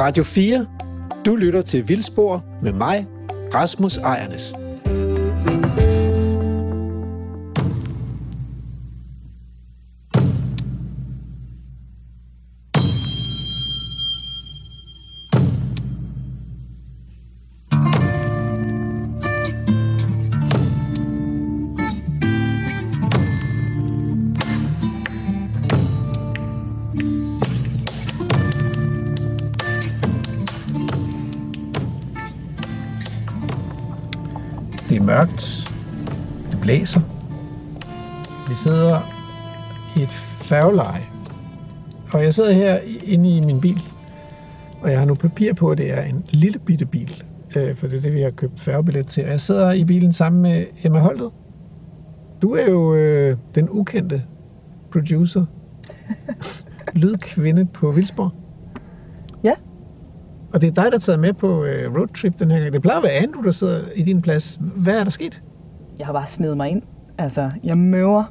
Radio 4. Du lytter til Vildspor med mig, Rasmus Ejernes. Mørkt. Det blæser. Vi sidder i et færgeleje. Og jeg sidder her inde i min bil. Og jeg har nu papir på, at det er en lille bitte bil. Øh, for det er det, vi har købt færgebillet til. Og jeg sidder i bilen sammen med Emma Holtet. Du er jo øh, den ukendte producer. Lydkvinde på Vildsborg. Og det er dig, der er taget med på øh, roadtrip den her gang. Det plejer at være Andrew, der sidder i din plads. Hvad er der sket? Jeg har bare snedet mig ind. Altså, jeg møver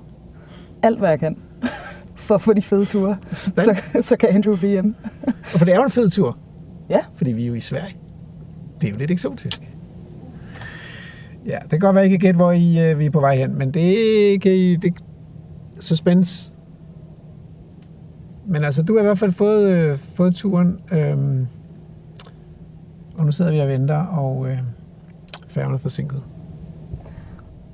alt, hvad jeg kan for at få de fede ture. Sådan. Så, så kan Andrew blive hjemme. Og for det er jo en fed tur. Ja. Fordi vi er jo i Sverige. Det er jo lidt eksotisk. Ja, det kan godt være, I kan gætte, hvor I, øh, vi er på vej hen, men det kan I... Det, suspense. Men altså, du har i hvert fald fået, øh, fået turen, øhm, og nu sidder vi og venter, og øh, færgen er forsinket.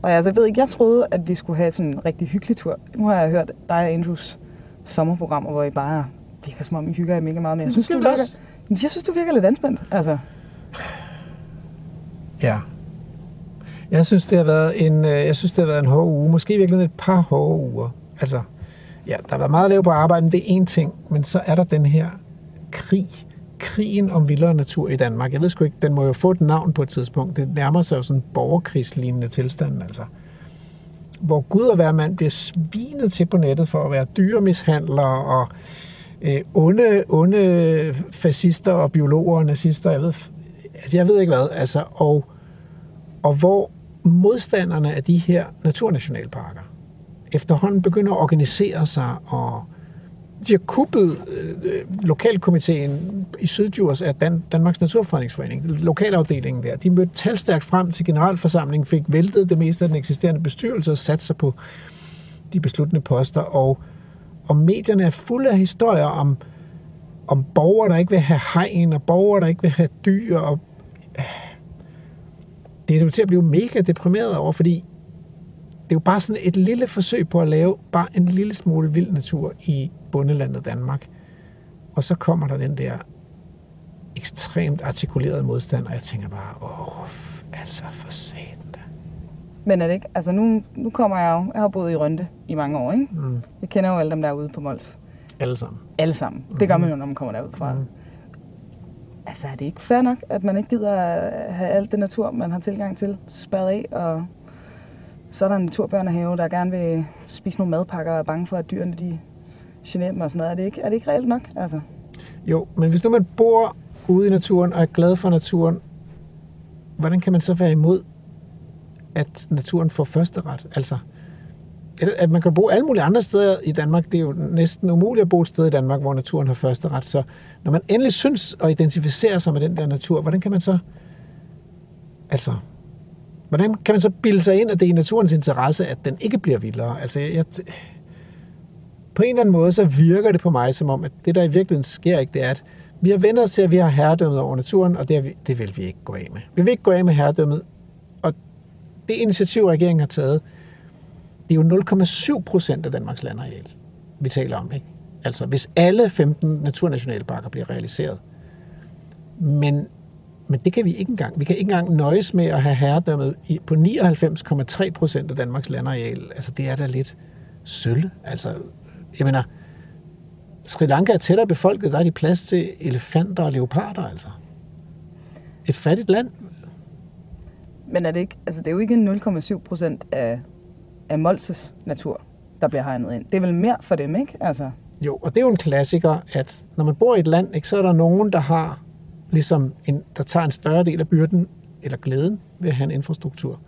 Og altså, jeg ved ikke, jeg troede, at vi skulle have sådan en rigtig hyggelig tur. Nu har jeg hørt dig og Andrews sommerprogrammer, hvor I bare virker som om, I hygger jer mega meget. Men jeg synes, du vi virker, jeg synes, du virker lidt anspændt. Altså, Ja. Jeg synes, det har været en, øh, jeg synes, det har været en hård uge. Måske virkelig et par hårde uger. Altså, ja, der har været meget at lave på arbejde, men det er én ting. Men så er der den her krig. Krigen om vildere natur i Danmark. Jeg ved sgu ikke, den må jo få et navn på et tidspunkt. Det nærmer sig jo sådan en borgerkrigslignende tilstand, altså. Hvor Gud og hver mand bliver svinet til på nettet for at være dyremishandlere og øh, onde, onde fascister og biologer og nazister. Jeg ved, altså, jeg ved ikke hvad. Altså, og og hvor modstanderne af de her naturnationalparker efterhånden begynder at organisere sig, og de har kuppet øh, lokalkomiteen i Sydjurs af Dan- Danmarks Naturfredningsforening, lokalafdelingen der. De mødte talstærkt frem til generalforsamlingen, fik væltet det meste af den eksisterende bestyrelse og sat sig på de besluttende poster, og, og medierne er fulde af historier om, om borgere, der ikke vil have hegn, og borgere, der ikke vil have dyr, og øh, det er jo til at blive mega deprimeret over, fordi det er jo bare sådan et lille forsøg på at lave bare en lille smule vild natur i bundelandet Danmark. Og så kommer der den der ekstremt artikulerede modstand, og jeg tænker bare, åh, altså for satan da. men er det ikke? Altså, nu, nu kommer jeg jo... Jeg har boet i Rønte i mange år, ikke? Mm, Jeg kender jo alle dem, der er ude på Mols. alle sammen. Alle sammen. Det gør man jo, når man kommer derud fra. Mhm. Altså, er det ikke fair nok, at man ikke gider at have alt det natur, man har tilgang til, spærret af, og så er der en naturbørnehave, der gerne vil spise nogle madpakker og er bange for, at dyrene de genere dem og sådan noget. Er det ikke, er det ikke reelt nok? Altså, Jo, men hvis nu man bor ude i naturen og er glad for naturen, hvordan kan man så være imod, at naturen får første ret? Altså, at man kan bo alle mulige andre steder i Danmark, det er jo næsten umuligt at bo et sted i Danmark, hvor naturen har første ret. Så når man endelig synes og identificerer sig med den der natur, hvordan kan man så, altså, hvordan kan man så bilde sig ind, at det er i naturens interesse, at den ikke bliver vildere? Altså, jeg, på en eller anden måde, så virker det på mig som om, at det, der i virkeligheden sker ikke, det er, at vi har vendt os til, at vi har herredømmet over naturen, og det, er vi, det vil vi ikke gå af med. Vi vil ikke gå af med herredømmet, og det initiativ, regeringen har taget, det er jo 0,7 procent af Danmarks landareal, vi taler om. Ikke? Altså, hvis alle 15 naturnationalparker bliver realiseret. Men, men det kan vi ikke engang. Vi kan ikke engang nøjes med at have herredømmet på 99,3 procent af Danmarks landareal. Altså, det er da lidt sølle. Altså, jeg mener, Sri Lanka er tættere befolket, der er de plads til elefanter og leoparder, altså. Et fattigt land. men er det ikke, altså det er jo ikke 0,7 procent af, af Molses natur, der bliver hegnet ind. Det er vel mere for dem, ikke? Altså, Jo, og det er jo en klassiker, at når man bor i et land, ikke, så er der nogen, der har ligesom en, der tager en større del af byrden eller glæden ved at have en infrastruktur.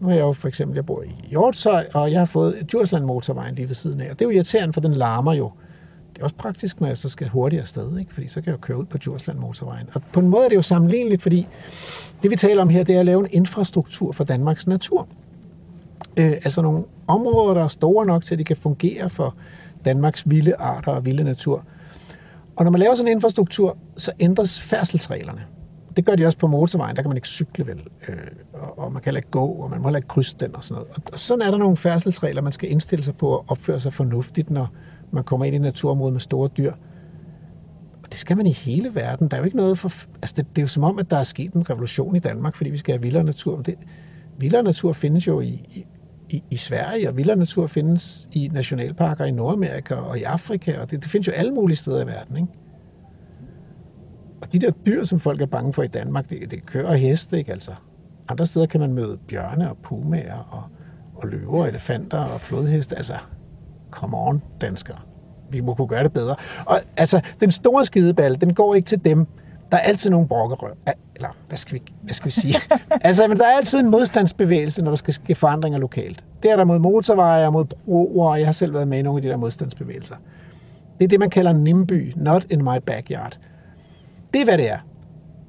Nu er jeg jo for eksempel, jeg bor i Hjortshøj, og jeg har fået Djursland motorvejen lige ved siden af, og det er jo irriterende, for den larmer jo det er også praktisk, når jeg så skal hurtigere afsted, ikke? fordi så kan jeg jo køre ud på Djursland motorvejen. Og på en måde er det jo sammenligneligt, fordi det vi taler om her, det er at lave en infrastruktur for Danmarks natur. Øh, altså nogle områder, der er store nok til, at de kan fungere for Danmarks vilde arter og vilde natur. Og når man laver sådan en infrastruktur, så ændres færdselsreglerne. Det gør de også på motorvejen, der kan man ikke cykle vel, øh, og, og man kan heller ikke gå, og man må heller ikke krydse den og sådan noget. Og, og sådan er der nogle færdselsregler, man skal indstille sig på at opføre sig fornuftigt, når man kommer ind i naturområdet naturområde med store dyr. Og det skal man i hele verden. Der er jo ikke noget for... Altså, det, det er jo som om, at der er sket en revolution i Danmark, fordi vi skal have vildere natur. Men det, vildere natur findes jo i, i, i Sverige, og vildere natur findes i nationalparker i Nordamerika og i Afrika, og det, det findes jo alle mulige steder i verden, ikke? Og de der dyr, som folk er bange for i Danmark, det, det kører heste, ikke altså? Andre steder kan man møde bjørne og pumaer og, og løver elefanter og flodheste. Altså, come on, danskere. Vi må kunne gøre det bedre. Og altså, den store skideball, den går ikke til dem. Der er altid nogle brokkerøv. Eller, hvad skal vi, hvad skal vi sige? altså, men der er altid en modstandsbevægelse, når der skal ske forandringer lokalt. Det er der mod motorveje og mod broer, og jeg har selv været med i nogle af de der modstandsbevægelser. Det er det, man kalder NIMBY, not in my backyard. Det er, hvad det er.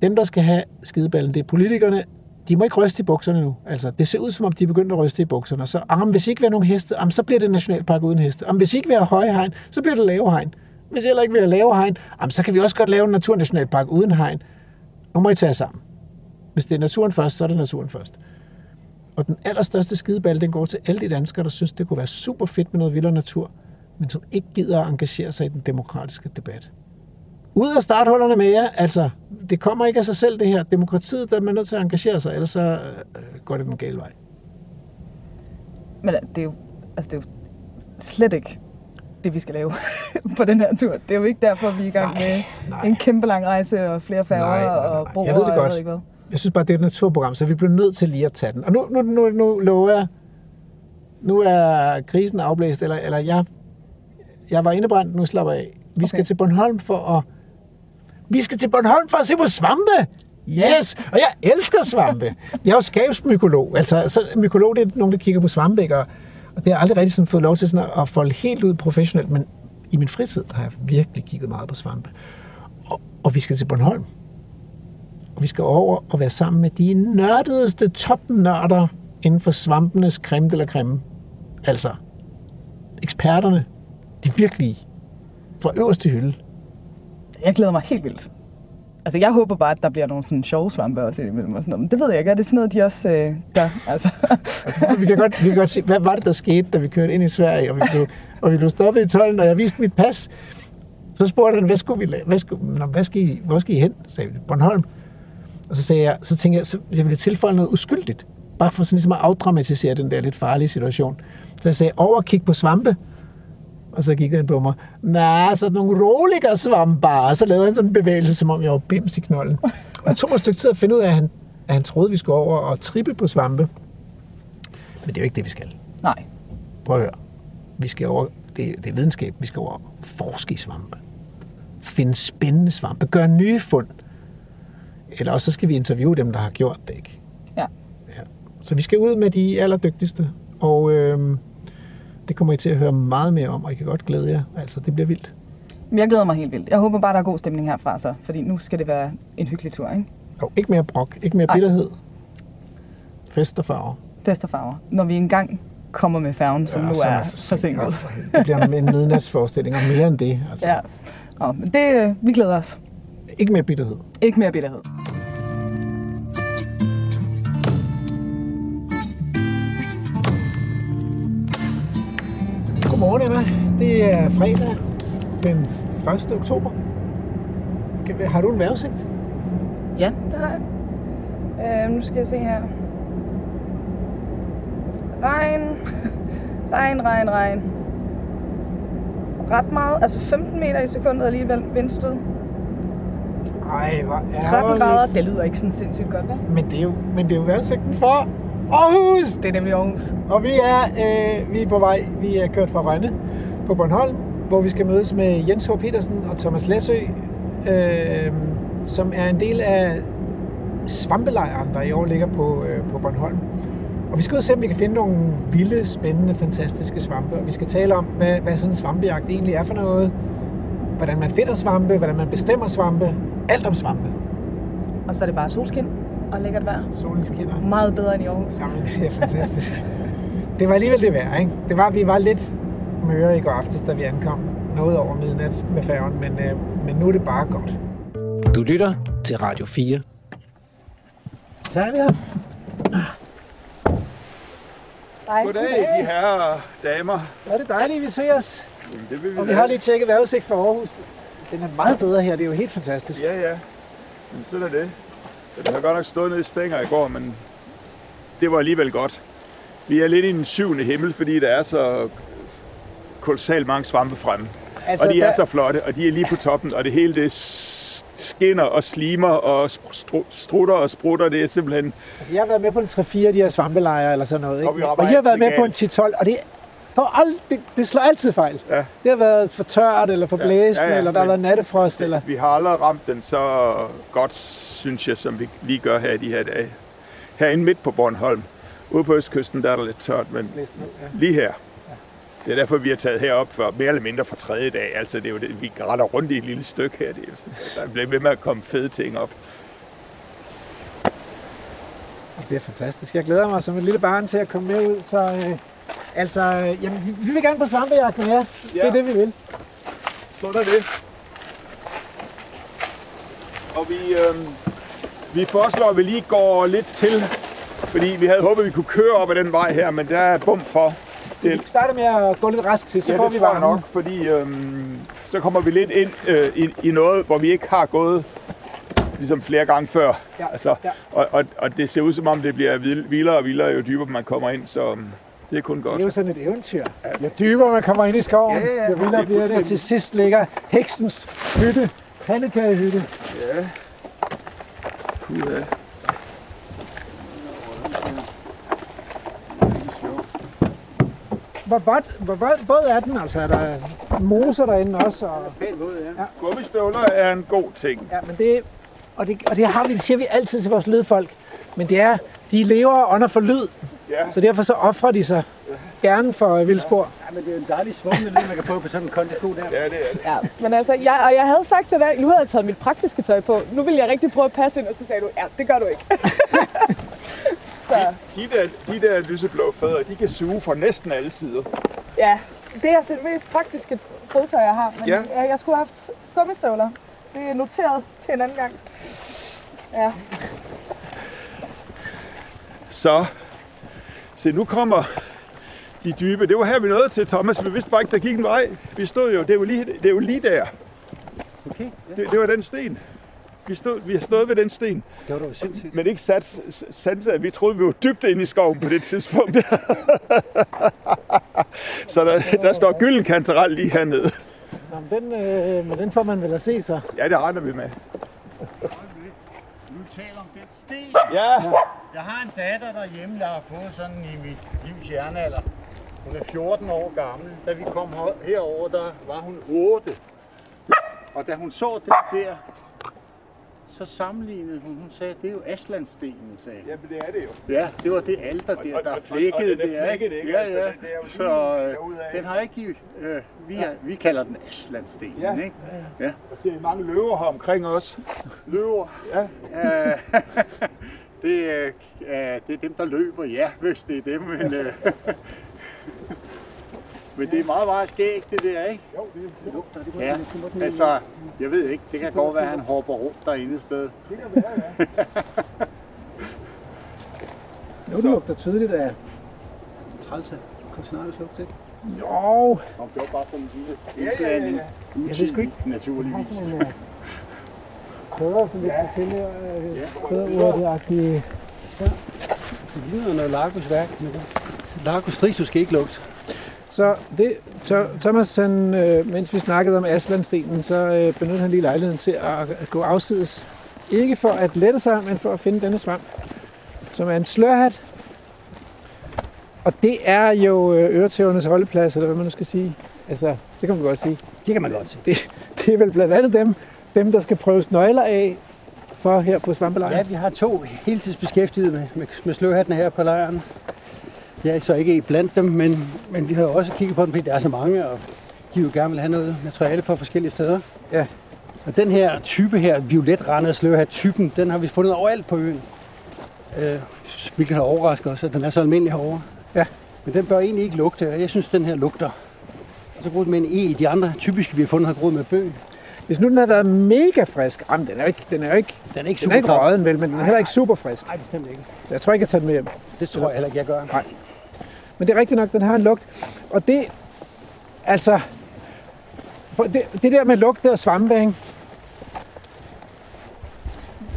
Dem, der skal have skideballen, det er politikerne. De må ikke ryste i bukserne nu. Altså, det ser ud, som om de er begyndt at ryste i bukserne. Så ah, om hvis ikke vi har nogen heste, ah, om, så bliver det nationalpark uden heste. Ah, om hvis ikke vi har høje hegn, så bliver det lave hegn. Hvis heller ikke vi har lave hegn, om, så kan vi også godt lave en naturnationalpark uden hegn. Nu må I tage sammen. Hvis det er naturen først, så er det naturen først. Og den allerstørste skideball, den går til alle de danskere, der synes, det kunne være super fedt med noget vildere natur, men som ikke gider at engagere sig i den demokratiske debat ud af starthullerne med jer. Altså, det kommer ikke af sig selv, det her. Demokratiet, der er man nødt til at engagere sig, ellers så øh, går det den gale vej. Men øh, det er jo, altså, det er jo slet ikke det, vi skal lave på den her tur. Det er jo ikke derfor, vi er i gang nej, med nej. en kæmpe lang rejse og flere færger nej, nej, nej. og broer. Jeg ved det godt. Jeg, ikke hvad. jeg synes bare, det er et naturprogram, så vi bliver nødt til lige at tage den. Og nu, nu, nu, nu lover jeg, nu er krisen afblæst, eller, eller jeg, jeg var indebrændt, nu slapper jeg af. Vi okay. skal til Bornholm for at vi skal til Bornholm for at se på svampe. Yes! Og jeg elsker svampe. Jeg er jo skabsmykolog. Altså, så mykolog, det er nogen, der kigger på svampe? Og, og det har jeg aldrig rigtig sådan fået lov til sådan at folde helt ud professionelt, men i min fritid har jeg virkelig kigget meget på svampe. Og, og vi skal til Bornholm. Og vi skal over og være sammen med de nørdedeste topnørder inden for svampenes creme eller creme. Altså, eksperterne, de virkelige, fra øverste hylde jeg glæder mig helt vildt. Altså, jeg håber bare, at der bliver nogle sådan sjove svampe også imellem og sådan noget. Men det ved jeg ikke. Er det sådan noget, de også øh, gør? Altså. altså, vi, kan godt, vi kan godt se, hvad var det, der skete, da vi kørte ind i Sverige, og vi blev, og vi blev stoppet i tolden, og jeg viste mit pas. Så spurgte han, hvad skulle vi? Hvad, skulle, nå, hvad skal I, hvor skal I hen? Sagde vi, Bornholm. Og så, sagde jeg, så tænkte jeg, så jeg ville tilføje noget uskyldigt. Bare for sådan ligesom at afdramatisere den der lidt farlige situation. Så jeg sagde, over og kig på svampe. Og så kiggede han på mig. Nej, så nogle rolige svamper. Og så lavede han sådan en bevægelse, som om jeg var bims i knolden. Og det tog mig et stykke tid at finde ud af, at han, at han troede, at vi skulle over og trippe på svampe. Men det er jo ikke det, vi skal. Nej. Prøv at høre. Vi skal over, det, det er videnskab, vi skal over forske i svampe. Finde spændende svampe. Gøre nye fund. Eller også så skal vi interviewe dem, der har gjort det, ikke? Ja. ja. Så vi skal ud med de allerdygtigste. Og øh, det kommer I til at høre meget mere om, og I kan godt glæde jer. Altså, det bliver vildt. Jeg glæder mig helt vildt. Jeg håber bare, der er god stemning herfra så, fordi nu skal det være en hyggelig tur, ikke? Jo, ikke mere brok, ikke mere bitterhed. Fest og farver. Fest og farver. Når vi engang kommer med færgen, som ja, nu er forsinket. Det bliver en midnatsforestilling, og mere end det. Altså. Ja, Nå, men det, vi glæder os. Ikke mere bitterhed. Ikke mere bitterhed. Godmorgen Emma. Det er fredag den 1. oktober. Har du en vejrudsigt? Ja, det har jeg. Øh, nu skal jeg se her. Regn. regn, regn, regn. Ret meget, altså 15 meter i sekundet alligevel vindstød. Ej, hvor ærgerligt. 13 grader, det lyder ikke sådan sindssygt godt, hva'? Men det er jo, men det er jo vejrudsigten for Aarhus! Det er nemlig Aarhus. Og vi er, øh, vi er på vej. Vi er kørt fra Rønne på Bornholm, hvor vi skal mødes med Jens H. Petersen og Thomas Læsø, øh, som er en del af svampelejren, der i år ligger på, øh, på Bornholm. Og vi skal ud og se, om vi kan finde nogle vilde, spændende, fantastiske svampe. Og vi skal tale om, hvad, hvad sådan en svampejagt egentlig er for noget. hvordan man finder svampe, hvordan man bestemmer svampe. Alt om svampe. Og så er det bare solskin og lækkert vejr. Solen skinner. Meget bedre end i Aarhus. Jamen, det er fantastisk. det var alligevel det værd, ikke? Det var, vi var lidt møre i går aftes, da vi ankom. Noget over midnat med færgen, men, øh, men nu er det bare godt. Du lytter til Radio 4. Så er vi her. Hej. Goddag, de herrer og damer. Hvor er det dejligt, vi ser os. Jamen, det vil vi Og vi da. har lige tjekket vejrudsigt fra Aarhus. Den er meget bedre her, det er jo helt fantastisk. Ja, ja. Men sådan er det. Jeg har godt nok stået nede i stænger i går, men det var alligevel godt. Vi er lidt i den syvende himmel, fordi der er så kolossalt mange svampe fremme. Altså, Og de er der- så flotte, og de er lige på toppen, og det hele det skinner og slimer og stru- strutter og sprutter. Det er simpelthen... Altså, jeg har været med på en 3-4 af de her svampelejre eller sådan noget. Ikke? Og vi Og, I har været med på en galt. 10-12, og det, på ald- det, det slår altid fejl. Ja. Det har været for tørt, eller for Ja. blæsende, Ja, ja, eller der har været nattefrost. Eller... Vi har aldrig ramt den så godt, synes jeg, som vi lige gør her i de her dage. Herinde midt på Bornholm. Ude på Østkysten, der er der lidt tørt, men ja. lige her. Det er derfor, vi har taget herop for mere eller mindre for tredje dag. Altså, det er jo det, vi retter rundt i et lille stykke her. Det er, jo- der bliver ved med at komme fede ting op. Det er fantastisk. Jeg glæder mig som et lille barn til at komme med ud. Så øh, altså, øh, jamen, vi- vi vil gerne på svampejagt med jer. Det er Ja. det, vi vil. Sådan er det. Og vi, øh, vi foreslår, at vi lige går lidt til, fordi vi havde håbet, at vi kunne køre op ad den vej her, men der er bum for. Vi starter med at gå lidt rask til, så ja, får det vi varmen. nok, fordi øhm, så kommer vi lidt ind øh, i, i noget, hvor vi ikke har gået ligesom flere gange før. Ja, Altså, ja. og, og, og det ser ud som om, det bliver vild- vildere og vildere, jo dybere man kommer ind, så øhm, det er kun Det godt. er jo sådan et eventyr. Jo dybere man kommer ind i skoven, Ja, ja, jo det vildere er bliver det. Til sidst ligger heksens hytte, pandekagehytte. Ja. Puha. Hvor våd, hvor våd, våd er den? Altså, er der moser derinde også? Og, Gummistøvler er en god ting. ja, men det, og, det, og det, har vi, det siger vi altid til vores lydfolk. Men det er, de lever under for lyd, Ja. så derfor så offrer de sig gerne for øh, vildspor. Ja, men det er jo en dejlig svungne man kan få på sådan en kondisko der. Ja, det er det. Ja, men altså, jeg, og jeg havde sagt til dig, nu havde jeg taget mit praktiske tøj på. Nu vil jeg rigtig prøve at passe ind, og så sagde du, ja, det gør du ikke. så De der, de der lyseblå fødder, de kan suge fra næsten alle sider. ja, det er det mest praktiske fodtøj, jeg har. Men Ja. jeg, jeg skulle have haft gummistøvler. Det er noteret til en anden gang. Ja, Så, se nu kommer de dybe. Det var her, vi nåede til, Thomas. Vi vidste bare ikke, der gik en vej. Vi stod jo, det er jo lige, det er jo lige der. Okay, ja. Det, det var den sten. Vi, stod, vi har stået ved den sten, Det var da sindssygt. men ikke sat, sanset, at vi troede, vi var dybt inde i skoven på det tidspunkt. Så der, der står gyldenkantarel lige hernede. Nå, men, den, øh, men den får man vel at se så. Ja, det regner vi med. Nu taler om den sten. Ja, Jeg har en datter derhjemme, jeg har fået sådan i mit livs jernalder. Hun er 14 år gammel. Da vi kom her- herover, der var hun 8. Og da hun så det der, så sammenlignede hun. Hun sagde, det er jo Aslanstenen, sagde ja men det er det jo. Ja, det var det alter der, og- der og- er flækket. og den er det flækket, ikke? Ja, Altså, ja. den- det lige Så øh, den har ikke... Øh, vi, har, vi kalder den Aslanstenen, Ja. ikke? Ja. Og ser mange løver her omkring os. Løver. Ja. Det, er, det er dem, der løber, ja, hvis det er dem. Men, øh, men det er meget, meget skægt, det der, ikke? Jo, det, det lugter. Det, Ja, altså, jeg ved ikke, det kan godt være, at han hopper rundt derinde et sted. det kan være, ja. Nu det lugter tydeligt af... Trælse, kontinentlugt, ikke? Jo, Om det var bare sådan en lille ja, ja, indblanding. ja. Jeg sgu ikke. Naturligvis. Krydder, som vi kan sælge. Øh, krydderurteagtige. Det lyder noget lagosværk, men lagostris, du skal ikke lugte. Så det, Thomas, han, øh, mens vi snakkede om Aslandstenen, så øh, benyttede han lige lejligheden til at, at gå afsides. Ikke for at lette sig, men for at finde denne svamp, som er en slørhat. Og det er jo øh, øretævernes holdeplads, eller hvad man nu skal sige. Altså, det kan man godt sige. Det kan man godt sige. Det, det er vel blandt andet dem, dem, der skal prøves nøgler af for her på Svampelejren. Ja, vi har to heltidsbeskæftigede med, med, med sløhattene her på lejren. Jeg er så ikke blandt dem, men, men vi har jo også kigget på dem, fordi der er så mange, og de jo gerne vil have noget materiale fra forskellige steder. Ja. Og den her type her, violetrandet sløvhat typen, den har vi fundet overalt på øen. Øh, hvilket har overrasket os, at den er så almindelig herovre. Ja. Men den bør egentlig ikke lugte, og jeg synes, den her lugter. Og så bruger med en el. De andre typiske, vi har fundet, har groet med bøg. Hvis nu den havde været mega frisk, jamen, den er jo ikke, den er jo ikke, Den er ikke den er ikke super røden, vel, men den er heller ikke super frisk. Nej, bestemt ikke. Så jeg tror ikke, jeg tager den med hjem. Det tror jeg heller ikke, jeg gør. Nej. Men det er rigtigt nok, den har en lugt. Og det, altså, det, det der med lugte og svampe, ikke?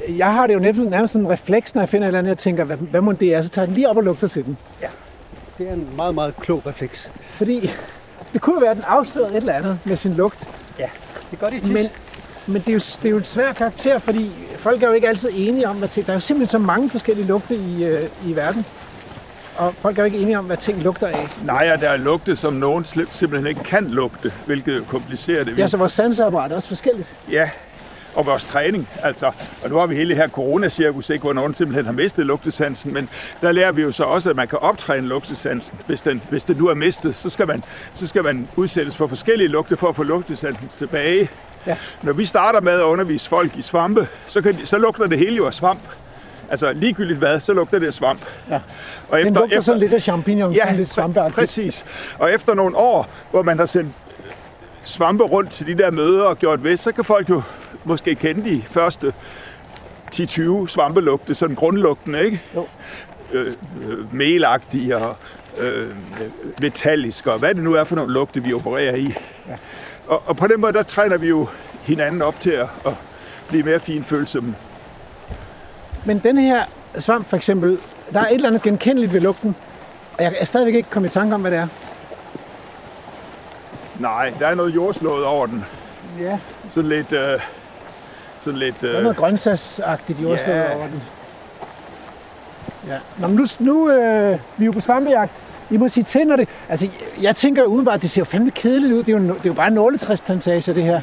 Jeg har det jo nærmest, nærmest sådan en refleks, når jeg finder et eller andet, jeg tænker, hvad, hvad må det er, så tager jeg den lige op og lugter til den. Det er en meget, meget klog refleks. Fordi det kunne være, at den afslørede et eller andet med sin lugt. Det gør de tit. Men, men det, er jo, det er jo en svær karakter, fordi folk er jo ikke altid enige om, hvad ting... Der er jo simpelthen så mange forskellige lugte i, øh, i verden. Og folk er jo ikke enige om, hvad ting lugter af. Nej, og der er lugte, som nogen simpelthen ikke kan lugte, hvilket jo komplicerer det. Ja, så vores sanseapparat er også forskelligt. Ja, og vores træning. Altså, og nu har vi hele det her coronacirkus, ikke, hvor nogen simpelthen har mistet lugtesansen, men der lærer vi jo så også, at man kan optræne lugtesansen. Hvis den, hvis den nu er mistet, så skal, man, så skal man udsættes for forskellige lugte for at få lugtesansen tilbage. Ja. Når vi starter med at undervise folk i svampe, så, kan de, så lugter det hele jo af svamp. Altså ligegyldigt hvad, så lugter det af svamp. Ja. Og Den lugter sådan lidt af champignon, sådan lidt svampeagtigt. præcis. Og efter nogle år, hvor man har sendt svampe rundt til de der møder og gjort ved, så kan folk jo måske kende de første 10-20 svampelugte, sådan grundlugtene, ikke? Jo. Øh, øh, melagtige og øh, metalliske og hvad det nu er for nogle lugte, vi opererer i. Ja. Og, og på den måde, der træner vi jo hinanden op til at, at blive mere finfølsomme. Men den her svamp for eksempel, der er et eller andet genkendeligt ved lugten. Og jeg er stadigvæk ikke kommet i tanke om, hvad det er. Nej, der er noget jordslået over den. Ja, Sådan lidt... Øh, sådan lidt der er øh, noget grøntsagsagtigt jordstød Ja. over den. Ja. Nå, men nu, nu øh, vi er jo på svampejagt. I må sige til, når det... Altså, jeg- tænker jo umiddelbart, det ser jo fandme kedeligt ud. Det er jo, det er jo bare nåletræsplantage, det her.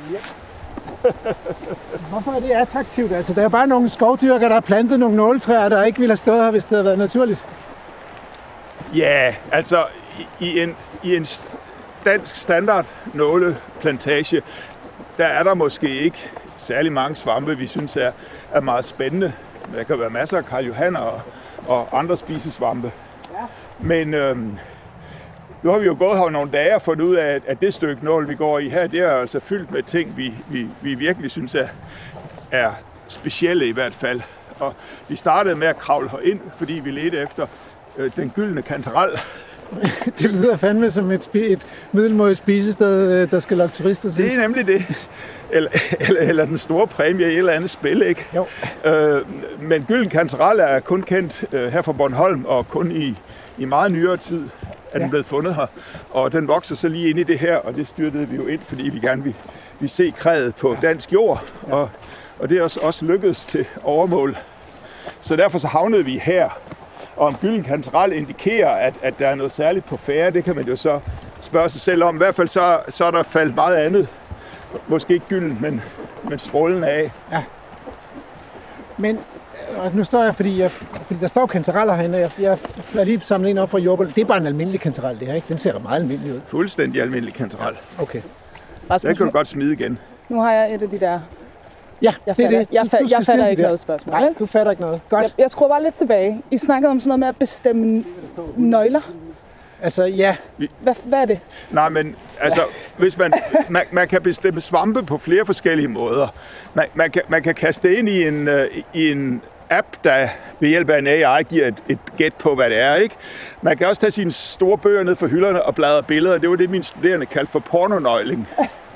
Hvorfor er det attraktivt? Altså, der er bare nogle skovdyrker, der har plantet nogle nåletræer, der ikke ville have stået her, hvis det havde været naturligt. Ja, altså i, i en, i en dansk standard nåleplantage, der er der måske ikke særlig mange svampe, vi synes er, er meget spændende. Der kan være masser af Karl Johan og, og andre spisesvampe. Men øhm, nu har vi jo gået her nogle dage og fundet ud af, at, det stykke nål, vi går i her, det er altså fyldt med ting, vi, vi, vi virkelig synes er, er specielle i hvert fald. Og vi startede med at kravle ind, fordi vi ledte efter øh, den gyldne kantarel. Det lyder fandme som et, et middelmådigt spisested, øh, der skal lokke turister til. Det er nemlig det. Eller, eller, eller den store præmie i et eller andet spil, ikke? Jo. Øh, men gylden kantarel er kun kendt øh, her fra Bornholm, og kun i, i meget nyere tid er den Ja. blevet fundet her. Og den vokser så lige ind i det her, og det styrtede vi jo ind, fordi vi gerne vil, vil se krædet på dansk jord. Og, og det er også, også lykkedes til overmål. Så derfor så havnede vi her. Og om gylden kantarel indikerer, at, at der er noget særligt på færre, det kan man jo så spørge sig selv om. I hvert fald så, så er der faldet meget andet. Måske ikke gylden, men, men strålen af. Men øh, og nu står jeg, fordi, jeg, fordi der står kantareller herinde, og jeg, jeg har lige samlet en op fra jordbund. Det er bare en almindelig kantarel, det her, ikke? Den ser meget almindelig ud. Fuldstændig almindelig kantarel. Okay. Rasmus, kan du godt smide igen. nu har jeg et af de der... Ja, Jeg det er det. jeg, Du- fa- du skal jeg stille fatter ikke der. noget spørgsmål. Nej, du fatter ikke noget. Godt. Jeg, jeg skruer bare lidt tilbage. I snakkede om sådan noget med at bestemme nøgler. Altså, ja. Hvad, hvad er det? Nej, men altså, hvis man, man, man kan bestemme svampe på flere forskellige måder. Man, man, kan, man kan kaste det ind i en, øh, i en app, der ved hjælp af en AI giver et, et gæt på, hvad det er. Ikke? Man kan også tage sine store bøger ned fra hylderne og bladre billeder. Det var det, mine studerende kaldte for pornonøgling.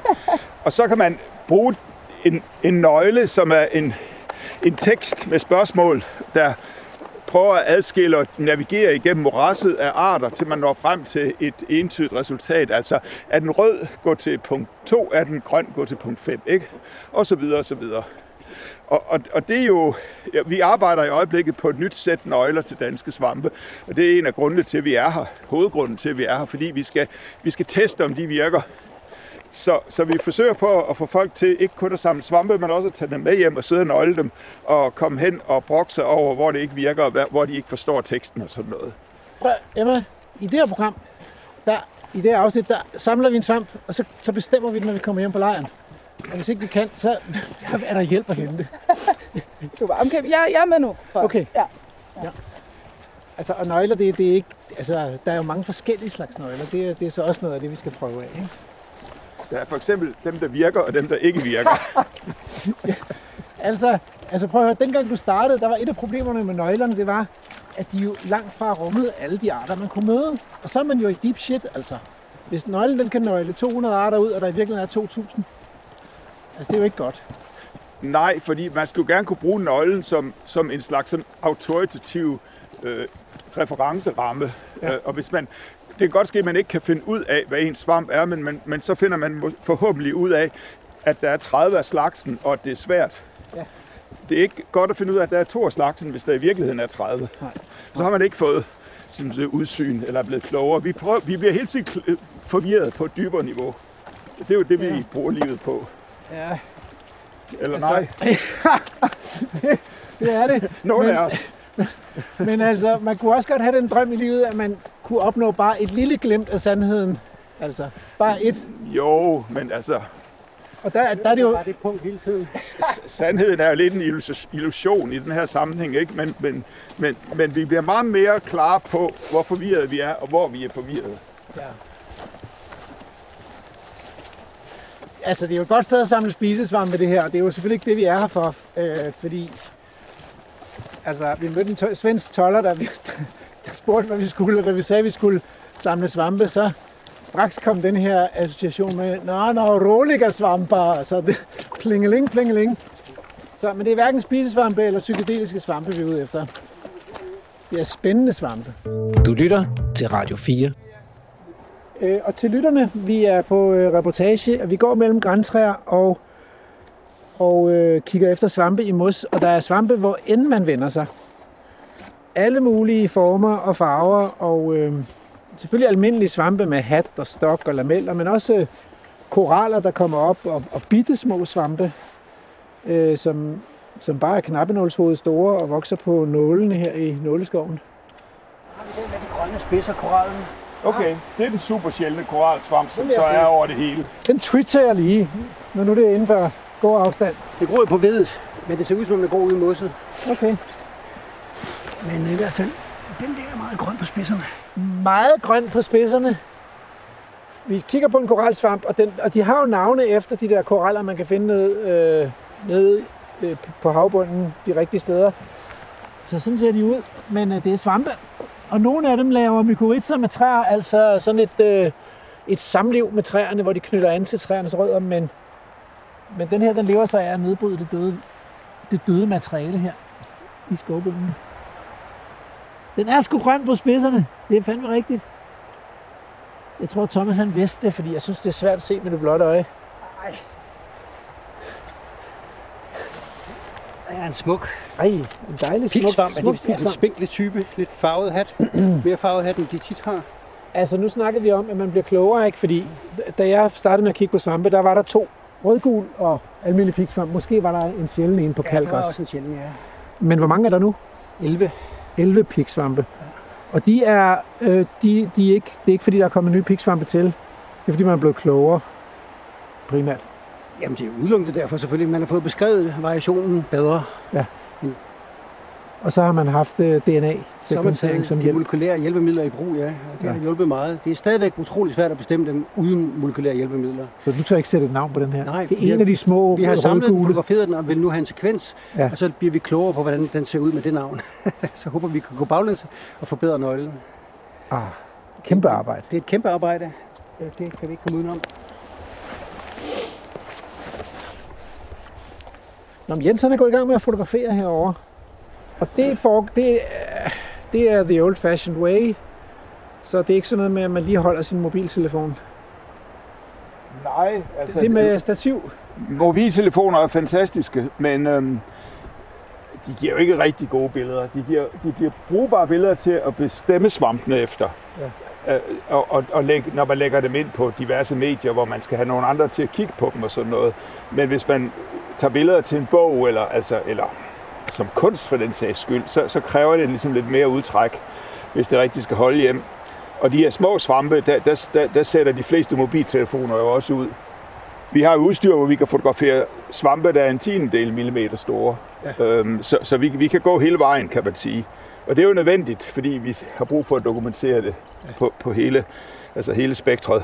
og så kan man bruge en, en nøgle, som er en, en tekst med spørgsmål, der prøver at adskille og navigere igennem morasset af arter, til man når frem til et entydigt resultat. Altså, er den rød, gå til punkt 2, er den grøn, gå til punkt 5, ikke? Og så videre, og så videre. Og, og, og det er jo, ja, vi arbejder i øjeblikket på et nyt sæt nøgler til danske svampe, og det er en af grundene til, at vi er her. Hovedgrunden til, at vi er her, fordi vi skal, vi skal teste, om de virker. Så, så vi forsøger på at få folk til ikke kun at samle svampe, men også at tage dem med hjem og sidde og nøgle dem, og komme hen og brokke sig over, hvor det ikke virker, og hvor de ikke forstår teksten og sådan noget. Prøv, Emma, i det her program, der i det her afsnit, der samler vi en svamp, og så, så bestemmer vi den, når vi kommer hjem på lejren. Og hvis ikke vi kan, så er der hjælp at hente. Super. Okay, jeg, jeg er med nu, tror jeg. Okay. Ja. Altså, og nøgler, det, det er ikke... Altså, der er jo mange forskellige slags nøgler. Det, er- det er så også noget af det, vi skal prøve af. Ikke? Der er for eksempel dem, der virker, og dem, der ikke virker. Altså, altså prøv at høre, dengang du startede, der var et af problemerne med nøglerne, det var, at de jo langt fra rummede alle de arter, man kunne møde. Og så er man jo i deep shit, altså. Hvis nøglen den kan nøgle 200 arter ud, og der i virkeligheden er 2000, altså det er jo ikke godt. Nej, fordi man skulle gerne kunne bruge nøglen som, som en slags sådan autoritativ øh, referenceramme. Ja. Øh, og hvis man, det kan godt ske, at man ikke kan finde ud af, hvad en svamp er, men, man, men så finder man forhåbentlig ud af, at der er 30 af slagsen, og at det er svært. Ja. Det er ikke godt at finde ud af, at der er to af slagsen, hvis der i virkeligheden er 30. Nej. Så har man ikke fået sådan et udsyn eller er blevet klogere. Vi, prøver, vi bliver helt sikkert kl- forvirret på et dybere niveau. Det er jo det, vi Ja. bruger livet på. Ja, Eller Altså, nej, det er det. nogle men- af os. Men altså, man kunne også godt have den drøm i livet, at man kunne opnå bare et lille glimt af sandheden. Altså, bare et. Jo, men altså, Og der, der er det jo... Bare det punkt hele tiden. sandheden er jo lidt en illus- illusion i den her sammenhæng, ikke? Men, men, men, men vi bliver meget mere klare på, hvor forvirrede vi er, og hvor vi er forvirrede. Ja. Altså, det er jo et godt sted at samle spisesvampe, det her. Det er jo selvfølgelig ikke det, vi er her for. Øh, fordi, altså, vi mødte en to- svensk toller, der, der spurgte, hvad vi skulle, og da vi sagde, at vi skulle samle svampe, så straks kom den her association med, nå, nå, rolige svamper, så det, plingeling, plingeling. Så, men det er hverken spisesvampe eller psykedeliske svampe, vi er ude efter. Det er spændende svampe. Du lytter til Radio 4. Øh, og til lytterne, vi er på øh, reportage, og vi går mellem græntræer og, og øh, kigger efter svampe i mos, og der er svampe, hvor end man vender sig. Alle mulige former og farver, og øh, selvfølgelig almindelige svampe med hat og stok og lameller, men også øh, koraller, der kommer op, og, og bitte små svampe, øh, som, som bare er knappenålshoved store og vokser på nålene her i nåleskoven. Har vi den med de grønne spidser, korallen? Okay, det er den super sjældne koralsvamp, som så er over det hele. Den twitcher jeg lige, når nu det er inden for god afstand. Det gror på vedet, men det ser ud som om det går ud i mosset. Okay. Men i hvert fald, den der er meget grøn på spidserne. meget grøn på spidserne. Vi kigger på en koralsvamp, og, den, og de har jo navne efter de der koraller, man kan finde nede, øh, nede øh, på havbunden de rigtige steder. Så sådan ser de ud, men øh, det er svampe. Og nogle af dem laver mykorrhizer med træer, altså sådan et, øh, et samliv med træerne, hvor de knytter an til træernes rødder, men, men den her, den lever sig af at nedbryde det døde, det døde materiale her i skovbunden. Den er sgu grøn på spidserne. Det er fandme rigtigt. Jeg tror, Thomas han vidste det, fordi jeg synes, det er svært at se med det blotte øje. Der er en smuk Ej, en dejlig smuk, piksvamp. Er smuk det en spinkle type. Lidt farvet hat. Mere farvet hat, end de tit har. Altså, nu snakker vi om, at man bliver klogere, ikke? Fordi da jeg startede med at kigge på svampe, der var der to. Rødgul og almindelig piksvamp. Måske var der en sjælden en på kalk ja, også. også en sjælden, ja. Men hvor mange er der nu? 11. 11 piksvampe. Og de er, øh, de, de er ikke, det er ikke fordi, der er kommet nye piksvampe til. Det er fordi, man er blevet klogere. Primært. Jamen det er udelukkende derfor selvfølgelig. Man har fået beskrevet variationen bedre. Og så har man haft øh, taget som hjælp. molekylære hjælpemidler i brug, ja. Og det Ja. har hjulpet meget. Det er stadigvæk utroligt svært at bestemme dem uden molekylære hjælpemidler. Så du tør ikke sætte et navn på den her? Nej, det er vi har- en af de små Vi har samlet rødgule. fotograferet den og vil nu have en sekvens, Ja. og så bliver vi klogere på, hvordan den ser ud med det navn. så håber vi kan gå baglæns og forbedre nøglen. Ah, kæmpe arbejde. Det er et kæmpe arbejde. Det kan vi ikke komme udenom. Nå, men Jens han er gået i gang med at fotografere herover. Og det, for, det, er, det er the old fashioned way. Så det er ikke sådan noget med, at man lige holder sin mobiltelefon. Nej, altså... Det er med stativ. Mobiltelefoner er fantastiske, men øhm, de giver jo ikke rigtig gode billeder. De, giver, de giver brugbare billeder til at bestemme svampene efter. Ja. Øh, og, og, og lægge, når man lægger dem ind på diverse medier, hvor man skal have nogle andre til at kigge på dem og sådan noget. Men hvis man tager billeder til en bog, eller, altså, eller som kunst for den sags skyld, så, så kræver det ligesom lidt mere udtræk, hvis det rigtig skal holde hjem. Og de her små svampe, der, der, der, der sætter de fleste mobiltelefoner jo også ud. Vi har udstyr, hvor vi kan fotografere svampe, der er en tiendedel millimeter store. Ja. Øhm, så så vi, vi kan gå hele vejen, kan man sige. Og det er jo nødvendigt, fordi vi har brug for at dokumentere det ja. på, på hele, altså hele spektret.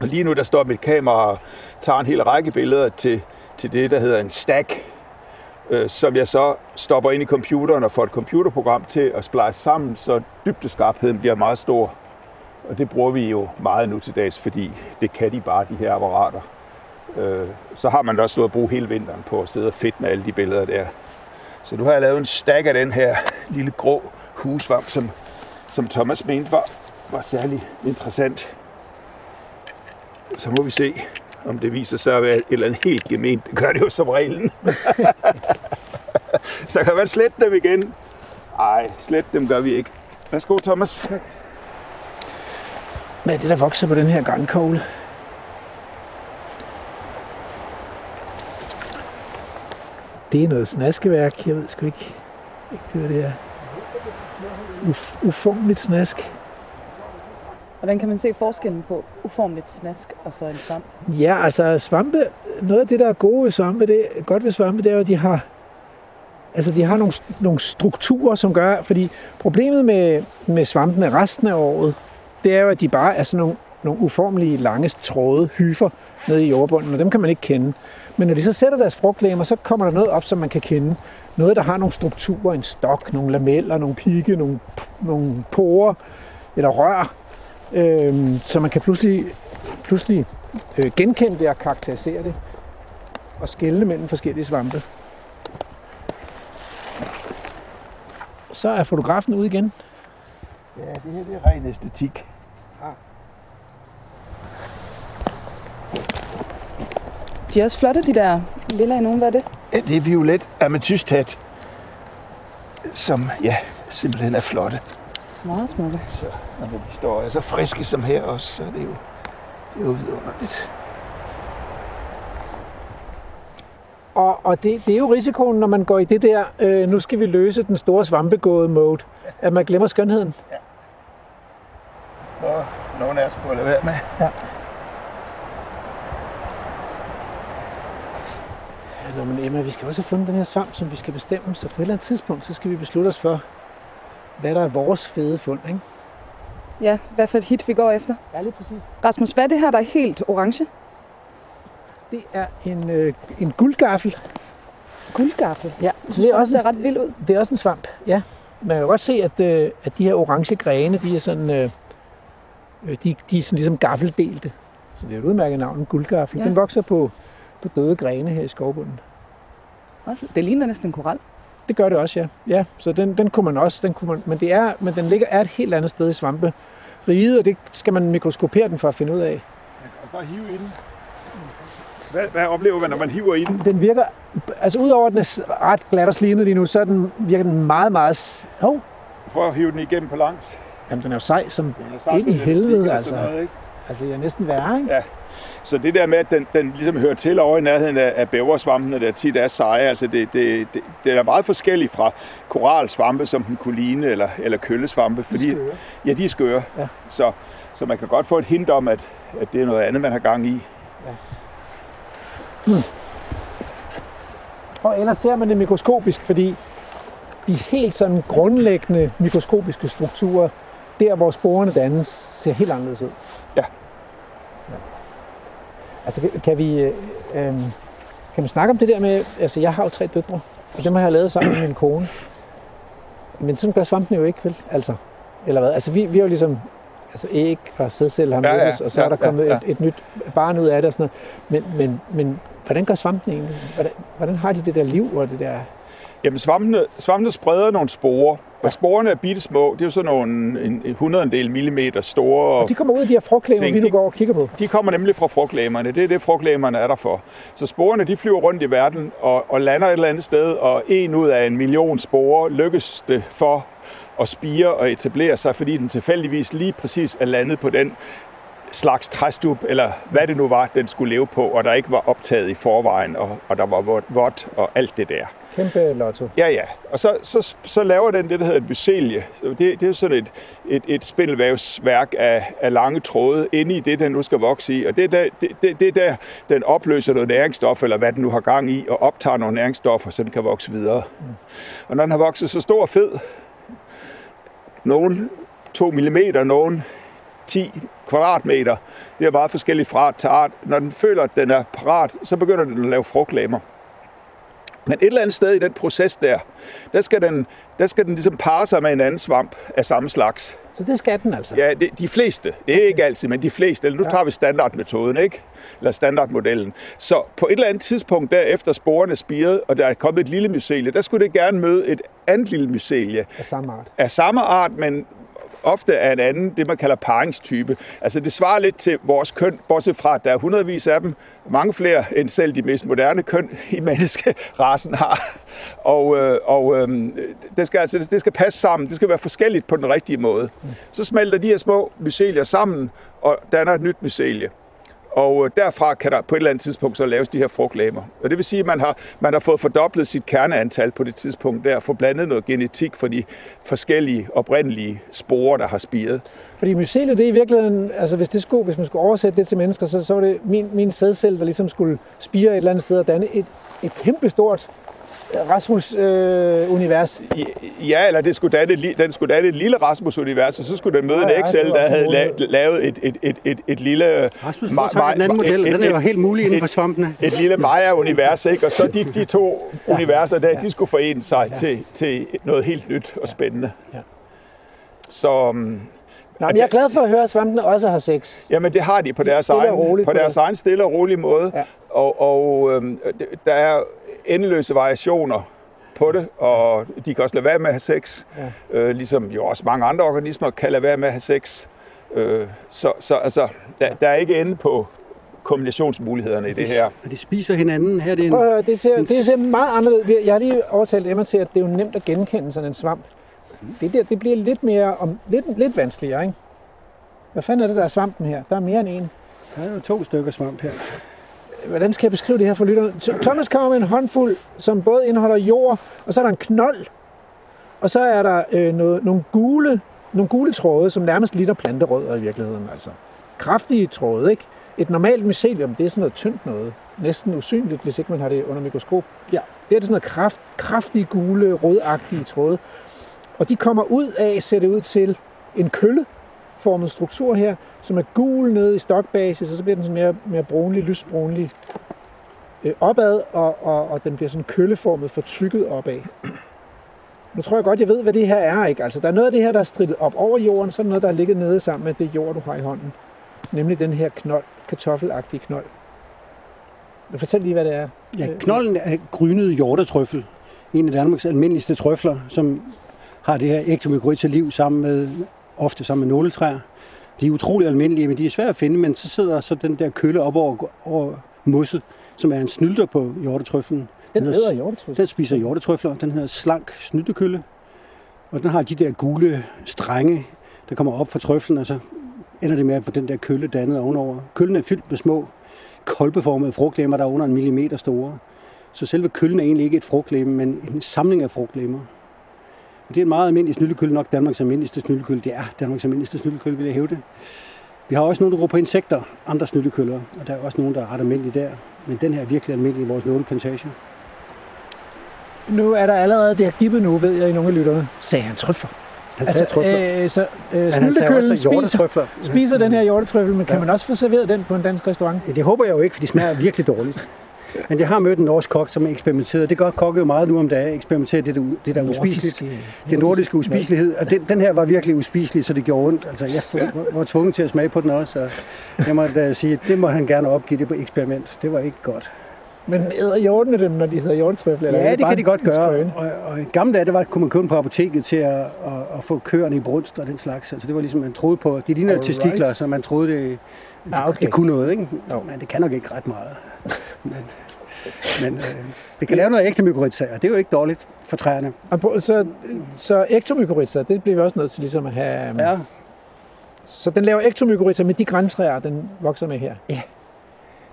Og lige nu der står mit kamera og tager en hel række billeder til, til det, der hedder en stack, øh, som jeg så stopper ind i computeren og får et computerprogram til at splice sammen, så dybdeskarpheden bliver meget stor. Og det bruger vi jo meget nu til dags, fordi det kan de bare, de her apparater. Øh, så har man da også noget at bruge hele vinteren på at sidde og fedt med alle de billeder der. Så nu har jeg lavet en stak af den her lille grå husvamp, som, som Thomas mente var, var særlig interessant. Så må vi se, om det viser sig at være et eller andet helt gement. Det gør det jo som reglen. så kan man slette dem igen. Nej, slet dem gør vi ikke. Værsgo, Thomas. Hvad er det, der vokser på den her grænkogle? Det er noget snaskeværk. Jeg ved sgu ikke, ikke hvad det er. Uf, uformeligt snask. Hvordan kan man se forskellen på uformligt snask og så en svamp? Ja, altså svampe, noget af det, der er gode ved svampe, det er godt ved svampe, det er jo, at de har, altså de har nogle, nogle strukturer, som gør, fordi problemet med, med svampene resten af året, det er jo, at de bare er sådan nogle, nogle uformelige, lange tråde, hyfer nede i jordbunden, og dem kan man ikke kende. Men når de så sætter deres frugtlæmer, så kommer der noget op, som man kan kende. Noget, der har nogle strukturer, en stok, nogle lameller, nogle pigge, nogle, nogle porer eller rør, øh, så man kan pludselig, pludselig øh, genkende det og karakterisere det og skelne mellem forskellige svampe. Så er fotografen ude igen. Ja, det her det er ren æstetik. De er også flotte, de der lilla i nogen. Hvad er det? Ja, det er violet ametystat, som ja, simpelthen er flotte. Meget smukke. Så når de står er så friske som her også, så er det jo, det er jo vidunderligt. Og, og det, det er jo risikoen, når man går i det der, øh, nu skal vi løse den store svampegåde mode, at man glemmer skønheden. Og nogen af os må lade være med. Ja. Nå, men Emma, vi skal også have fundet den her svamp, som vi skal bestemme, så på et eller andet tidspunkt, så skal vi beslutte os for, hvad der er vores fede fund, ikke? Ja, hvad for et hit vi går efter. Ja, lige præcis. Rasmus, hvad er det her, der er helt orange? Det er en, øh, en guldgaffel. Guldgaffel. Ja, Så det er også ser ret vildt ud. Det er også en svamp, ja. Man kan godt se, at, øh, at de her orange grene, de er sådan, øh, øh, de, de er sådan ligesom gaffeldelte. Så det er et udmærket navn, guldgaffel. Ja. Den vokser på, på døde grene her i skovbunden. Det ligner næsten en koral. Det gør det også, ja. ja så den, den kunne man også, den kunne man, men, det er, men den ligger er et helt andet sted i svampe. Riget, og det skal man mikroskopere den for at finde ud af. Man kan bare hive i den. Hvad, hvad oplever man, når man hiver i den? Den virker, altså udover at den er ret glat og slimet lige nu, så den, virker den meget, meget... Hov, Prøv at hive den igennem på langs. jamen den er jo sej som Den er samtidig ind i helvede, altså. noget, ikke? Altså, jeg er næsten værre, ikke? Ja. Så det der med, at den, den ligesom hører til over i nærheden af, af bæversvampene, der tit er seje, altså det, det, det, det er meget forskelligt fra koralsvampe, som den kunne ligne, eller, eller køllesvampe. Fordi, skøre. Ja, de er skøre. Ja. Så, så man kan godt få et hint om, at, at det er noget andet, man har gang i. Og ellers ser man det mikroskopisk, fordi de helt sådan grundlæggende mikroskopiske strukturer, der hvor sporene dannes, ser helt anderledes ud. Ja. ja. Altså kan- vi, øh, øh, kan vi snakke om det der med, altså jeg har jo tre døtre, og dem har jeg lavet sammen med min kone. Men sådan gør svampen jo ikke, vel? Altså, eller hvad? Altså vi, vi har jo ligesom, altså æg og sædceller har Ja, ja, mødtes, og så ja, er der ja, kommet ja. Et, et nyt barn ud af det og sådan noget. Men, men, men hvordan gør svampen egentlig? Hvordan, hvordan har de det der liv og det der... Jamen svampene, svampene spreder nogle sporer, og sporene er bitte små. Det er jo sådan nogle en, en hundredendel millimeter store. Og de kommer ud af de her frugtklemmer, Tænk, vi nu går og kigger på. De kommer nemlig fra frugtlægerne. Det er det, frugtlægerne er der for. Så sporene de flyver rundt i verden og, og lander et eller andet sted, og en ud af en million sporer lykkes det for at spire og etablere sig, fordi den tilfældigvis lige præcis er landet på den slags træstup, eller hvad det nu var, den skulle leve på, og der ikke var optaget i forvejen, og, og der var vådt, og alt det der. Kæmpe lotto. Ja, ja. Og så, så, så laver den det, der hedder et mycelie. Så Det, det er sådan et, et, et spindelvævsværk af, af lange tråde inde i det, den nu skal vokse i. Og det er der, det, det, det er der, den opløser noget næringsstof, eller hvad den nu har gang i, og optager nogle næringsstoffer, så den kan vokse videre. Og når den har vokset så stor og fed, nogen 2 mm, nogen 10 kvadratmeter, det er meget forskelligt fra art til art. Når den føler, at den er parat, så begynder den at lave frugtlemmer. Men et eller andet sted i den proces der, der skal den, der skal den ligesom parre sig med en anden svamp af samme slags. Så det skal den altså. Ja, det, de fleste. Det er ikke altid, men de fleste. Eller nu tager vi standardmetoden, ikke? Eller standardmodellen. Så på et eller andet tidspunkt derefter sporene spiret, og der er kommet et lille mycelie, der skulle det gerne møde et andet lille mycelie Af samme art. af samme art, men ofte er en anden, det man kalder paringstype. Altså det svarer lidt til vores køn, bortset fra, at der er hundredvis af dem, mange flere end selv de mest moderne køn i menneskerasen har. Og, øh, og øh, det, skal, altså, det skal passe sammen, det skal være forskelligt på den rigtige måde. Så smelter de her små mycelier sammen og danner et nyt mycelie. Og øh, derfra kan der på et eller andet tidspunkt så laves de her frugtlamer. Og det vil sige, at man har, man har fået fordoblet sit kerneantal på det tidspunkt der, få blandet noget genetik for de forskellige oprindelige sporer, der har spiret. Fordi myceliet, det er i virkeligheden, altså hvis, det skulle, hvis man skulle oversætte det til mennesker, så, så var det min, min sædcelle, der ligesom skulle spire et eller andet sted og danne et, et kæmpestort Rasmus-univers. Ja, eller det skulle danne, et den skulle danne et lille Rasmus-univers, og så skulle den møde en ja, det Excel, der havde en la- lavet et, et, et, et, et lille... Rasmus ma- den anden model, et- den er jo et- helt mulig inden for et- svampene. et lille Maya-univers, ikke? Og så de, de to universer der, de skulle forene sig til, til noget helt nyt og spændende. Ja. Så, um, Nå, men jeg er glad for at høre, at svampene også har sex. jamen det har de på deres, egen, på på deres deres- egen stille og rolige måde. Ja. Og, og øhm, der er endeløse variationer på det, og de kan også lade være med at have sex, Ja. øh, ligesom jo også mange andre organismer kan lade være med at have sex. Øh, så så altså, der, der er ikke ende på kombinationsmulighederne i det her. Og de spiser hinanden. Her er det en... Prøv det ser, det ser meget anderledes. Jeg har lige overtalt Emma til, at det er jo nemt at genkende sådan en svamp. Det der, det bliver lidt mere om, lidt, lidt vanskeligere, ikke? Hvad fanden er det, der er svampen her? Der er mere end en. Der er jo to stykker svamp her. Hvordan skal jeg beskrive det her for lytterne? Thomas kommer med en håndfuld, som både indeholder jord, og så er der en knold, og så er der øh, noget, nogle, gule, nogle gule tråde, som nærmest ligner planterødder i virkeligheden. Altså. Kraftige tråde, ikke? Et normalt mycelium, det er sådan noget tyndt noget. Næsten usynligt, hvis ikke man har det under mikroskop. Ja. Det er sådan noget kraft, kraftige, gule, rødagtige tråde. Og de kommer ud af, ser det ud til, en kølleformet struktur her, som er gul nede i stokbasis, og så bliver den sådan mere, mere brunlig, lysbrunlig øh, opad, og, og, og den bliver sådan kølleformet fortrykket opad. Nu tror jeg godt, jeg ved, hvad det her er. Ikke? Altså, der er noget af det her, der er strittet op over jorden, så er der noget, der er ligget nede sammen med det jord, du har i hånden. Nemlig den her knold, kartoffelagtige knold. Men Fortæl lige, hvad det er. Ja, knolden er grynet hjortetrøffel. En af Danmarks almindeligste trøfler, som har det her ektomykorrhiza liv sammen med, ofte sammen med nåletræer. De er utrolig almindelige, men de er svære at finde, men så sidder så den der kølle op over, over mosset, som er en snylter på hjortetrøflen. Den hedder hjortetrøs. Den spiser hjortetrøfler. Den hedder slank snyltekølle. Og den har de der gule strenge, der kommer op fra trøflen, og så ender det med at få den der kølle dannet ovenover. Køllen er fyldt med små kolbeformede frugtlemmer, der er under en millimeter store. Så selve køllen er egentlig ikke et frugtlemme, men en samling af frugtlemmer. Det er en meget almindelig snyltekølle, nok Danmarks almindeligste snyltekølle. Det er Danmarks almindeligste snyltekølle, vil jeg hæve det. Vi har også nogle, der går på insekter, andre snyltekøller, og der er også nogle, der er ret almindelige der. Men den her er virkelig almindelig i vores nåleplantage. Nu er der allerede, det har givet nu, ved jeg i nogle af lytterne, sagde han trøfler. Han sagde trøfler. øh, så øh, snyltekøllen også spiser, spiser den her hjortetrøffel, men kan Ja. man også få serveret den på en dansk restaurant? Ja, det håber jeg jo ikke, for de smager virkelig dårligt. Men jeg har mødt en norsk kok, som eksperimenterede. Det gør kokke jo meget nu om dagen, eksperimentere det, det der er uspiseligt. Det nordiske uspiselighed. Og den, den her var virkelig uspiselig, så det gjorde ondt. Altså, jeg var, tvunget til at smage på den også. Og jeg må da sige, at det må han gerne opgive det på eksperiment. Det var ikke godt. Men æder hjortene dem, når de hedder er Ja, det bare kan de godt gøre. Og, og i gamle dage, der var, kunne man købe på apoteket til at, at, at få køerne i brunst og den slags. Altså det var ligesom, man troede på, de ligner Alright. testikler, så man troede, det, det, Ah, okay. det kunne noget, ikke? Jo. Men det kan nok ikke ret meget. Men, men øh, det kan lave noget ægte mykorrhiza, og det er jo ikke dårligt for træerne. Og Så, så ektomykorrhiza, det bliver vi også nødt til ligesom at have... Ja, Så den laver ektomykorrhiza med de græntræer, den vokser med her.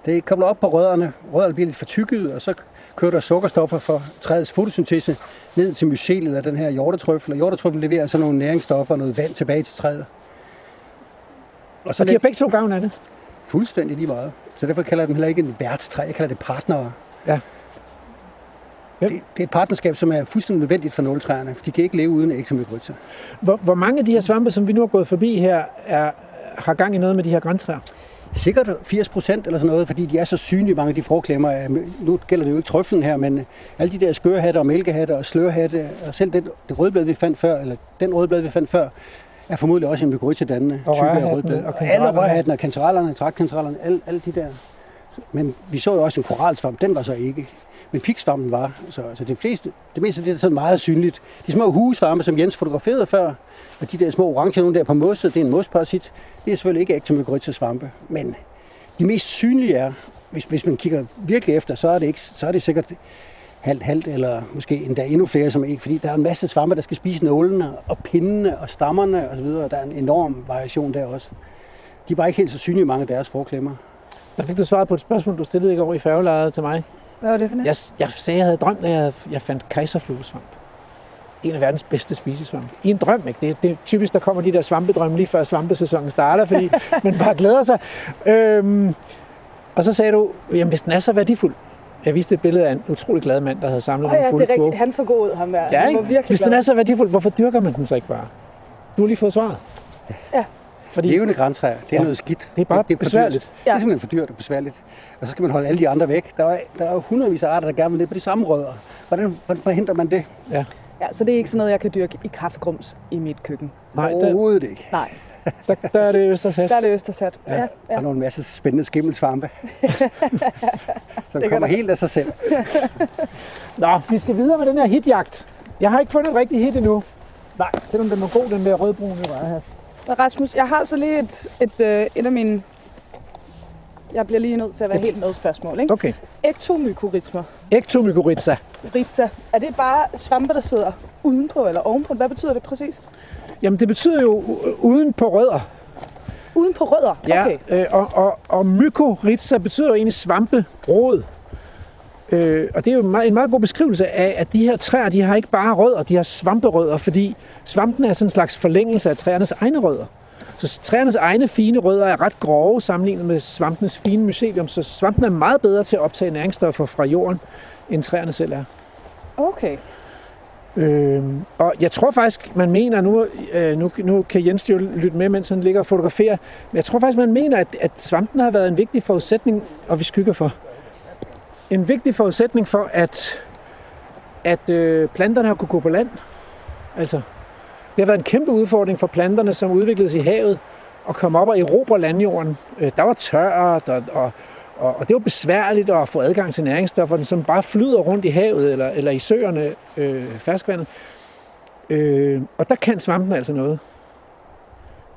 Det kommer op på rødderne. Rødderne bliver lidt for tykket, og så kører der sukkerstoffer fra træets fotosyntese ned til mycelet af den her hjortetrøffel. Og hjortetrøffel leverer så nogle næringsstoffer og noget vand tilbage til træet. Og Så de har begge to gavn af det. fuldstændig lige meget. Så derfor kalder jeg dem heller ikke en værtstræ, jeg kalder det partnere. Ja. Ja. Det, det er et partnerskab, som er fuldstændig nødvendigt for nåletræerne, for de kan ikke leve uden ektomykorrhiza. Hvor, hvor mange af de her svampe, som vi nu har gået forbi her, er, har gang i noget med de her græntræer? Sikkert 80 procent eller sådan noget, fordi de er så synlige, mange af de forklemmer. af- Nu gælder det jo ikke trøflen her, men alle de der skørehatter og mælkehatter og slørhatte, og selv den, det rødblad, vi fandt før, eller den rødblad, vi fandt før, er formodentlig også en mykorrhiza-dannende type af rødblad. og alle rørhatten og kantarellerne, trakkantarellerne, alle, alle de der. Men vi så jo også en koralsvamp, den var så ikke. Men piksvampen var, så, så det, fleste, det meste af det er sådan meget synligt. De små hugesvampe, som Jens fotograferede før, og de der små orange nogle der på mosset, det er en mosparasit. Det er selvfølgelig ikke ektomykorrhiza svampe, men de mest synlige er, hvis, hvis man kigger virkelig efter, så er det, ikke, så er det sikkert halvt halvt, eller måske endda endnu flere, som ikke, fordi der er en masse svampe, der skal spise nålene, og pindene, og stammerne osv., og der er en enorm variation der også. De er bare ikke helt så synlige, mange af deres forklemmer. Der fik du svaret på et spørgsmål, du stillede i går i færgelejet til mig. Hvad var det for noget? Jeg, jeg sagde, jeg havde drømt, at jeg, jeg fandt kejserfluesvamp. En af verdens bedste spisesvampe. I en drøm, ikke? Det, det er typisk, der kommer de der svampedrømme lige før svampesæsonen starter, fordi man bare glæder sig. Øhm, og så sagde du, jamen hvis den er så værdifuld. Jeg viste et billede af en utrolig glad mand, der havde samlet nogle ja, det fulde er rigtigt. kurve. Han så god ud, ham der. Ja, ikke? var virkelig Hvis den er så værdifuld, hvorfor dyrker man den så ikke bare? Du har lige fået svaret. Ja. Fordi Levende græntræer, det er Ja. noget skidt. Det er bare for dyrt. besværligt. Det Ja. er simpelthen for dyrt og besværligt. Og så skal man holde alle de andre væk. Der er, der er hundredvis af arter, der gerne vil det på de samme rødder. Hvordan, hvordan forhindrer man det? ja. Ja, så det er ikke sådan noget, jeg kan dyrke i kaffegrums i mit køkken. Nej, der, Overhovedet ikke. Nej, der, der er det Østersat. der er det Østersat. Ja, Der ja. er nogle masse spændende skimmelsvampe. som kan kommer der. helt af sig selv. Nå, vi skal videre med den her hitjagt. Jeg har ikke fundet et rigtigt hit endnu. Nej, selvom den var god, den der rødbrune rørhat. Og Rasmus, jeg har så lige et, et, øh, et af mine... Jeg bliver lige nødt til at være helt med spørgsmål, ikke? Okay. Ektomykorrhismer. Ektomykorrhiza. Ritza. Er det bare svampe, der sidder udenpå eller ovenpå? Hvad betyder det præcis? Jamen, det betyder jo u- uden på rødder. Uden på rødder? Okay. øh, og, og, og mykorrhiza betyder jo egentlig svamperod. Øh, og det er jo en meget, en meget god beskrivelse af, at de her træer, de har ikke bare rødder, de har svamperødder, fordi svampen er sådan en slags forlængelse af træernes egne rødder. Så træernes egne fine rødder er ret grove sammenlignet med svampenes fine mycelium, så svampen er meget bedre til at optage næringsstoffer fra jorden, end træerne selv er. Okay. Øh, og jeg tror faktisk, man mener, nu, øh, nu, nu kan Jens jo lytte med, mens han ligger og fotograferer, men jeg tror faktisk, man mener, at, at svampen har været en vigtig forudsætning, og vi skygger for, en vigtig forudsætning for, at, at øh, planterne har kunne gå på land. Altså, det har været en kæmpe udfordring for planterne, som udvikledes i havet, og kom op og erobre landjorden. Øh, der var tørt, og, og, og, og det var besværligt at få adgang til næringsstofferne, som bare flyder rundt i havet eller, eller i søerne, øh, ferskvandet. Øh, og der kan svampen altså noget.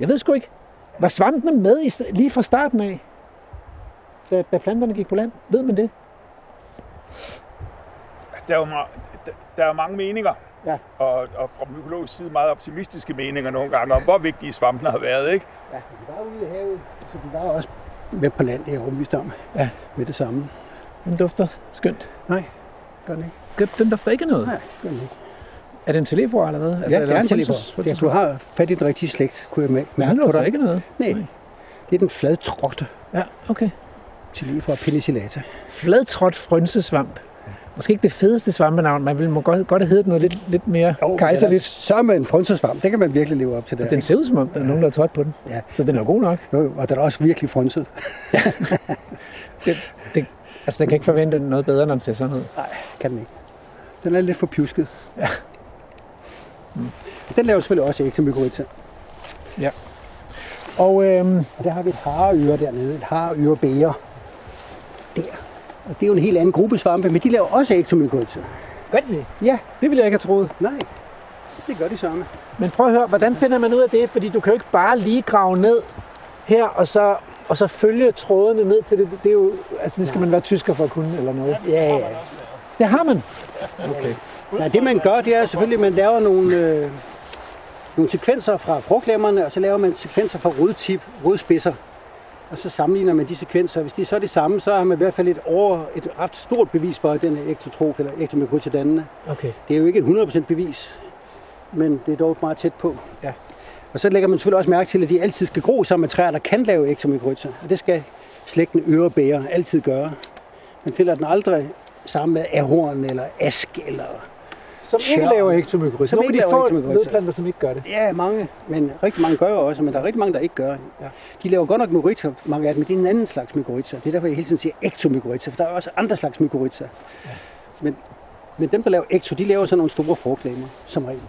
Jeg ved sgu ikke. Var svampene med i, lige fra starten af, da, da planterne gik på land? Ved man det? Der er jo der- der er mange meninger. Ja. Og, og fra mykologisk side meget optimistiske meninger nogle gange om, hvor vigtige svampene har været. Ikke? Ja, de var ude i havet, så de var også med på land, det er jeg overbevist om. Ja. Med det samme. Den dufter skønt. Nej, gør den ikke. Den, den dufter ikke noget. Nej, gør den ikke. Er det en telefon eller hvad? Altså, ja, eller gerne til frynses- ja, du har fat i den rigtige slægt, kunne jeg mærke Men den dig. ikke noget. Nej, Nej. det er den fladtrådte Ja, okay. fra penicillata. Fladtrådt frynsesvamp. Måske ikke det fedeste svampenavn, man vil må godt, godt have heddet noget lidt, lidt mere Jo, kejserligt. Så med en frønsesvamp, det kan man virkelig leve op til der. Den ser ud som om, der er nogen, der har trådt på den. Ja. Så den er god nok. Jo, og den er også virkelig frønset. Det, det, altså, den kan ikke forvente noget bedre, når den ser sådan ud. Nej, kan den ikke. Den er lidt for pjusket. Ja. Den laver selvfølgelig også æg til mykorrhiza. Og øhm, Og der har vi et hareøre dernede, et hareøre bære. Der. Og det er jo en helt anden gruppe svampe, men de laver også mykorrhiza. gør de det? Ja, Det ville jeg ikke have troet. nej. Det gør de samme. Men prøv at høre, hvordan finder man ud af det? Fordi du kan jo ikke bare lige grave ned her, og så, og så følge trådene ned til det. Det, er jo, altså, det skal man være tysker for at kunne, eller noget. Ja, ja. Det har man. Ja, det man gør, det er selvfølgelig, at man laver nogle, øh, nogle sekvenser fra frugtlemmerne, og så laver man sekvenser fra rodtip, rodspidser. Og så sammenligner man de sekvenser. Hvis de så er de samme, så har man i hvert fald et, over, et ret stort bevis for, at den er ektotrof eller ektomykorrhizadannende. Okay. Det er jo ikke et 100% bevis, men det er dog meget tæt på. Ja. Og så lægger man selvfølgelig også mærke til, at de altid skal gro sammen med træer, der kan lave ektomykorrhiza. Og det skal slægten ørebæger altid gøre. Man finder den aldrig sammen med ahorn eller ask eller... Som ikke laver ektomykorrhiza. Som Nogle af ikke de laver få nødplanter, som ikke gør det. Ja, mange, men rigtig mange gør også, men der er rigtig mange, der ikke gør. Ja. De laver godt nok mykorrhiza, mange af dem, men det er en anden slags mykorrhiza. Det er derfor, jeg hele tiden siger ektomykorrhiza, for der er også andre slags mykorrhiza. Ja. Men, men dem, der laver ekto, de laver sådan nogle store frugtlemmer, som regel.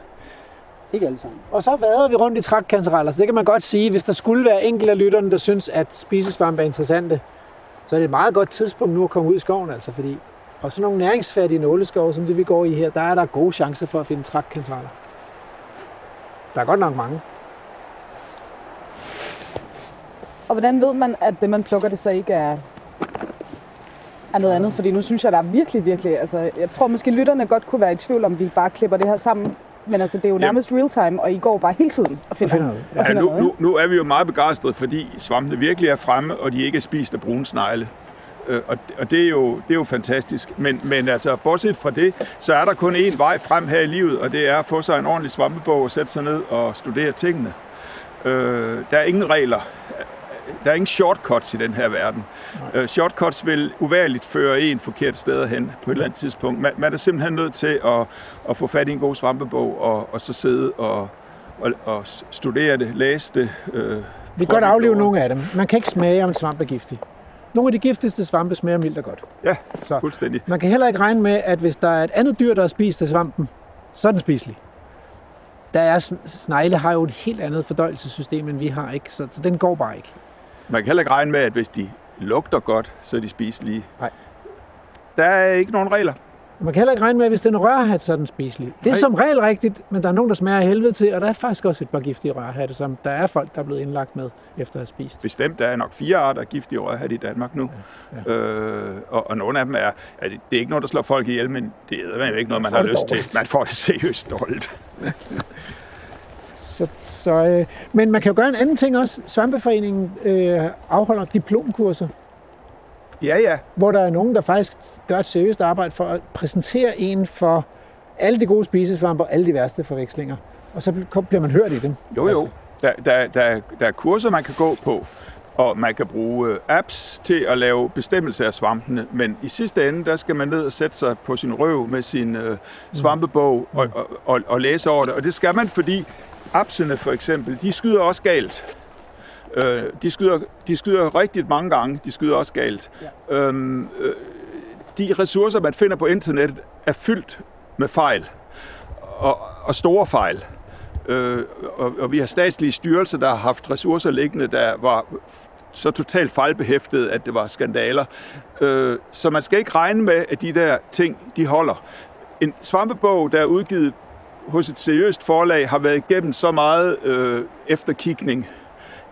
Ikke alle sammen. Og så vader vi rundt i trækkantereller, så det kan man godt sige, hvis der skulle være enkelte af lytterne, der synes, at spisesvampe er interessante, så er det et meget godt tidspunkt nu at komme ud i skoven, altså, fordi og sådan nogle næringsfattige nåleskove, som det vi går i her, der er der gode chancer for at finde trækkantereller. Der er godt nok mange. Og hvordan ved man, at det, man plukker, det så ikke er, er noget andet? Fordi nu synes jeg, der er virkelig, virkelig... Altså, jeg tror måske, lytterne godt kunne være i tvivl, om vi bare klipper det her sammen. Men altså, det er jo nærmest real time, og I går bare hele tiden og finder, finder noget. og Ja, finder nu, noget. nu, nu er vi jo meget begejstrede, fordi svampene virkelig er fremme, og de ikke er spist af brune snegle. Øh, Og, og det, er jo, det er jo fantastisk. Men, men altså, bortset fra det, så er der kun én vej frem her i livet, og det er at få sig en ordentlig svampebog og sætte sig ned og studere tingene. Øh, der er ingen regler. Der er ingen shortcuts i den her verden. Øh, shortcuts vil uværligt føre en forkert sted hen på et eller andet tidspunkt. Man, man er simpelthen nødt til at, at få fat i en god svampebog, og, og så sidde og, og, og studere det, læse det. Øh, Vi kan godt aflive nogle af dem. Man kan ikke smage, om svamp er giftig. Nogle af de giftigste svampe smager mildt og godt. Ja, Så. fuldstændig. Man kan heller ikke regne med, at hvis der er et andet dyr, der er spist af svampen, så er den spiselig. Der er, sn- snegle har jo et helt andet fordøjelsessystem, end vi har, ikke? Så, så den går bare ikke. Man kan heller ikke regne med, at hvis de lugter godt, så er de spiselige. Nej. Der er ikke nogen regler. Man kan heller ikke regne med, at hvis den er rørhat, så er den spiselig. Det er Nej. som regel rigtigt, men der er nogen, der smager af helvede til, og der er faktisk også et par giftige rørhatte, som der er folk, der er blevet indlagt med, efter at have spist. Bestemt, der er nok fire arter af giftige rørhat i Danmark nu. Ja, Ja, Øh, og, og nogle af dem er, er det, det er ikke noget, der slår folk ihjel, men det er jo ikke noget, man får har lyst dårligt. til. Man får det seriøst dårligt. Så, så, øh, men man kan jo gøre en anden ting også. Svampeforeningen øh, afholder diplomkurser, Ja, ja. hvor der er nogen, der faktisk gør et seriøst arbejde for at præsentere en for alle de gode spisesvampe og alle de værste forvekslinger. Og så bliver man hørt i dem. Jo, jo. Altså, Der, der, der, der er kurser, man kan gå på, og man kan bruge øh, apps til at lave bestemmelse af svampene, men i sidste ende, der skal man ned og sætte sig på sin røv med sin øh, svampebog og, og, og, og læse over det. Og det skal man, fordi appsene for eksempel, de skyder også galt. Øh, de, skyder, de skyder rigtig mange gange, de skyder også galt. Ja. Øhm, øh, de ressourcer, man finder på internettet, er fyldt med fejl. Og, og store fejl. Øh, og, og vi har statslige styrelser, der har haft ressourcer liggende, der var så totalt fejlbehæftet, at det var skandaler. Øh, så man skal ikke regne med, at de der ting, de holder. En svampebog, der er udgivet hos et seriøst forlag, har været igennem så meget øh, efterkigning,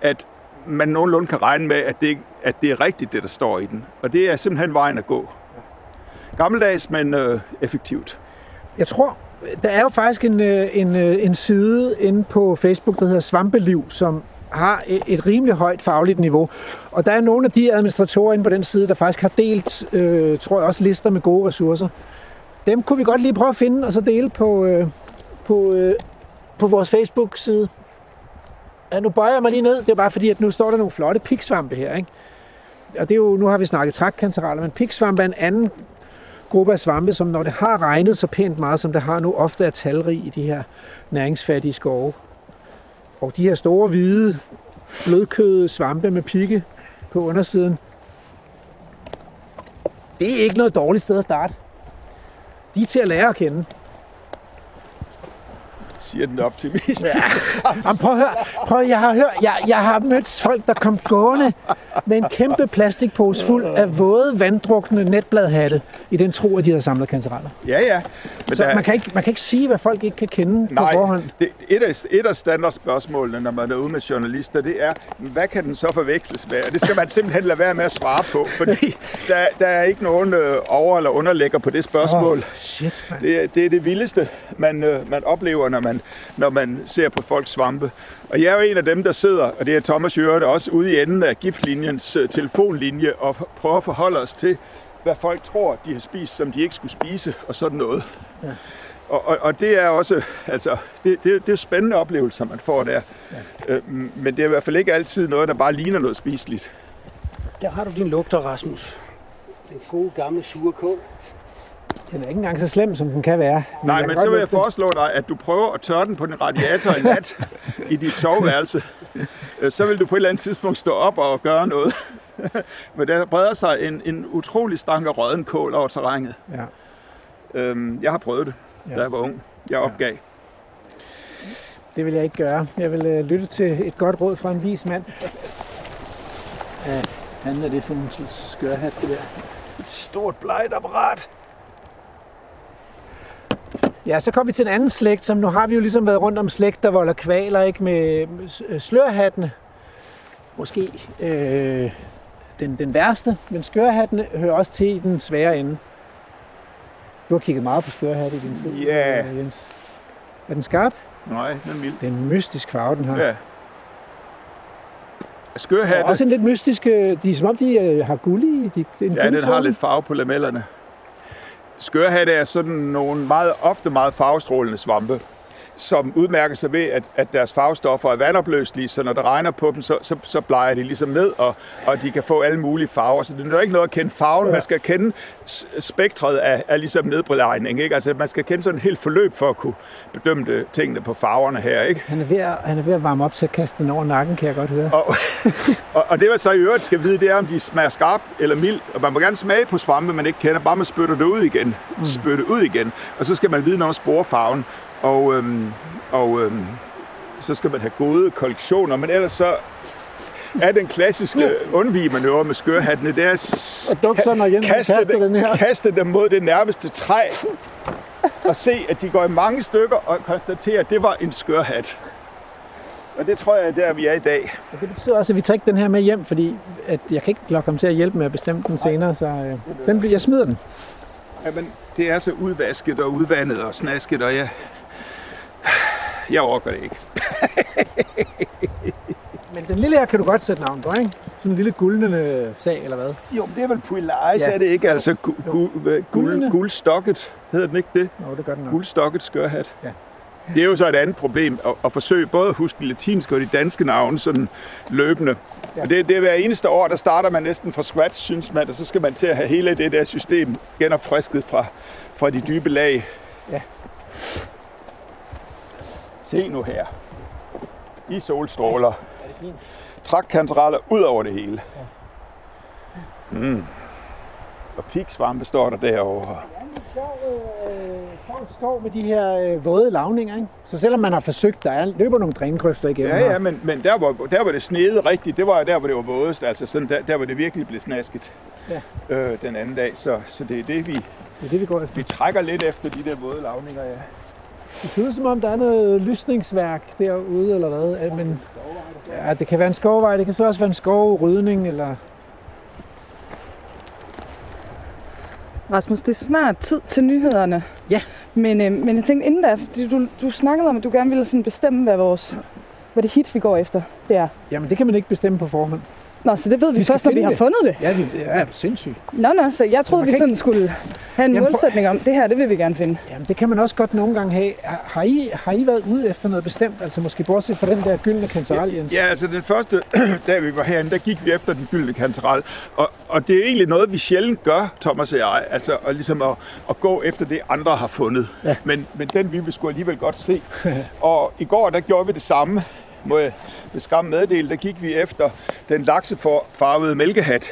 at man nogenlunde kan regne med, at det, at det er rigtigt, det der står i den. Og det er simpelthen vejen at gå. Gammeldags, men øh, effektivt. Jeg tror, der er jo faktisk en, øh, en, øh, en side inde på Facebook, der hedder Svampeliv, som har et, et rimelig højt fagligt niveau. Og der er nogle af de administratorer inde på den side, der faktisk har delt, øh, tror jeg også, lister med gode ressourcer. Dem kunne vi godt lige prøve at finde, og så dele på, øh, på, øh, på vores Facebook-side. Ja, nu bøjer jeg mig lige ned. Det er bare fordi, at nu står der nogle flotte piksvampe her. Ikke? Og det er jo, nu har vi snakket trækkantereller, men piksvampe er en anden gruppe af svampe, som når det har regnet så pænt meget, som det har nu, ofte er talrig i de her næringsfattige skove. Og de her store, hvide, blødkødede svampe med pigge på undersiden, det er ikke noget dårligt sted at starte. De er til at lære at kende. Siger den optimistiske. Jamen, prøv at høre. Prøv, jeg har hørt, jeg, jeg har mødt folk, der kom gående med en kæmpe plastikpose fuld af våde, vanddrukne netbladhatte, i den tro, at de havde samlet kantereller. Ja, ja. Men Så der- man kan, ikke, man kan ikke sige, hvad folk ikke kan kende på Nej, forhånd. det, et, af, et af standardspørgsmålene, når man er ude med journalister, det er, hvad kan den så forveksles med? Og det skal man simpelthen lade være med at svare på, fordi der, der er ikke nogen øh, over- eller underlægger på det spørgsmål. Shit, man. Det, er- det er det vildeste, man, øh, man oplever, når man man, når man ser på folks svampe. Og jeg er jo en af dem, der sidder, og det er Thomas Jørgen, også ude i enden af giftlinjens øh, telefonlinje, og prøver at forholde os til, hvad folk tror, de har spist, som de ikke skulle spise, og sådan noget. Ja. Og, og, og det er også, altså, det, det, det er spændende oplevelser, man får der. Ja. Øh, men det er i hvert fald ikke altid noget, der bare ligner noget spiseligt. Der har du din lugter, Rasmus. Den gode gamle sure kål. Den er ikke engang så slem, som den kan være. Nej, jeg men så vil jeg den. foreslå dig, at du prøver at tørre den på din radiator i nat i dit soveværelse. Så vil du på et eller andet tidspunkt stå op og gøre noget. Men der breder sig en, en utrolig stank af rødden kål over terrænet. Ja. Øhm, Jeg har prøvet det, Ja. da jeg var ung. Jeg opgav. Det vil jeg ikke gøre. Jeg vil øh, lytte til et godt råd fra en vis mand. Hvad fanden er det for en slags skørhat, det der? Et stort bleget apparat. Ja, så kom vi til en anden slægt, som nu har vi jo ligesom været rundt om slægt, der volder kvaler, ikke? Med øh, slørhattene. Måske øh, den, den værste, men skørhattene hører også til i den svære ende. Du har kigget meget på skørhatte i din tid, Ja. øh, Jens. Er den skarp? Nej, den er mild. Det er en mystisk farve, den har. Ja. Og Skørhatte. også en lidt mystisk, øh, de er som om de øh, har guld i. De, det en Ja, den har lidt farve på lamellerne. Skørhatte er sådan nogle meget, ofte meget farvestrålende svampe, som udmærker sig ved, at, at deres farvestoffer er vandopløselige, så når det regner på dem, så, så, så bleger de ligesom ned, og, og de kan få alle mulige farver. Så det er jo ikke noget at kende farven, Ja. man skal kende spektret af, af ligesom nedbrydning. Ikke? Altså, man skal kende sådan et helt forløb for at kunne bedømme det, tingene på farverne her. Ikke? Han er, ved at, han er ved at varme op til at kaste den over nakken, kan jeg godt høre. Og, og, og det, man så i øvrigt skal vide, det er, om de smager skarp eller mild. Og man må gerne smage på svampe, man ikke kender, bare man spytter det ud igen. Mm. Spytte ud igen. Og så skal man vide noget om sporefarven. Og, øhm, og øhm, så skal man have gode kollektioner. Men ellers så er den klassiske undvigemanøvre med skørhattene, det er at kaste, kaster den her. kaste dem mod det nærmeste træ. Og se, at de går i mange stykker og konstatere, at det var en skørhat. Og det tror jeg er der, vi er i dag. Og det betyder også, at vi tager ikke den her med hjem, fordi at jeg kan ikke lokke ham til at hjælpe med at bestemme den senere, så øh, den, jeg smider den. Jamen, det er så udvasket og udvandet og snasket, og jeg... Jeg overgår det ikke. Men den lille her kan du godt sætte navn på, ikke? Sådan en lille guldende sag, eller hvad? Jo, men det er vel Puilaris, Ja. er det ikke? Altså gu, gu, gu, guldstokket, hedder den ikke det? Nå, det gør den nok. Guldstokket skørhat. Ja. Det er jo så et andet problem, at, at forsøge både at huske de latinske og de danske navne sådan løbende. Ja. Og det, det er hver eneste år, der starter man næsten fra scratch, synes man, og så skal man til at have hele det der system genopfrisket fra, fra de dybe lag. Ja. Se nu her. I solstråler. Er det fint? Trækkantereller ud over det hele. Mm. Og piksvampe står der derovre. Sjov, øh, skov med de her øh, våde lavninger, ikke? Så selvom man har forsøgt, der er, løber nogle drængrøfter igennem Ja, ja, men, men der, hvor, der hvor det snede rigtigt, det var der, hvor det var vådest. Altså sådan der, der hvor det virkelig blev snasket Ja. øh, den anden dag. Så, så det er det, vi, Det er det, vi går efter. vi trækker lidt efter de der våde lavninger, ja. Det ser ud som om, der er noget lysningsværk derude, eller hvad. Men, ja, det kan være en skovvej, det kan så også være en skovrydning, eller... Rasmus, det er snart tid til nyhederne. Ja. Men, øh, men jeg tænkte inden da, fordi du, du snakkede om, at du gerne ville sådan bestemme, hvad, vores, hvad det hit, vi går efter, det er. Jamen, det kan man ikke bestemme på forhånd. Nå, så det ved vi, Vi vi først, når vi har det. fundet det. Ja, vi, ja, er sindssygt. Nå, nå, så jeg troede, vi sådan skulle have en Jamen, målsætning om, det her, det vil vi gerne finde. Jamen, det kan man også godt nogle gange have. Har- I, har I været ude efter noget bestemt? Altså måske bortset fra den der gyldne kantarel, Jens? Ja, altså den første dag vi var herinde, der gik vi efter den gyldne kantarel. Og, og det er egentlig noget, vi sjældent gør, Thomas og jeg. Altså at, ligesom at, at gå efter det, andre har fundet. Ja. Men, men den ville vi skulle alligevel godt se. og i går, der gjorde vi det samme. Må jeg med skam meddele, der gik vi efter den laksefarvede mælkehat,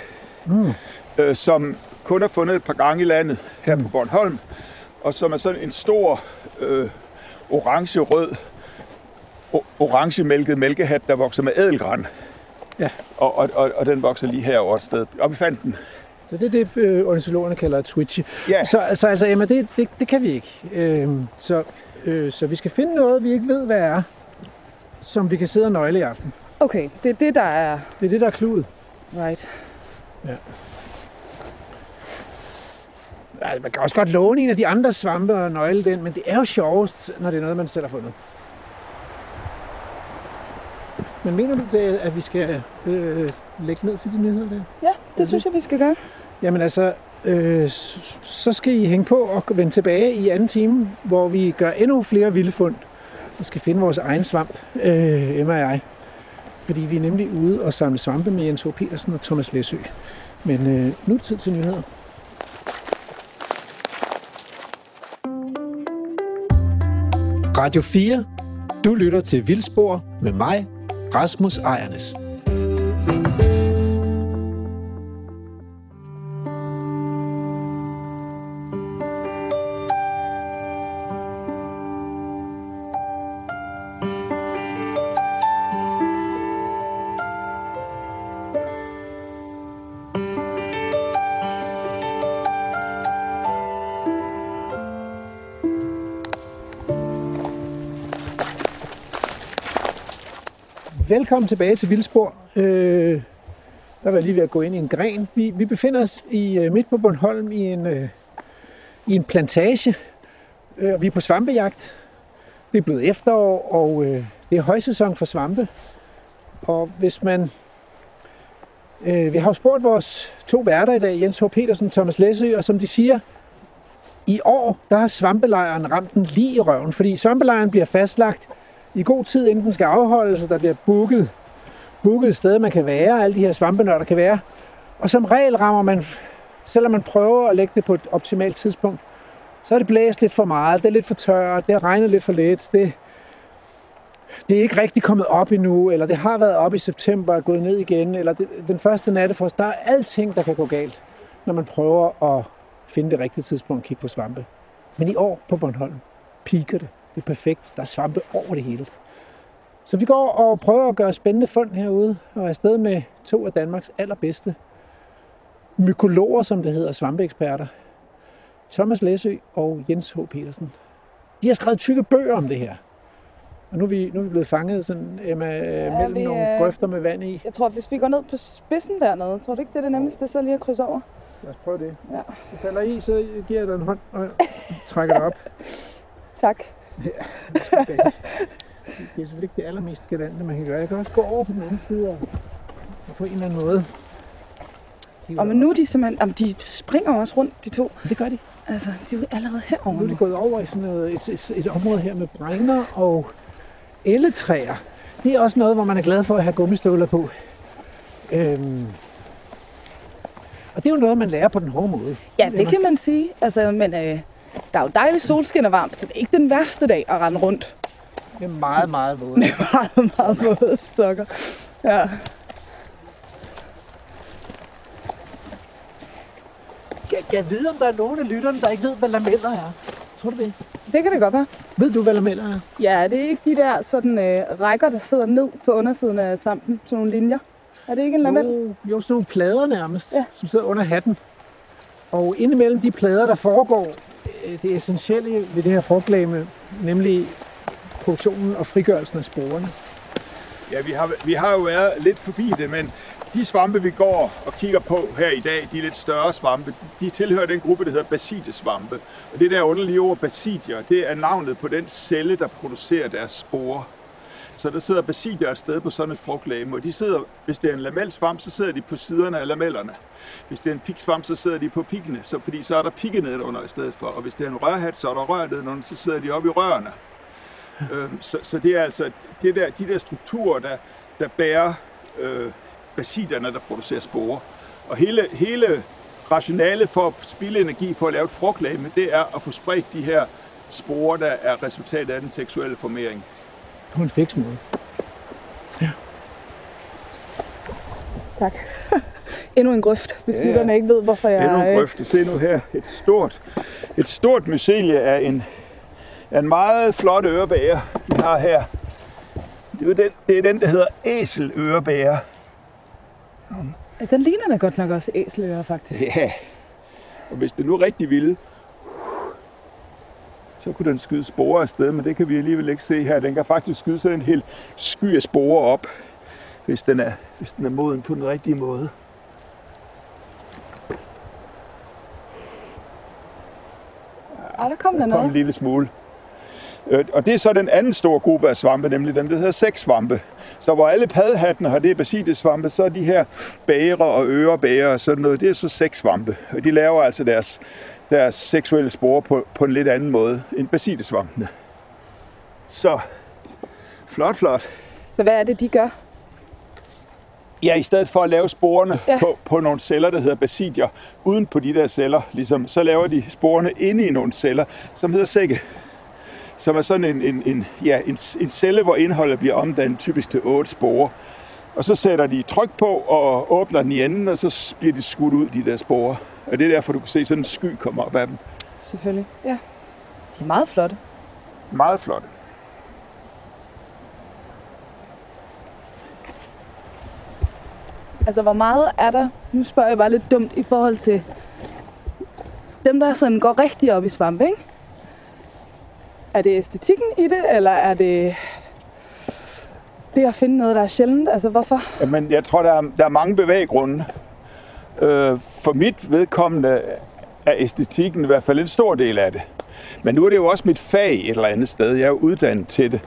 Mm. øh, som kun er fundet et par gange i landet her Mm. på Bornholm. Og som er sådan en stor øh, orange-rød orange-mælket mælkehat, der vokser med ædelgran. Ja. Og, og, og, og den vokser lige herovre et sted. Og vi fandt den. Så det er det, øh, ornitologerne kalder et twitchy. Ja, Så, så altså, Emma, det, det, det kan vi ikke. Øhm, så, øh, så vi skal finde noget, vi ikke ved, hvad er, som vi kan sidde og nøgle i aften. Okay, det er det, der er Det er det, der er kludet. right. Altså, man kan også godt låne en af de andre svampe og nøgle den, men det er jo sjovest, når det er noget, man selv har fundet. Men mener du, det, at vi skal øh, lægge ned til de nyheder der? Ja, det synes jeg, vi skal gøre. Jamen altså, øh, så skal I hænge på og vende tilbage i anden time, hvor vi gør endnu flere vilde fund og skal finde vores egen svamp, øh, Emma og jeg. Fordi vi er nemlig ude og samle svampe med Jens H. Petersen og Thomas Læsø. Men øh, nu er det tid til nyheder. Radio 4. Du lytter til Vildspor med mig, Rasmus Ejernes. Velkommen tilbage til Vildspor. Øh, der var jeg lige ved at gå ind i en gren. Vi, vi befinder os i øh, midt på Bornholm i en, øh, i en plantage. Øh, og vi er på svampejagt. Det er blevet efterår, og øh, det er højsæson for svampe. Og hvis man... Øh, vi har jo spurgt vores to værter i dag, Jens H. Petersen og Thomas Læsø, og som de siger, i år der har svampelejren ramt den lige i røven, fordi svampelejren bliver fastlagt i god tid, inden den skal afholdes, og der bliver booket, booket et sted, man kan være, alle de her svampenørder kan være. Og som regel rammer man, selvom man prøver at lægge det på et optimalt tidspunkt, så er det blæst lidt for meget, det er lidt for tørt, det har regnet lidt for lidt, det, det er ikke rigtig kommet op endnu, eller det har været op i september og gået ned igen, eller det, den første nattefrost, der er alting, der kan gå galt, når man prøver at finde det rigtige tidspunkt at kigge på svampe. Men i år på Bornholm piker det. Det er perfekt. Der er svampe over det hele. Så vi går og prøver at gøre spændende fund herude, og er afsted med to af Danmarks allerbedste mykologer, som det hedder, svampeeksperter. Thomas Læsø og Jens H. Petersen. De har skrevet tykke bøger om det her. Og nu er vi, nu er vi blevet fanget sådan, Emma, ja, mellem vi, nogle øh, grøfter med vand i. Jeg tror, hvis vi går ned på spidsen dernede, tror du ikke, det er det nemmeste, så lige at krydse over? Lad os prøve det. Ja. Hvis du falder i, så giver jeg dig en hånd og trækker dig op. Tak. Det er selvfølgelig ikke det allermest galante, man kan gøre. Jeg kan også gå over på den anden side og og på en eller anden måde. Og men nu er de simpelthen, jamen, de springer også rundt, de to. Det gør de. Altså, de er jo allerede herovre Nu er de gået over i sådan noget, et, et, et område her med bregner og elletræer. Det er også noget, hvor man er glad for at have gummistøvler på. Øhm. Og det er jo noget, man lærer på den hårde måde. Ja, det kan man sige. Altså, men øh, der er jo dejligt solskin og varmt, så det er ikke den værste dag at rende rundt Det er meget, meget vådt. med meget, meget våde sokker. Ja. Jeg, jeg ved, om der er nogen af lytterne, der ikke ved, hvad lameller er. Tror du det? Det kan det godt være. Ved du, hvad lameller er? Ja, det er ikke de der sådan, øh, rækker, der sidder ned på undersiden af svampen. Sådan nogle linjer. Er det ikke en lamel? Jo, jo, sådan nogle plader nærmest, ja. Som sidder under hatten. Og indimellem de plader, der foregår Øh, det essentielle ved det her frugtlæme, nemlig produktionen og frigørelsen af sporene. Ja, vi har, vi har jo været lidt forbi det, men de svampe, vi går og kigger på her i dag, de lidt større svampe, de tilhører den gruppe, der hedder basidesvampe. Og det der underlige ord basidier, det er navnet på den celle, der producerer deres sporer. Så der sidder basidier et sted på sådan et frugtlæme, og de sidder, hvis det er en lamelsvamp, så sidder de på siderne af lamellerne. Hvis det er en piksvamp, så sidder de på pikkene, så, fordi så er der pikke nedenunder i stedet for. Og hvis det er en rørhat, så er der rør nedenunder, så sidder de oppe i rørene. Øhm, så, så det er altså det der, de der strukturer, der, der bærer øh, basiderne, der producerer sporer. Og hele, hele rationale for at spille energi på at lave et frugtlæme, det er at få spredt de her sporer, der er resultat af den seksuelle formering. På en fiks måde. Tak. Endnu en grøft, hvis Ja, ja, ja. lytterne ikke ved, hvorfor jeg... Endnu en øh, grøfte. Se nu her, et stort, et stort mycelie af en, af en meget flot ørebæger, vi har her. Det er, den, det er den, der hedder æselørebæger. Den ligner da godt nok også æselører, faktisk. Ja, og hvis det nu rigtig ville, så kunne den skyde sporer afsted, men det kan vi alligevel ikke se her. Den kan faktisk skyde sådan en hel sky af sporer op, hvis den er, hvis den er moden på den rigtige måde. der kom der kom en noget. lille smule. Øh, Og det er så den anden store gruppe af svampe, nemlig dem, der hedder sæksvampe. Så hvor alle paddehattene har det basidesvampe, så er de her bære og ørebære og sådan noget, det er så sæksvampe. Og de laver altså deres, deres seksuelle spore på, på en lidt anden måde end basidesvampene. Så flot, flot. Så hvad er det, de gør? Ja, i stedet for at lave sporene Ja. ja. på, på nogle celler, der hedder basidier, uden på de der celler, ligesom, så laver de sporene inde i nogle celler, som hedder sække. Som er sådan en, en, en, ja, en, en celle, hvor indholdet bliver omdannet typisk til otte sporer. Og så sætter de tryk på og åbner den i enden, og så bliver de skudt ud, de der sporer. Og det er derfor, du kan se sådan en sky komme op af dem. Selvfølgelig, ja. De er meget flotte. Meget flot. Altså, hvor meget er der, nu spørger jeg bare lidt dumt, i forhold til dem, der sådan går rigtig op i svampe, ikke? Er det æstetikken i det, eller er det det at finde noget, der er sjældent? Altså, hvorfor? Jamen, jeg tror, der er, der er mange bevæggrunde. Øh, for mit vedkommende er æstetikken i hvert fald en stor del af det. Men nu er det jo også mit fag et eller andet sted. Jeg er jo uddannet til det.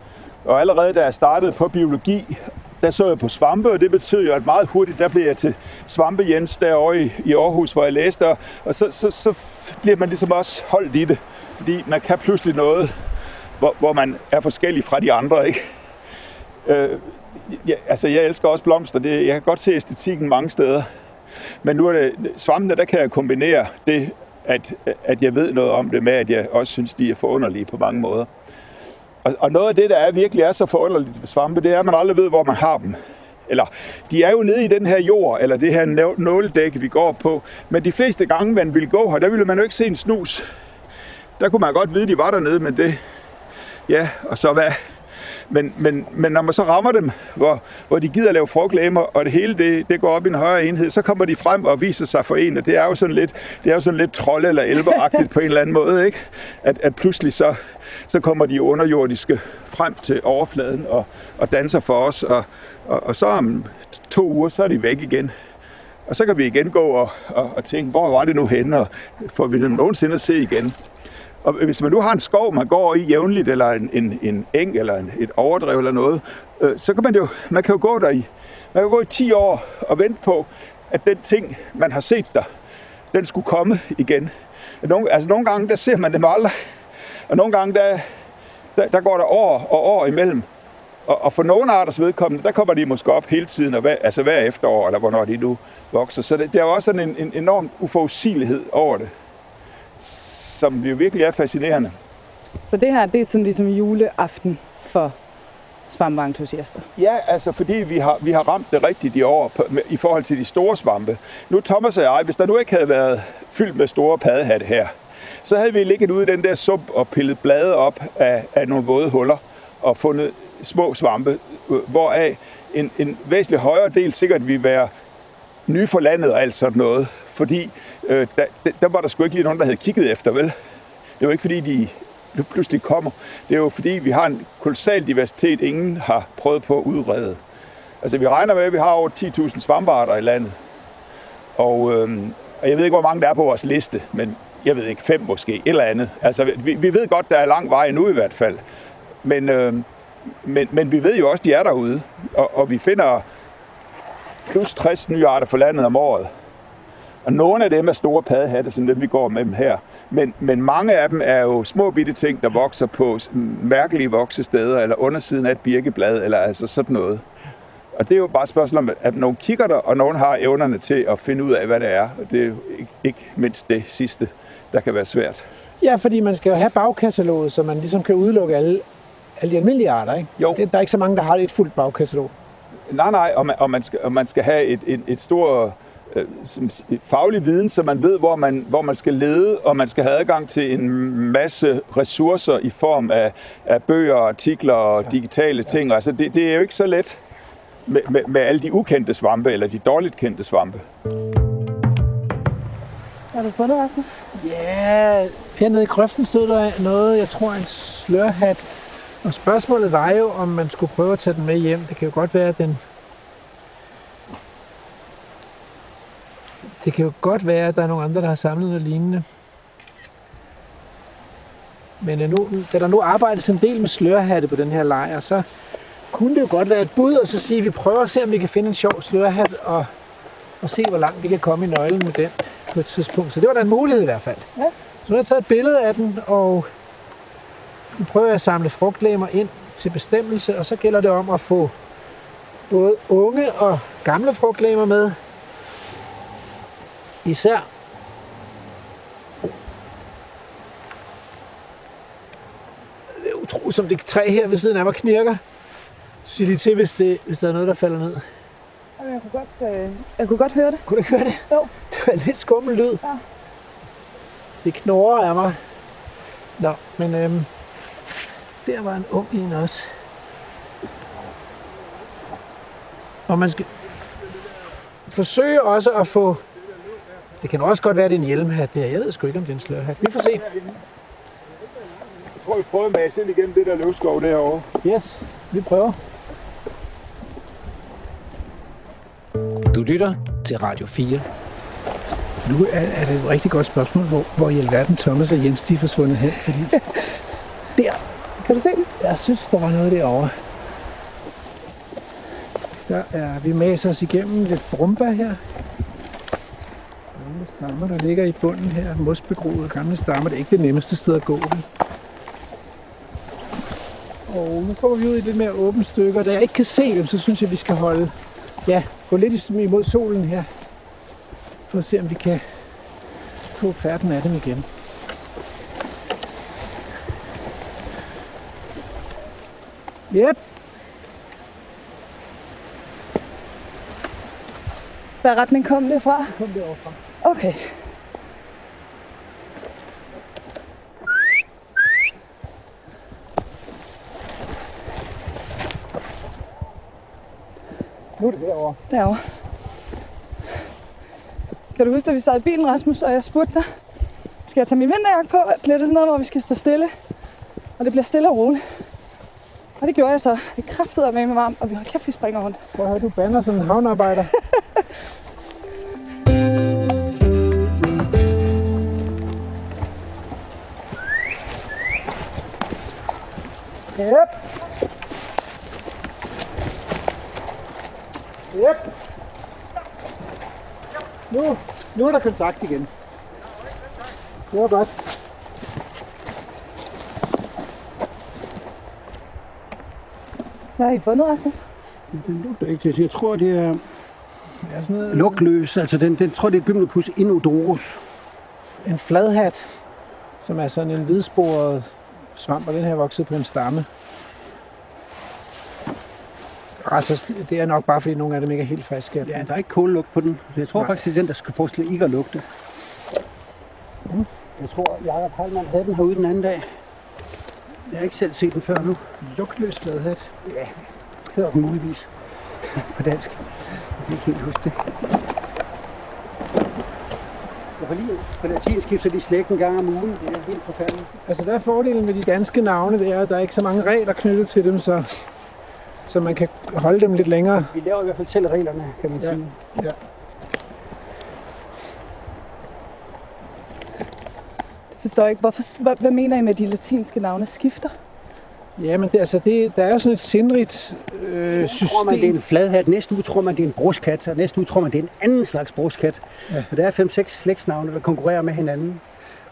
Og allerede da jeg startede på biologi, der så jeg på svampe, og det betød jo, at meget hurtigt, der blev jeg til svampe Jens derovre i, i Aarhus, hvor jeg læste, og, og så, så, så bliver man ligesom også holdt i det. Fordi man kan pludselig noget, hvor, hvor man er forskellig fra de andre, ikke? Øh, jeg, altså, jeg elsker også blomster. Det, jeg kan godt se æstetikken mange steder. Men nu er det svampene, der kan jeg kombinere det, at, at jeg ved noget om det, med at jeg også synes, de er forunderlige på mange måder. Og, og noget af det, der er virkelig er så forunderligt ved svampe, det er, at man aldrig ved, hvor man har dem. Eller, de er jo nede i den her jord, eller det her nåledække, vi går på. Men de fleste gange, man ville gå her, der ville man jo ikke se en snus. Der kunne man godt vide, de var dernede, men det... Ja, og så hvad? Men, men, men når man så rammer dem, hvor, hvor de gider lave frugtlæmer, og det hele det, det går op i en højere enhed, så kommer de frem og viser sig for en, og det er jo sådan lidt, det er jo sådan lidt trolde- eller elveragtigt på en eller anden måde, ikke? At, at pludselig så, så kommer de underjordiske frem til overfladen og, og danser for os, og, og, og så om to uger, så er de væk igen. Og så kan vi igen gå og, og, og tænke, hvor var det nu henne, og får vi dem nogensinde at se igen? Og hvis man nu har en skov, man går i jævnligt, eller en, en, en eng, eller en, et overdrev eller noget, øh, så kan man jo, man kan jo gå der i, man kan gå i 10 år og vente på, at den ting, man har set der, den skulle komme igen. Nogle, altså nogle gange, der ser man dem aldrig, og nogle gange, der, der, der går der år og år imellem. Og, og for nogle arters vedkommende, der kommer de måske op hele tiden, og hver, altså hver efterår, eller hvornår de nu vokser. Så det, der er jo også sådan en, en enorm uforudsigelighed over det, som jo virkelig er fascinerende. Så det her, det er sådan ligesom juleaften for svampeentusiaster. Ja, altså fordi vi har, vi har ramt det rigtigt i år på, med, i forhold til de store svampe. Nu Thomas og jeg, hvis der nu ikke havde været fyldt med store paddehatte her, så havde vi ligget ude i den der sump og pillet blade op af, af nogle våde huller og fundet små svampe, øh, hvoraf en, en væsentlig højere del sikkert ville være nye for landet og alt sådan noget. Fordi øh, der, der var der sgu ikke lige nogen, der havde kigget efter, vel? Det var ikke fordi, de nu pludselig kommer. Det er jo fordi, vi har en kolossal diversitet, ingen har prøvet på at udrede. Altså, vi regner med, at vi har over 10.000 svampearter i landet. Og, øhm, og jeg ved ikke, hvor mange der er på vores liste, men jeg ved ikke, fem måske, et eller andet. Altså, vi, vi ved godt, der er lang vej nu i hvert fald. Men, øhm, men, men vi ved jo også, de er derude. Og, og vi finder plus 60 nye arter for landet om året. Og nogle af dem er store paddehatte, som dem vi går med dem her. Men, men mange af dem er jo små bitte ting, der vokser på mærkelige voksesteder, eller undersiden af et birkeblad, eller altså sådan noget. Og det er jo bare et spørgsmål om, at nogen kigger der, og nogen har evnerne til at finde ud af, hvad det er. Og det er jo ikke, ikke mindst det sidste, der kan være svært. Ja, fordi man skal jo have bagkataloget, så man ligesom kan udelukke alle, alle de almindelige arter, ikke? Jo. Det, der er ikke så mange, der har et fuldt bagkatalog. Nej, nej, og man, og man, skal, og man skal have et, et, et stort øh, faglig viden, så man ved, hvor man, hvor man skal lede, og man skal have adgang til en masse ressourcer i form af, af bøger, artikler og ja. digitale ting. Altså, det, det er jo ikke så let med, med, med alle de ukendte svampe, eller de dårligt kendte svampe. Har du fundet, Rasmus? Ja, hernede i grøften stod der noget, jeg tror en slørhat. Og spørgsmålet var jo, om man skulle prøve at tage den med hjem. Det kan jo godt være, at den... Det kan jo godt være, at der er nogle andre, der har samlet noget lignende. Men nu, da der nu arbejdes en del med slørhatte på den her lejr, så kunne det jo godt være et bud, og så sige, at vi prøver at se, om vi kan finde en sjov slørhat, og, og se, hvor langt vi kan komme i nøglen med den på et tidspunkt. Så det var da en mulighed i hvert fald. Ja. Så nu har jeg taget et billede af den, og nu prøver jeg at samle frugtlæmer ind til bestemmelse, og så gælder det om at få både unge og gamle frugtlæmer med. Især det er utroligt, som det træ her ved siden af mig knirker. Sig lige til, hvis, det, hvis der er noget, der falder ned. Jeg kunne godt, øh, jeg kunne godt høre det. Kunne du høre det? Jo. Det var en lidt skummel lyd. Ja. Det knurrer af mig. Nå, men øhm, der var en ung en også. Og man skal forsøge også at få... Det kan også godt være, at det er en hjelmhat der. Jeg ved sgu ikke, om det er en slørhat. Vi får se. Jeg tror, vi prøver at mase ind igennem det der løvskov derovre. Yes, vi prøver. Du lytter til Radio 4. Nu er, er det et rigtig godt spørgsmål, hvor, hvor i alverden Thomas og Jens de er forsvundet hen. Fordi der, Kan du se den? jeg synes, der var noget derovre. Der er, vi maser os igennem lidt brumba her. Gamle stammer, der ligger i bunden her. Mosbegroede gamle stammer. Det er ikke det nemmeste sted at gå. vel? Og nu kommer vi ud i lidt mere åbent stykker. Da jeg ikke kan se dem, så synes jeg, vi skal holde, ja, gå lidt imod solen her. For at se, om vi kan få færden af dem igen. Yep, Hvad retning kom det fra? kom derovre fra. Okay. Nu er det derovre. Derovre. Kan du huske, at vi sad i bilen, Rasmus, og jeg spurgte dig, skal jeg tage min vinterjakke på? Bliver det sådan noget, hvor vi skal stå stille? Og det bliver stille og roligt. Og det gjorde jeg så. Det kræftede med med varmt, og vi har kæft, vi springer rundt. At høre, du bander som en havnearbejder. Yep. Yep. Nu, nu er der kontakt igen. Det var godt. Hvad har I fundet, Rasmus? Den lugter ikke til. Jeg tror, det er Det er sådan noget, lugtløs. Altså, den, den tror, det er Gymnopus inodorus. en fladhat, som er sådan en hvidsporet svamp, og den her vokset på en stamme. Altså, det er nok bare, fordi nogle af dem ikke er helt friske. Ja, der er ikke kållugt på den. Jeg tror Nej. faktisk, det er den, der skal forestille ikke at lugte. Jeg tror, Jacob Heilmann havde den herude den anden dag. Jeg har ikke selv set den før nu. Lugtløs fladhat. hedder den muligvis på dansk. Jeg kan ikke helt huske det. Får lige på latin skifter de slægt en gang om ugen. Det er helt forfærdeligt. Altså, der er fordelen med de danske navne, det er, at der er ikke så mange regler knyttet til dem, så, så man kan holde dem lidt længere. Vi laver i hvert fald selv reglerne, kan man Ja. sige. Jeg forstår ikke, hvorfor, hvad, hvad mener I med, at de latinske navne skifter? Ja, men det, altså, det, der er jo sådan et sindrigt øh, Så tror man, det er system. en fladhat. Næste uge tror man, det er en bruskat. Og næste uge tror man, det er en anden slags bruskat. Ja. Og der er fem-seks slægtsnavne, der konkurrerer med hinanden.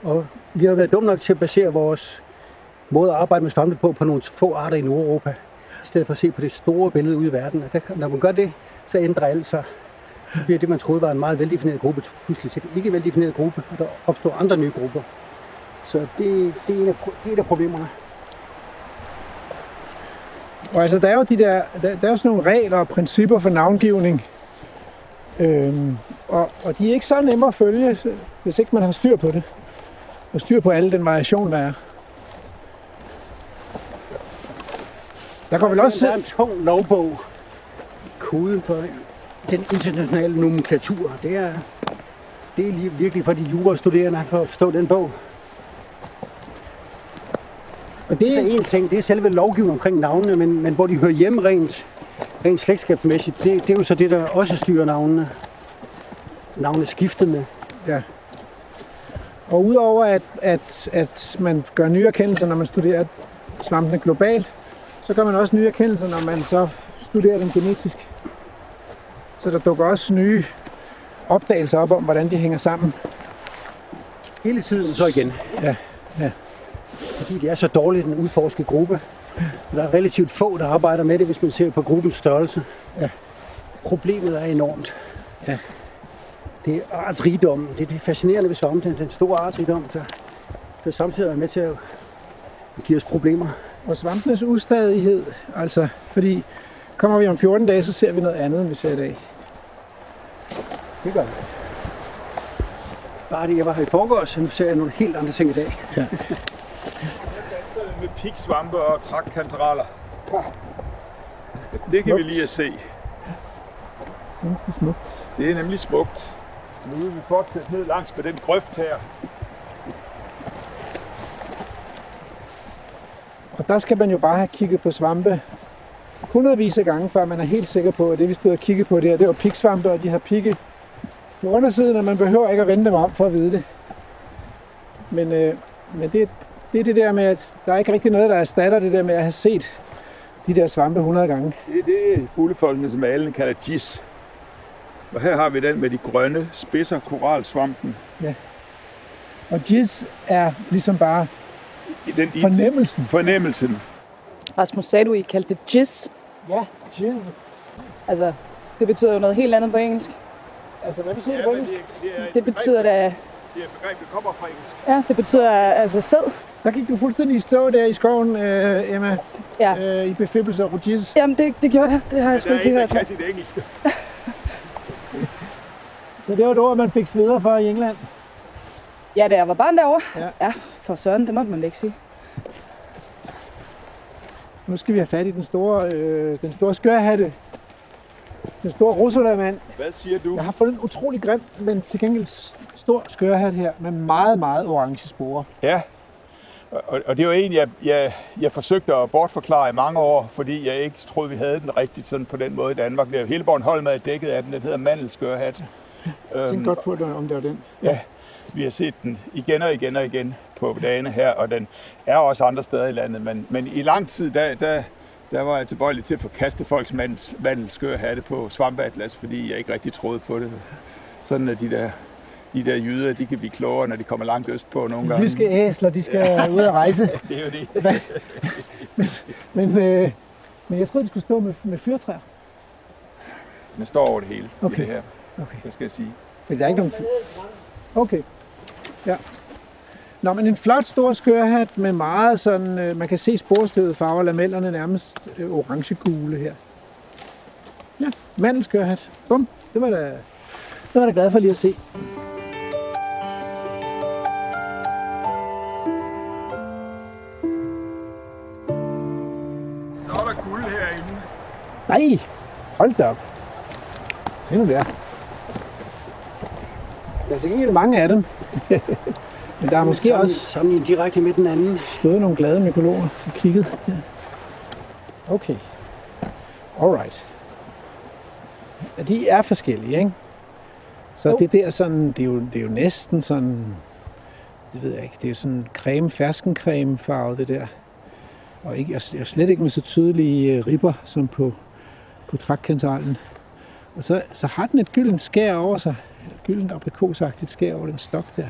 Og vi har været dumme nok til at basere vores måde at arbejde med svampe på, på nogle få arter i Nordeuropa. I stedet for at se på det store billede ude i verden. Og der, når man gør det, så ændrer alt sig. Så bliver det, man troede var en meget veldefineret gruppe, pludselig til en ikke veldefineret gruppe, og der opstår andre nye grupper. Så det, det er en af, det er et af problemerne. Og altså, der er jo de der, der, der er sådan nogle regler og principper for navngivning. Øhm, og, og de er ikke så nemme at følge, hvis ikke man har styr på det. Og styr på alle den variation, der er. Der går vel også... Der er en tung lovbog. Koden for den internationale nomenklatur. Det er, det er lige virkelig for de jurastuderende for at forstå den bog. Og Det er det, en ting, det er selve lovgivningen omkring navnene, men, men hvor de hører hjemme rent, rent slægtskabsmæssigt, det, det er jo så det, der også styrer navnene. Navne skiftende. Og udover at, at, at man gør nye erkendelser, når man studerer svampene globalt, så gør man også nye erkendelser, når man så studerer dem genetisk. Så der dukker også nye opdagelser op om, hvordan de hænger sammen. Hele tiden så igen. Ja, ja. Fordi det er så dårligt en udforsket gruppe. Der er relativt få, der arbejder med det, hvis man ser på gruppens størrelse. Ja. Problemet er enormt. Ja. Det er artsrigdommen. Det er det fascinerende ved svampe, den store artsrigdom, der, der samtidig er med til at give os problemer. Og svampenes ustadighed, altså, fordi kommer vi om 14 dage, så ser vi noget andet, end vi ser i dag. Det gør vi. Bare det, jeg var her i forgårs, så nu ser jeg nogle helt andre ting i dag. Ja. Med piksvampe og trækkanteraler. Det kan vi lige at se. Ganske smukt. Det er nemlig smukt. Nu vil vi fortsætte ned langs med den grøft her. Og der skal man jo bare have kigget på svampe hundredvis af gange, før man er helt sikker på, at det vi stod og kiggede på der, det var piksvampe, og de har pigge på undersiden, og man behøver ikke at vende dem om for at vide det. Men, øh, men det, det er det der med, at der er ikke rigtig noget, der erstatter det der med at have set de der svampe 100 gange. Det er det fuglefolkene, som alle kalder gis. Og her har vi den med de grønne spidser, koralsvampen. Og jizz er ligesom bare den fornemmelsen. Fornemmelsen. Rasmus, sagde du, I kaldte det jizz? Ja, jizz. Altså, det betyder jo noget helt andet på engelsk. Altså, hvad betyder det på engelsk? det, det, Det betyder da, det er et begreb, der kommer fra engelsk. ja, det betyder altså sæd. Der gik du fuldstændig i stå der i skoven, øh, Emma, Ja. øh, i befibbelse over jizz. Jamen, det, det gjorde jeg. Det har jeg sgu er ikke en, der hørt. kan sit engelske. Så det var et ord, man fik sveder for i England. Ja, da jeg var barn derovre. Ja. ja for søren, det måtte man ikke sige. Nu skal vi have fat i den store, øh, den store skørhatte. Den store russermand. Hvad siger du? Jeg har fundet en utrolig grim, men til gengæld stor skørhat her, med meget, meget orange sporer. Ja, og, og det var en, jeg, jeg, jeg forsøgte at bortforklare i mange år, fordi jeg ikke troede, vi havde den rigtigt sådan på den måde i Danmark. Er- Hele Bornholm er dækket af den, den hedder mandelskørhat. Jeg Øhm, godt på, det, om det var den. Ja, vi har set den igen og igen og igen på dagene her, og den er også andre steder i landet, men, men i lang tid, der, der, der var jeg tilbøjelig til at forkaste folks mandels, mandelskør hatte på svampeatlas, fordi jeg ikke rigtig troede på det. Sådan at de der, de der jyder, de kan blive klogere, når de kommer langt øst på nogle gange. jyske æsler, de skal ud at rejse. Det er jo det. Men, øh, men jeg troede, de skulle stå med, med fyrtræer. Den står over det hele Okay. i det her, Okay. det skal jeg sige. Men der er ikke nogen... Okay. Ja. Nå, men en flot stor skørhat med meget sådan, øh, man kan se sporstøvet farver, lamellerne nærmest øh, orange-gule her. Ja, mandelskørhat. Bum, det var da, det var da glad for lige at se. Nej, hold da op. Se nu der. Der er til gengæld mange af dem. Men der er måske også Sammenlignet direkte med den anden. stået nogle glade mykologer og kigget. Ja. Okay. Alright. Ja, de er forskellige, ikke? Så Jo. det der sådan, det er, jo, det er jo næsten sådan, det ved jeg ikke, det er sådan creme, ferskencreme farve, det der. Og ikke, og og slet ikke med så tydelige øh, ribber som på, på trækkantarlen. Og så, så har den et gyldent skær over sig. Et gyldent aprikosagtigt skær over den stok der.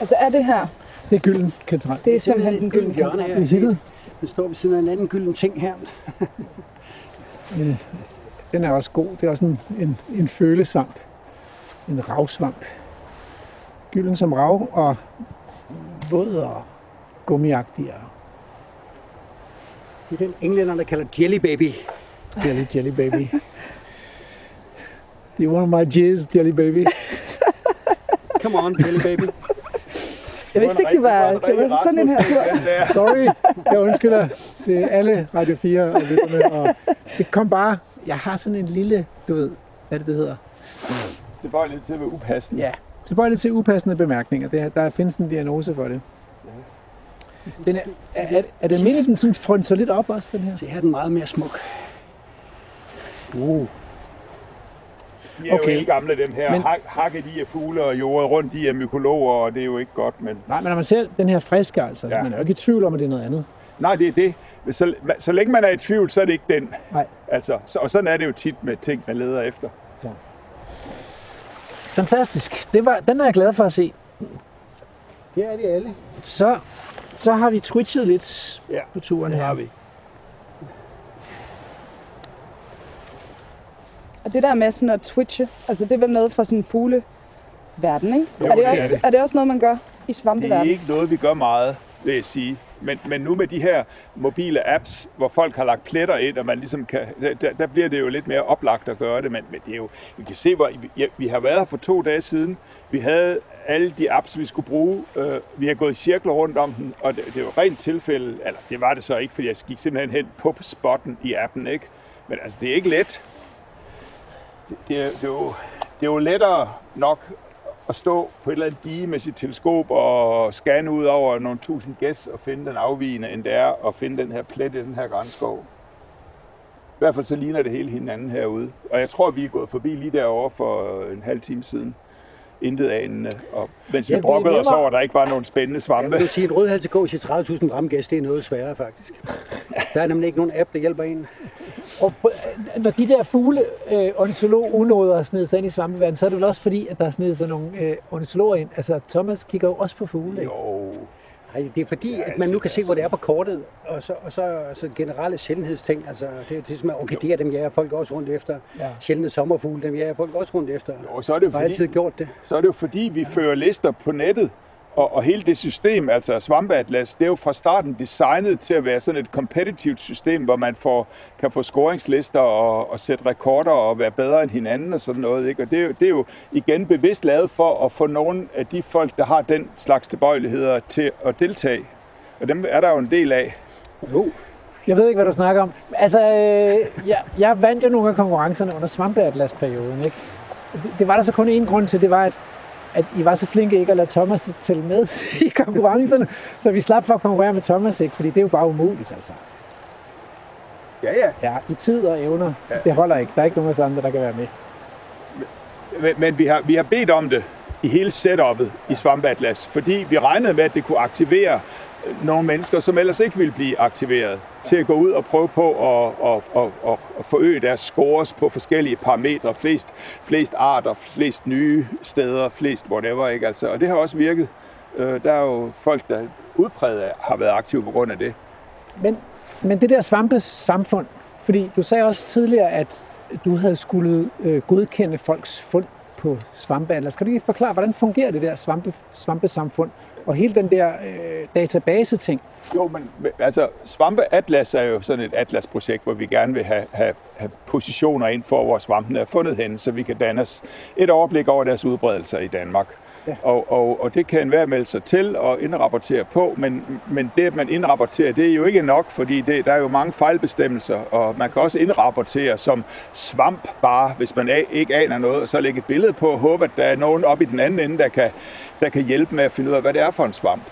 Altså, er det her? Det er gylden kantarel. Det er simpelthen den gyldne hjørne kantar. her. Det er hittet. Den står ved siden af en anden gylden ting her. Men den er også god. Det er også en, en, en følesvamp. En ravsvamp. Gylden som rav og våd og gummiagtig Det er den englænder, der kalder jelly baby. Jelly, jelly baby. Do you want my jizz, jelly baby? Come on, jelly baby. Jeg vidste ikke, det var, det var sådan en her tur. Sorry, jeg undskylder til alle Radio 4 og lytterne. Og det kom bare, jeg har sådan en lille, du ved, hvad det, det hedder. Tilbøjelig til at være upassende. Ja, tilbøjelig til upassende bemærkninger. Det, er- der findes en diagnose for det. Den er, er, er, er det meningen, den sådan frynser lidt op også, den her? Så her er den meget mere smuk. Uh. De er okay. Jo gamle, dem her. Men-. Hakket i af fugle og jordet rundt, de er mykologer, og det er jo ikke godt, men... Nej, men når man ser den her friske, altså, ja. Ja. man er jo ikke i tvivl om, at det er noget andet. Nej, det er det. Så, så længe man er i tvivl, så er det ikke den. Nej. Altså, så, og sådan er det jo tit med ting, man leder efter. Fantastisk. Det var, den er jeg glad for at se. Det er de alle. Så, så har vi twitchet lidt Ja, på turen det her. har vi. Og det der med sådan at twitche, altså det er vel noget fra sådan en fugleverden, ikke? Jo, er, det det er også, det. er det også noget, man gør i Det er svampeverdenen? ikke noget, vi gør meget, vil jeg sige. Men, men nu med de her mobile apps, hvor folk har lagt pletter ind, og man ligesom kan, der, der bliver det jo lidt mere oplagt at gøre det. Men, men det er jo, vi kan se, hvor ja, vi har været her for to dage siden. Vi havde alle de apps, vi skulle bruge. Øh, vi har gået i cirkler rundt om den, og det, det var rent tilfælde, eller det var det så ikke, fordi jeg gik simpelthen hen på spotten i appen, ikke? Men altså, det er ikke let. Det, det, er, det, er, jo, det er jo lettere nok at stå på et eller andet dige med sit teleskop og scanne ud over nogle tusind gæs og finde den afvigende, end det er at finde den her plet i den her grænskov. I hvert fald så ligner det hele hinanden herude. Og jeg tror, vi er gået forbi lige derovre for en halv time siden. Intet anende. Og mens vi Ja, er brokkede os over, at der ikke var nogen spændende Jeg svampe. vil sige, at en rødhalsekog til 30.000 gram gas, det er noget sværere faktisk. Der er nemlig ikke nogen app, der hjælper en. Og når de der fugle øh, ornitolog-unoder sned sig ind i svampeverdenen, så er det vel også fordi, at der er snedet sig nogle øh, ornitologer ind. Altså, Thomas kigger jo også på fugle. Ikke? Jo, Nej, det er fordi, Ja, at man altså, nu kan det se, er hvor det er på kortet, og så, og så altså, generelle sjældenhedsting. Altså, det, det er som at orkideer, dem jager folk også rundt efter. Ja. Sjældne sommerfugle, dem jager folk også rundt efter. jo, så er det jo har altid fordi, gjort det. så er det jo fordi, vi fører lister på nettet, og, og hele det system, altså Svampeatlas, det er jo fra starten designet til at være sådan et kompetitivt system, hvor man får, kan få scoringslister og, og sætte rekorder og være bedre end hinanden og sådan noget. Ikke? Og det er, jo, det er jo igen bevidst lavet for at få nogle af de folk, der har den slags tilbøjeligheder til at deltage. Og dem er der jo en del af. Jo, Jeg ved ikke, hvad du snakker om. Altså, øh, jeg, jeg vandt jo nogle af konkurrencerne under Svampeatlas-perioden. Ikke? Det, det var der så kun én grund til, det var, at, at I var så flinke ikke at lade Thomas tælle med i konkurrencerne, så vi slap for at konkurrere med Thomas, ikke? fordi det er jo bare umuligt. Altså. Ja, ja. Ja, i tid og evner, Ja. det holder ikke. Der er ikke nogen af os andre, der kan være med. Men, men vi, har, vi har bedt om det i hele setup'et i Svampeatlas, fordi vi regnede med, at det kunne aktivere nogle mennesker, som ellers ikke ville blive aktiveret, til at gå ud og prøve på at, at, at, at, at forøge deres scores på forskellige parametre, flest, flest arter, flest nye steder, flest whatever, ikke? Altså, og det har også virket. Øh, der er jo folk, der udpræget har været aktive på grund af det. Men, men det der svampesamfund, fordi du sagde også tidligere, at du havde skulle øh, godkende folks fund på svampe. Eller skal du ikke forklare, hvordan fungerer det der svampe, svampesamfund? Og hele den der øh, database-ting. Jo, men altså Svampe Atlas er jo sådan et atlasprojekt, hvor vi gerne vil have, have, have positioner ind for, hvor svampene er fundet henne, så vi kan danne os et overblik over deres udbredelser i Danmark. Ja. Og, og, og det kan enhver melde sig til og indrapportere på, men, men det, at man indrapporterer, det er jo ikke nok, fordi det, der er jo mange fejlbestemmelser, og man kan også indrapportere som svamp bare, hvis man a- ikke aner noget, og så lægge et billede på og håbe, at der er nogen oppe i den anden ende, der kan, der kan hjælpe med at finde ud af, hvad det er for en svamp.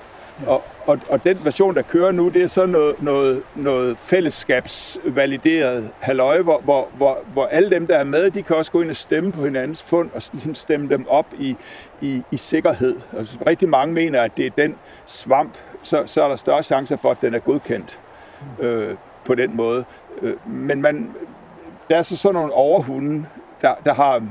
Og, og, og den version, der kører nu, det er så noget, noget, noget fællesskabsvalideret halløj, hvor, hvor, hvor, hvor alle dem, der er med, de kan også gå ind og stemme på hinandens fund og ligesom stemme dem op i, i, i sikkerhed. Altså, rigtig mange mener, at det er den svamp, så, så er der større chancer for, at den er godkendt øh, på den måde. Øh, men man, der er så sådan nogle overhunde, der, der har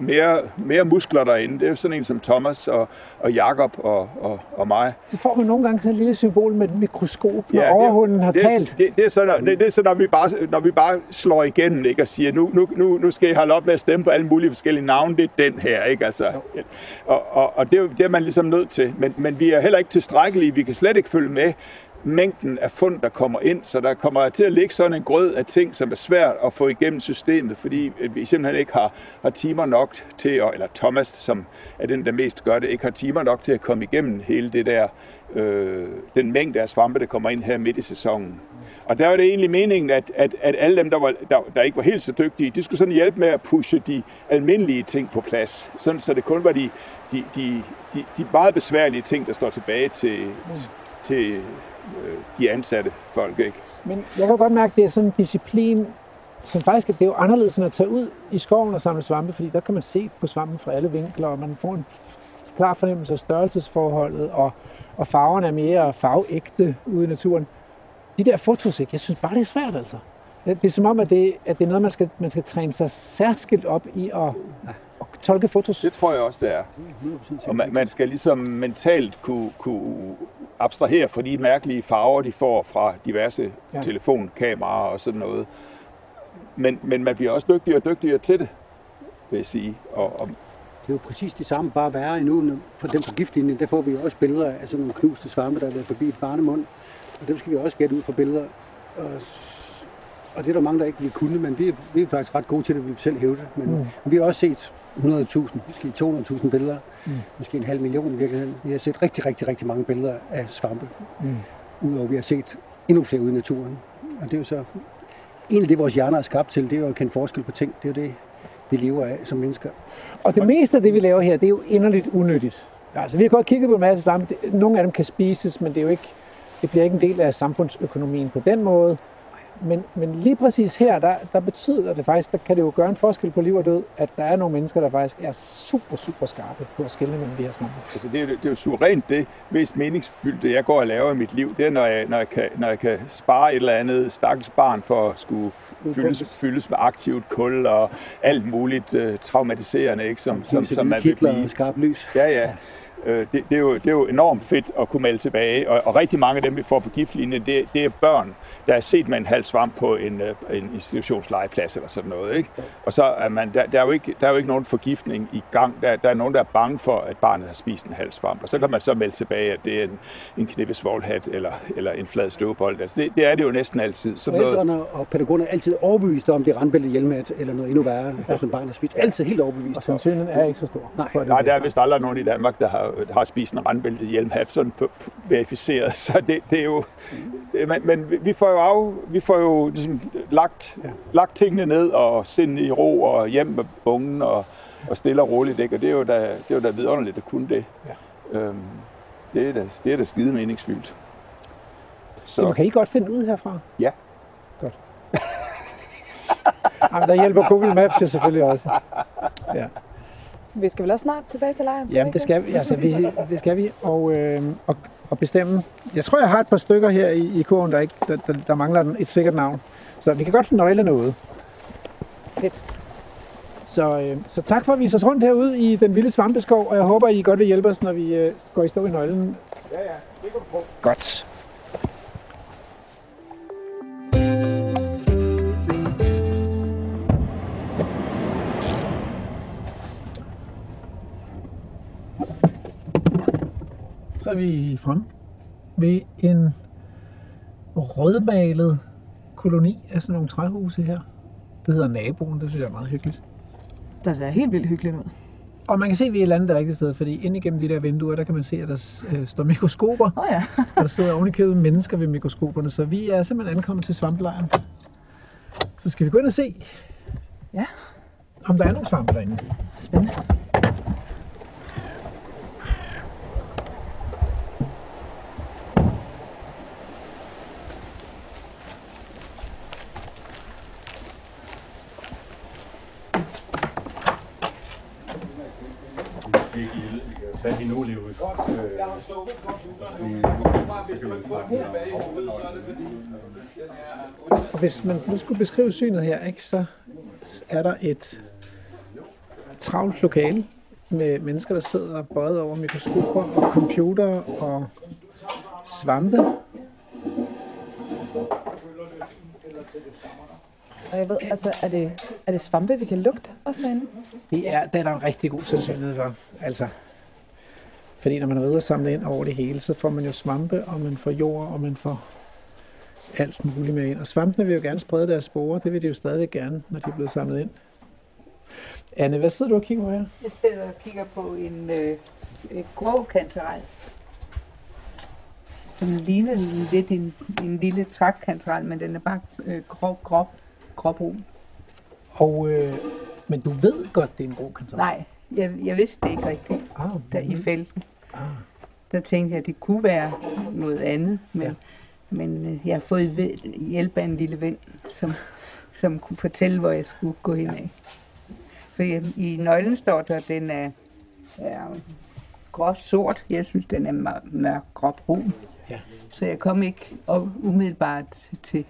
mere, mere muskler derinde. Det er jo sådan en som Thomas og, og Jakob og, og, og mig. Så får man nogle gange sådan et lille symbol med et mikroskop, når Ja, det- overhunden har det, talt. Det, det, er så, når, det, det er så, når vi bare, når vi bare slår igennem ikke, og siger, nu, nu, nu, nu skal I holde op med at stemme på alle mulige forskellige navne. Det er den her, ikke? Altså, og, og, og det, er det er man ligesom nødt til. Men, men vi er heller ikke tilstrækkelige. Vi kan slet ikke følge med mængden af fund, der kommer ind, så der kommer til at ligge sådan en grød af ting, som er svært at få igennem systemet, fordi at vi simpelthen ikke har, har timer nok til, at, eller Thomas, som er den, der mest gør det, ikke har timer nok til at komme igennem hele det der, øh, den mængde af svampe, der kommer ind her midt i sæsonen. Og der var det egentlig meningen, at, at, at alle dem, der, var, der, der ikke var helt så dygtige, de skulle sådan hjælpe med at pushe de almindelige ting på plads, sådan så det kun var de, de, de, de, de meget besværlige ting, der står tilbage til, til øh, de ansatte folk. Ikke? Men jeg kan godt mærke, at det er sådan en disciplin, som faktisk det er jo anderledes end at tage ud i skoven og samle svampe, fordi der kan man se på svampen fra alle vinkler, og man får en klar fornemmelse af størrelsesforholdet, og, og farverne er mere farveægte ude i naturen. De der fotos, ikke? jeg synes bare, det er svært altså. Det er som om, at det, at det er noget, man skal, man skal træne sig særskilt op i at tolke fotos. Det tror jeg også, det er. 100% Og man, man skal ligesom mentalt kunne, kunne abstrahere fra de mærkelige farver, de får fra diverse Ja. telefonkameraer og sådan noget. Men, men man bliver også dygtigere og dygtigere til det, vil jeg sige. Og, og Det er jo præcis det samme, bare værre endnu. For dem på giftlinjen, der får vi også billeder af sådan nogle knuste svampe, der er været forbi et barnemund. Og dem skal vi også gætte ud fra billeder. Og, og det er der mange, der ikke vil kunne, men vi, er- vi er faktisk ret gode til det, vi selv hæve det. Men mm. vi har også set 100.000, måske 200.000 billeder, mm. måske en halv million i virkeligheden. Vi har set rigtig, rigtig, rigtig mange billeder af svampe. Mm. Udover vi har set endnu flere ude i naturen. Og det er jo så egentlig det, vores hjerner er skabt til, det er jo at kende forskel på ting. Det er jo det, vi lever af som mennesker. Og det meste af det, vi laver her, det er jo inderligt unødigt. Altså, vi har godt kigget på en masse svampe. Nogle af dem kan spises, men det, er jo ikke, det bliver ikke en del af samfundsøkonomien på den måde. Men, men lige præcis her, der, der betyder det faktisk, der kan det jo gøre en forskel på liv og død, at der er nogle mennesker, der faktisk er super, super skarpe på at skille mellem de her svampe. Altså det, er, det er jo suverænt det mest meningsfyldte, jeg går og laver i mit liv. Det er, når jeg, når jeg, kan, når jeg kan spare et eller andet stakkels barn for at skulle fyldes, fyldes med aktivt kul og alt muligt uh, traumatiserende, ikke, som, som, som man vil blive. og skarpt lys. Ja, ja. Øh, Det, det, er jo, det er jo enormt fedt at kunne melde tilbage, og, og rigtig mange af dem, vi får på giftlinjen, det, det er børn, der er set med en halv svamp på en, øh, en institutionslegeplads eller sådan noget. Ikke? Og så er man, der, der, er jo ikke, der er jo ikke nogen forgiftning i gang. Der, der er nogen, der er bange for, at barnet har spist en halv svamp, og så kan man så melde tilbage, at det er en, en knippesvoglhat eller, eller en flad støvbold. Altså det, det er det jo næsten altid. Sådan noget, Forældrene og pædagogerne er altid overbevist om, det er randbæltet hjelmhat eller noget endnu værre, ja. som barnet har spist. Altid helt overbevist. Og sandsynligheden er ikke så stor. Nej. for, at det Nej, der er vist aldrig nogen i Danmark, der har, har spist en randbæltet hjelmhat, sådan p- p- verificeret. Så det, det er jo... Det, men, men vi- får jo, af, vi får jo ligesom lagt, ja. lagt tingene ned og sind i ro og hjem med ungen og, og stille og roligt. Ikke? Og det er jo da, det er jo da vidunderligt at kunne det. Ja. Øhm, det, er da, det er da skide meningsfyldt. Så man kan I godt finde ud herfra? Ja. Godt. Jamen, der hjælper Google Maps jo selvfølgelig også. Ja. Vi skal vel også snart tilbage til lejren? Jamen, det skal vi. Altså, vi, det skal vi. Og, øh, og, og bestemme. Jeg tror, jeg har et par stykker her i, i kurven, der, ikke, der, der, der mangler et sikkert navn. Så vi kan godt få nøglerne ude. Fedt. Så, øh, så tak for at vise os rundt herude i den vilde svampeskov, og jeg håber, I godt vil hjælpe os, når vi øh, går i stå i nøglen. Ja, ja, det kan du prøve. Godt. Så er vi frem ved en rødmalet koloni af sådan nogle træhuse her. Det hedder naboen, det synes jeg er meget hyggeligt. Der ser helt vildt hyggeligt ud. Og man kan se, at vi er landet det rigtige sted, fordi ind igennem de der vinduer, der kan man se, at der øh, står mikroskoper, oh, ja. og der sidder oven i købet mennesker ved mikroskoperne, så vi er simpelthen ankommet til svamplejren. Så skal vi gå ind og se, Ja. om der er nogle svampe derinde. Spændende. Hvad de nu lever Jeg har stukket computeren Og hvis man nu skulle beskrive synet her, ikke, så er der et travlt lokale med mennesker, der sidder bøjet over mikroskoper og computer og svampe. Og jeg ved, altså, er det, er det svampe, vi kan lugte også herinde? Det er, det er der en rigtig god sandsynlighed for. Altså, fordi når man er ude og samle ind over det hele, så får man jo svampe, og man får jord, og man får alt muligt med ind. Og svampene vil jo gerne sprede deres sporer. Det vil de jo stadigvæk gerne, når de er blevet samlet ind. Anne, hvad sidder du og kigger på her? Jeg sidder og kigger på en øh, et grå kantarel. Som ligner lidt en, en lille trækkantarel, men den er bare øh, grå, grå, gråbrun. Og, øh, men du ved godt, det er en grå kantar. Nej, jeg, jeg vidste det ikke rigtigt, Ah, der i felten. Der tænkte jeg, at det kunne være noget andet, men, Ja. men øh, jeg har fået hjælp af en lille ven, som, som kunne fortælle, hvor jeg skulle gå hen af. For i- i nøglen står der, at den er, er gråt-sort. Jeg synes, den er mør- mørk gråbrun. Ja. Så jeg kom ikke op umiddelbart til,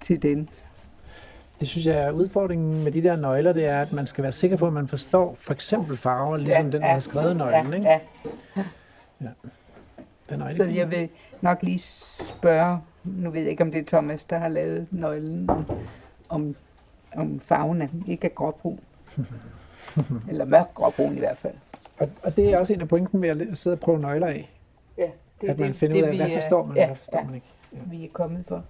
til den. Det synes jeg er udfordringen med de der nøgler, det er, at man skal være sikker på, at man forstår for eksempel farver, ligesom den, der har skrevet nøglen. Ikke? Ja, Den er så jeg vil nok lige spørge, nu ved jeg ikke, om det er Thomas, der har lavet nøglen, om, om, farven er ikke er gråbrun. Eller mørk gråbrun i hvert fald. Og, og det er også en af pointen ved at sidde og prøve nøgler af. Ja, det at man finder ud af, hvad er- forstår man, ja, hvad forstår ja, man ikke. vi er kommet for.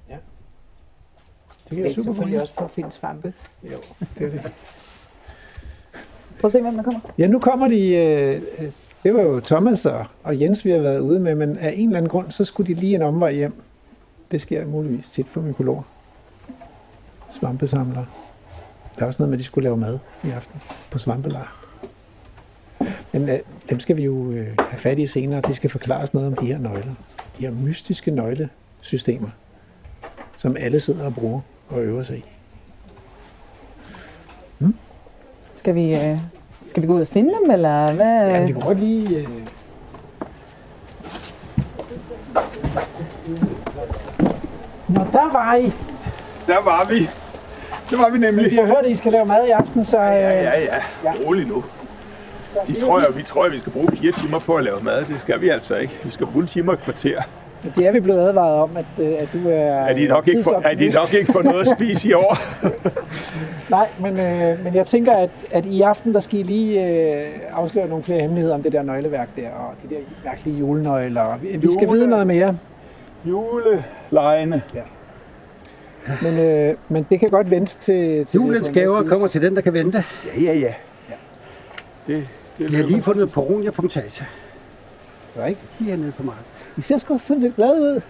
Det være super selvfølgelig også for at finde svampe. Jo, det er det. Prøv at se, hvem der kommer. Ja, nu kommer de... Øh, øh, det var jo Thomas og, og Jens, vi har været ude med, men af en eller anden grund, så skulle de lige en omvej hjem. Det sker muligvis tit for mykologer. Svampesamlere. Der er også noget med, at de skulle lave mad i aften på svampelejr. Men øh, dem skal vi jo øh, have fat i senere. De skal forklare os noget om de her nøgler. De her mystiske nøglesystemer, som alle sidder og bruger og øver sig i. Skal vi, øh, skal vi gå ud og finde dem, eller hvad? Ja, vi kan godt lige... Øh... Nå, der var I. Der var vi. Det var vi nemlig. Vi har hørt, at I skal lave mad i aften, så... Øh... Ja, ja, ja. Rolig nu. De tror jo, vi tror, at vi skal bruge fire timer på at lave mad. Det skal vi altså ikke. Vi skal bruge en time og et kvarter. Det er vi blevet advaret om, at, øh, at du er... Er de nok ikke, for, er de nok ikke få noget at spise i år? Nej, men, øh, men jeg tænker, at, at i aften, der skal I lige øh, afsløre nogle flere hemmeligheder om det der nøgleværk der, og de der mærkelige julenøgler. Vi, vi skal Jule- vide noget mere, Julelejene. men, øh, men det kan godt vente til... til Julens gaver kommer til den, der kan vente. Ja, ja, ja. Det, det Jeg har lige fundet poronia-punktage. Ikke? Lige hernede på marken. I ser sgu sådan lidt glade ud.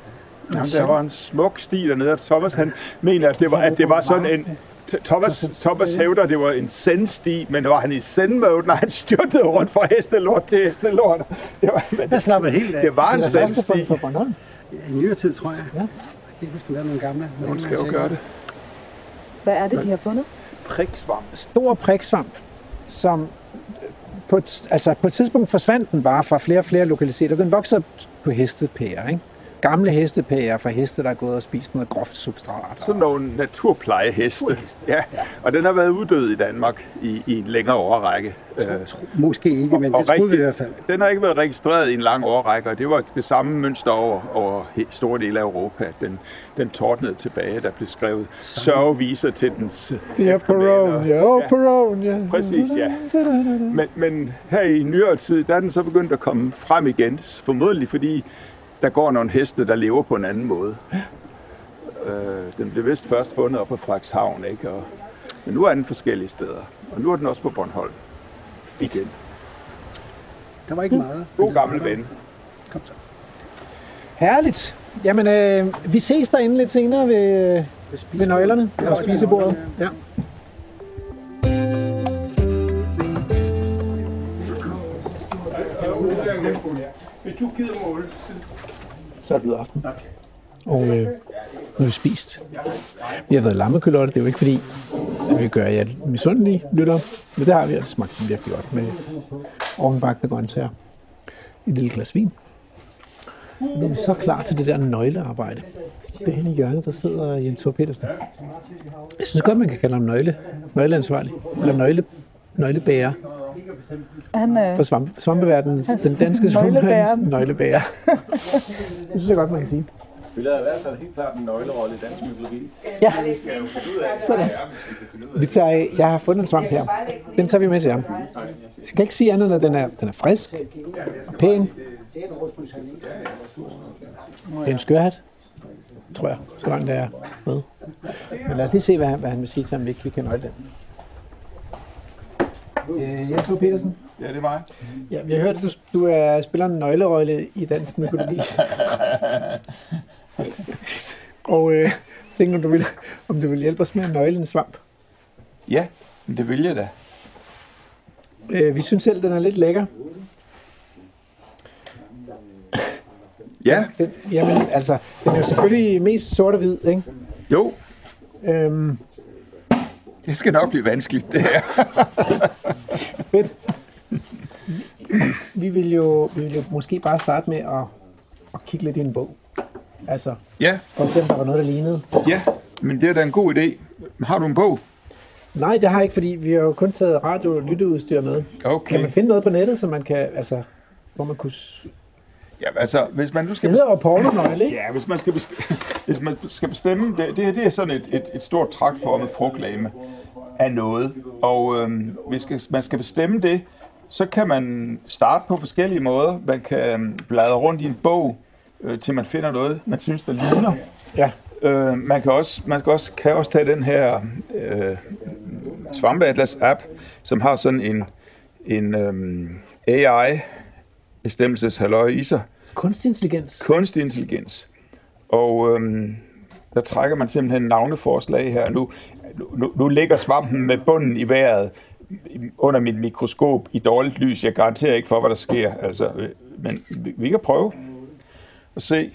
Jamen, der var en smuk sti dernede, og Thomas han mener, at det var, at det var sådan en... Thomas, Thomas hævder, at det var en sendsti, men var han i sendmode, når han styrtede rundt fra hestelort til hestelort. Det var, men Jeg slapper helt af. det var en Det sendsti. for Bornholm. I nyere tid, tror jeg. Ja. Om der er nogle gamle. Hun skal jo gøre det. Hvad er det, de har fundet? Priksvamp. Stor priksvamp, som på et, altså på et tidspunkt forsvandt den bare fra flere og flere lokaliteter. Den voksede på hestepærer, ikke? Gamle hestepærer fra heste, der er gået og spist noget groft substrat. Sådan nogle naturplejeheste. Ja, og den har været uddød i Danmark i, i en længere årrække. Øh, Måske ikke, men Og det troede vi i hvert fald. Den har ikke været registreret i en lang årrække, og det var det samme mønster over, over store dele af Europa. Den, den tordnede tilbage, der blev skrevet sørgeviser til dens Det er Perone, ja, oh, Perone, ja. Præcis, ja. Men, men her i nyere tid, der er den så begyndt at komme frem igen, formodentlig fordi der går nogle heste, der lever på en anden måde. Øh, den blev vist først fundet op på Frederikshavn, ikke? Og, men nu er den forskellige steder. Og nu er den også på Bornholm. Igen. Der var ikke meget. God gammel ven. Kom så. Herligt. Jamen, øh, vi ses derinde lidt senere ved, ved nøglerne og spisebordet. Ja. Du gider måle, så Så er det blevet aften. Og øh, nu har vi spist. Vi har været lammekølotte. Det er jo ikke fordi, at vi gør jer misundelige lytter. Men det har vi, og det smagte virkelig godt med ovenbagte grøntsager. Et lille glas vin. Nu er vi så klar til det der nøglearbejde. Det er henne i hjørnet, der sidder Jens Thor Petersen. Jeg synes godt, man kan kalde ham nøgle, nøgleansvarlig. Eller nøgle, nøglebærer Han, øh, for svampe, svampeverdenen. Den danske svampeverdens nøglebærer. det synes jeg godt, man kan sige. spiller i hvert fald helt klart en nøglerolle i dansk mytologi. Ja, sådan. Vi tager, jeg har fundet en svamp her. Den tager vi med til ham. Jeg kan ikke sige andet, end at den er, den er frisk og pæn. Det er en skørhat, tror jeg, så langt det er med. Men lad os lige se, hvad han, hvad han vil sige til ham, hvis vi kan nøgle den. Øh, Jens Thor Petersen. Ja, det er mig. Ja, vi har hørt, at du, du er, spiller en nøglerolle i dansk mytologi. Og øh, tænkte, om du, ville, om du ville hjælpe os med at nøgle en svamp. Ja, det vil jeg da. Øh, vi synes selv, den er lidt lækker. Ja, Den, jamen, altså, den er jo selvfølgelig mest sort og hvid, ikke? jo. Øhm, Det skal nok blive vanskeligt, det her. Fedt. Vi vil jo, vi vil jo måske bare starte med at, at kigge lidt i en bog. Altså, Ja, for at se, om der var noget, der lignede. ja, men det er da en god idé. Har du en bog? Nej, det har jeg ikke, fordi vi har jo kun taget radio- og lytteudstyr med. Okay. Kan man finde noget på nettet, så man kan, altså, hvor man kunne... Ja, altså, hvis man nu Det skal hedder jo pornonøgle, ikke? Ja, hvis man skal bestemme, hvis man skal bestemme det, det, det er sådan et, et, et stort traktformet frugtlame af noget. Og øhm, hvis man skal bestemme det, så kan man starte på forskellige måder. Man kan øhm, bladre rundt i en bog, øh, til man finder noget, man synes, der ligner. Ja. Øh, man kan også, man kan også, kan også tage den her øh, Svampeatlas-app, som har sådan en, en øhm, AI-bestemmelseshalløj i sig Kunstig intelligens. kunstig intelligens. Og øhm, der trækker man simpelthen navneforslag her. Nu, nu, nu ligger svampen med bunden i vejret under mit mikroskop i dårligt lys. Jeg garanterer ikke for, hvad der sker. Altså, øh, men vi, vi kan prøve at se.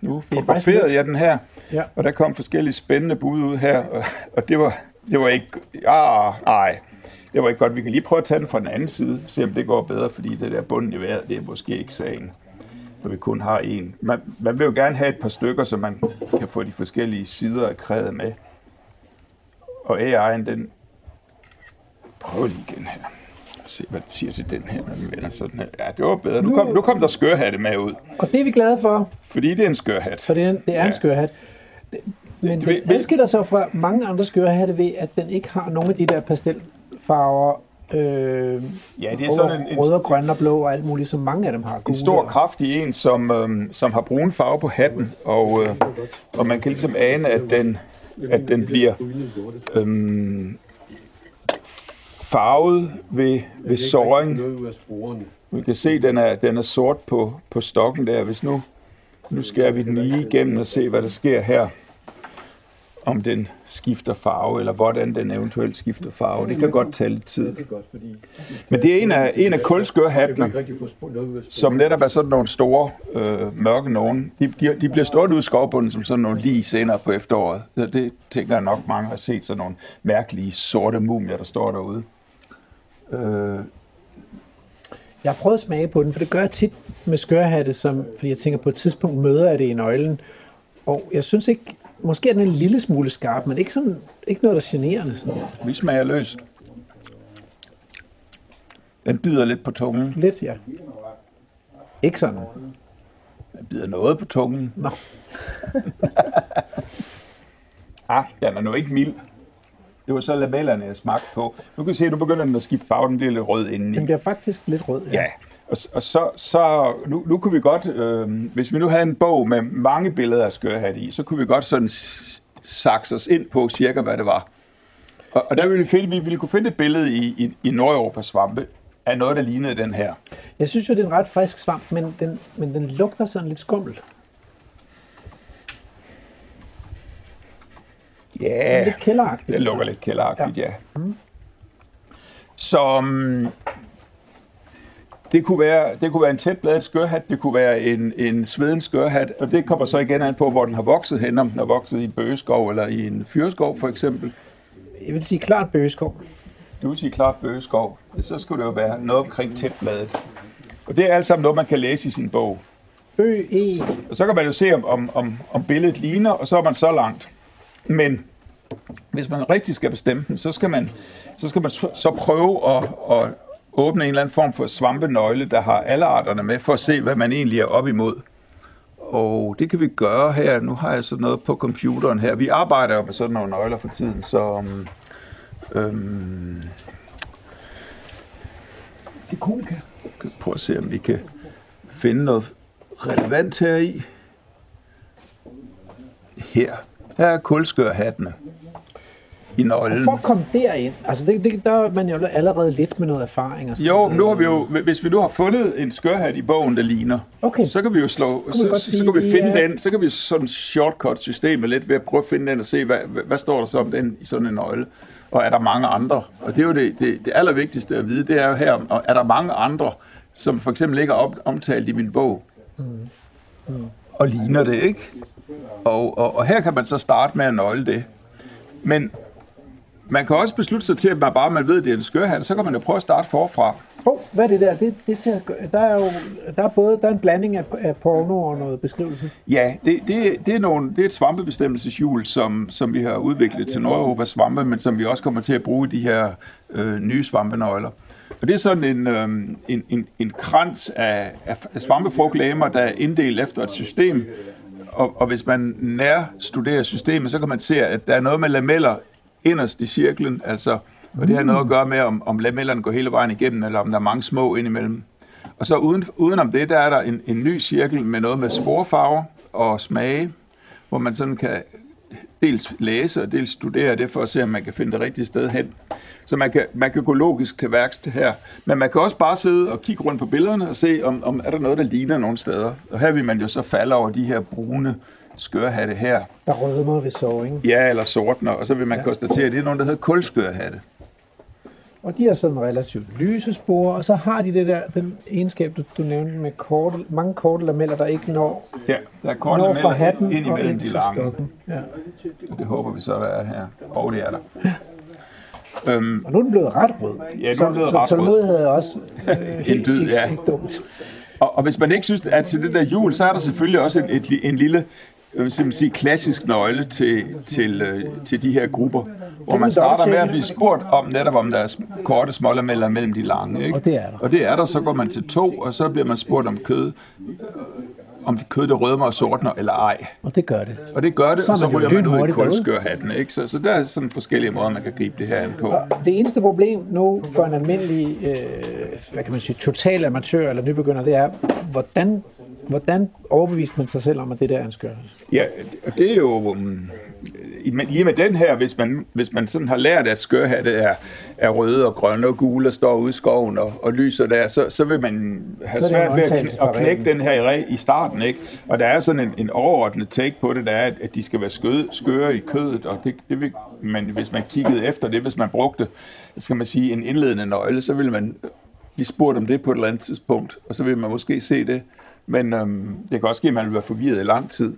Nu er fotograferede jeg den her, Ja. og der kom forskellige spændende bud ud her, og, og det var, det var ikke... Ah, nej, det var ikke godt. Vi kan lige prøve at tage den fra den anden side, se om det går bedre, fordi det der bunden i vejret, det er måske ikke sagen når vi kun har en. Man, man vil jo gerne have et par stykker, så man kan få de forskellige sider af krædet med. Og AI'en, den prøver lige igen her. Se, hvad det siger til den her, når den vender sådan her. Ja, det var bedre. Nu kom, nu kom der skørhatte med ud. Og det er vi glade for, Fordi det er en skørhat. for det er en, det er en Ja. skørhat. Det- Men det- den adskiller sig fra mange andre skørhatte ved, at den ikke har nogen af de der pastelfarver, øh, Ja, det er sådan en, en, rød og grøn og blå og alt muligt, som mange af dem har. en stor, kraftig en, som, øhm, som har brun farve på hatten. Og, øh, og man kan ligesom ane, at den, at den bliver øhm, farvet ved, ved såring. Vi kan se, at den er, den er sort på, på stokken der. Hvis nu, nu skærer vi den lige igennem og se, hvad der sker her. Om den skifter farve, eller hvordan den eventuelt skifter farve. Det kan godt tage lidt tid. Men det er en af, en af kulskørhattene, som netop er sådan nogle store øh, mørke nogen. De, de, de bliver stået ud i skovbunden som sådan nogle lige senere på efteråret. Så det tænker jeg nok mange har set, sådan nogle mærkelige sorte mumier, der står derude. Øh, Jeg har prøvet at smage på den, for det gør jeg tit med skørhatte, som, fordi jeg tænker, på et tidspunkt møder jeg det i nøglen. Og jeg synes ikke, måske er den en lille smule skarp, men ikke, sådan, ikke noget, der er generende. Sådan. vi smager løs. Den bider lidt på tungen. Lidt, ja. Ikke sådan. Den bider noget på tungen. Nå. ah, den er nu ikke mild. Det var så lamellerne, jeg smagte på. Nu kan I se, nu begynder den at skifte farve. Den bliver lidt rød indeni. Den bliver faktisk lidt rød. Ja, og, og så, så nu, nu kunne vi godt, øh, hvis vi nu havde en bog med mange billeder af skørhat i, så kunne vi godt sådan sakse os ind på cirka, hvad det var. Og, og der ville vi finde, vi ville kunne finde et billede i, i, i Nordeuropas svampe af noget, der lignede den her. Jeg synes jo, det er en ret frisk svamp, men den, men den lugter sådan lidt skummelt. Sådan Ja, lidt kælderagtigt. det lukker lidt kælderagtigt, ja. Så um, det kunne, være, det kunne være en tætbladet skørhat, det kunne være en, en sveden skørhat, og det kommer så igen an på, hvor den har vokset hen, om den har vokset i en bøgeskov eller i en fyreskov for eksempel. Jeg vil sige klart bøgeskov. Det vil sige klart bøgeskov. Så skulle det jo være noget omkring tætbladet. Og det er alt sammen noget, man kan læse i sin bog. Ø, E. Og så kan man jo se, om, om, om, om billedet ligner, og så er man så langt. Men hvis man rigtig skal bestemme den, så skal man, så, skal man så prøve at, at åbne en eller anden form for svampenøgle, der har alle arterne med, for at se, hvad man egentlig er op imod. Og det kan vi gøre her. Nu har jeg sådan noget på computeren her. Vi arbejder jo med sådan nogle nøgler for tiden, så... Um, øhm, det kunne kan. kan prøve at se, om vi kan finde noget relevant her i. Her. Her er kulskørhattene i Og nøglen. for at komme derind, altså det, det, der er man jo allerede lidt med noget erfaring. Og sådan Jo, men nu har vi jo, hvis vi nu har fundet en skørhat i bogen, der ligner, Okay. så kan vi jo slå, så, så, sige, så kan vi finde er- den, så kan vi sådan shortcut systemet lidt ved at prøve at finde den og se, hvad, hvad, hvad står der så om den i sådan en nøgle. Og er der mange andre? Og det er jo det, det, det allervigtigste at vide, det er jo her, om- er der mange andre, som for eksempel ikke er op, omtalt i min bog, og ligner det, ikke? Og, og, og her kan man så starte med at nøgle det. Men man kan også beslutte sig til, at man bare man ved, at det er en skørhat, så kan man jo prøve at starte forfra. Oh, hvad er det der? Det, det ser, der er jo der er både der er en blanding af, af porno og noget beskrivelse. Ja, det, det, det, er, nogle, det er et svampebestemmelseshjul, som, som vi har udviklet til Nordeuropas svampe, men som vi også kommer til at bruge i de her øh, nye svampenøgler. Og det er sådan en, øh, en, en, en krans af, af svampefrugtlæmer, der er inddelt efter et system. Og, og hvis man nær studerer systemet, så kan man se, at der er noget med lameller inderst i cirklen, altså, og det har noget at gøre med, om, om lamellerne går hele vejen igennem, eller om der er mange små indimellem. Og så uden, udenom det, der er der en, en ny cirkel med noget med sporfarver og smage, hvor man sådan kan dels læse og dels studere det, for at se, om man kan finde det rigtige sted hen. Så man kan, man kan gå logisk til værks til her. Men man kan også bare sidde og kigge rundt på billederne og se, om, om er der noget, der ligner nogle steder. Og her vil man jo så falde over de her brune skørhatte her. Der rødmer ved såringen. Ja, eller sortner. Og så vil man ja. konstatere, at det er nogle, der hedder kulskørhatte. Og de har sådan relativt lyse spor, og så har de det der, den egenskab, du, du nævnte med korte, mange korte lameller, der ikke når, Ja, der er korte når fra hatten ind imellem ind de lange. stokken. Ja. Det håber vi så, der er her. Og det er der. Øhm, Og nu er den blevet ret rød. Ja, nu er den så, blevet så ret rød. tålmodighed er også øh, helt, dyd, ikke, ja. ikke dumt. Og, og hvis man ikke synes, at til det der jul, så er der selvfølgelig også en, et, en lille jeg vil simpelthen sige, klassisk nøgle til, til, øh, til de her grupper, hvor man starter med at blive spurgt om netop om der er sm- korte smålameller mellem de lange. Ikke? Og det er der. Og det er der, så går man til to, og så bliver man spurgt om kød, om det kød, der rødmer og sortner eller ej. Og det gør det. Og det gør det, Så og så ryger man ud i kulskørhatten. Ikke? Så, så der er sådan forskellige måder, man kan gribe det her an på. Og det eneste problem nu for en almindelig, øh, hvad kan man sige, total amatør eller nybegynder, det er, hvordan, hvordan overbeviste man sig selv om, at det der er en skørhed? Ja, og det er jo... I- men lige med den her, hvis man, hvis man sådan har lært, at skørhatte er, er røde og grønne og gule og står ude i skoven og, og lyser der, så, så vil man have Så svært ved at, kn- at knække den her i, i starten. Ikke? Og der er sådan en, en overordnet take på det, der er, at, de skal være skøde, skøre i kødet, og det, det vil man, hvis man kiggede efter det, hvis man brugte, skal man sige, en indledende nøgle, så vil man blive spurgt om det på et eller andet tidspunkt, og så vil man måske se det. Men øhm, det kan også ske, at man vil være forvirret i lang tid.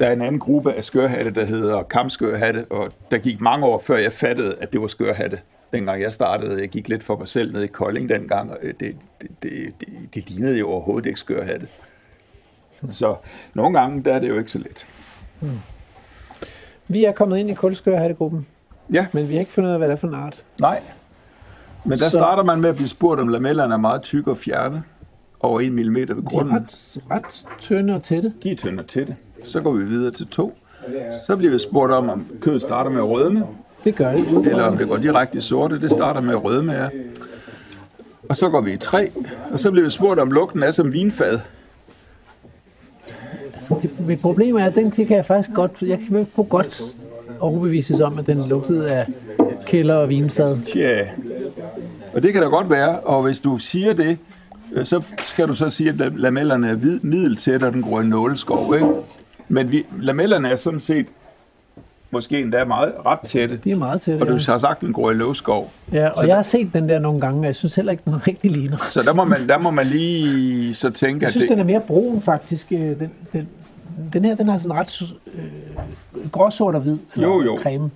Der er en anden gruppe af skørhatte, der hedder kampskørhatte, og der gik mange år, før jeg fattede, at det var skørhatte. Dengang jeg startede, jeg gik lidt for mig selv ned i Kolding dengang, og det, det, det, det, det lignede jo overhovedet ikke skørhatte. Så nogle gange, der er det jo ikke så let. Vi er kommet ind i kulskørhattegruppen, Ja, men vi har ikke fundet ud af, hvad det er for en art. nej. Men der Så- starter man med at blive spurgt, om lamellerne er meget tykke og fjerne, over 1 mm ved De er grunden. ret, ret tynde og tætte. De er tynde til det. Så går vi videre til to. Så bliver vi spurgt om, om kødet starter med at rødme, Det gør det. eller om det går direkte i sorte. Det starter med at rødme, ja. Og så går vi i tre, og så bliver vi spurgt, om lugten er som vinfad. Det, mit problem er, at den det kan jeg faktisk godt, jeg kan kunne godt overbevises om, at den lugtede af kælder og vinfad. Tja, og det kan da godt være, og hvis du siger det, så skal du så sige, at la- lamellerne er hvid- middeltætte, og den i nåleskov, ikke? Men vi, lamellerne er sådan set måske endda meget ret tætte, De er meget tætte. og du Ja, har sagt, at den gror i løvskov. ja så og jeg har set den der nogle gange, men jeg synes heller ikke, den rigtig ligner. Så der må man, der må man lige så tænke, Jeg at synes, det, den er mere brun faktisk. øh, Den, den, den her, den har sådan ret øh, gråsort og hvid. eller Jo, jo. Creme.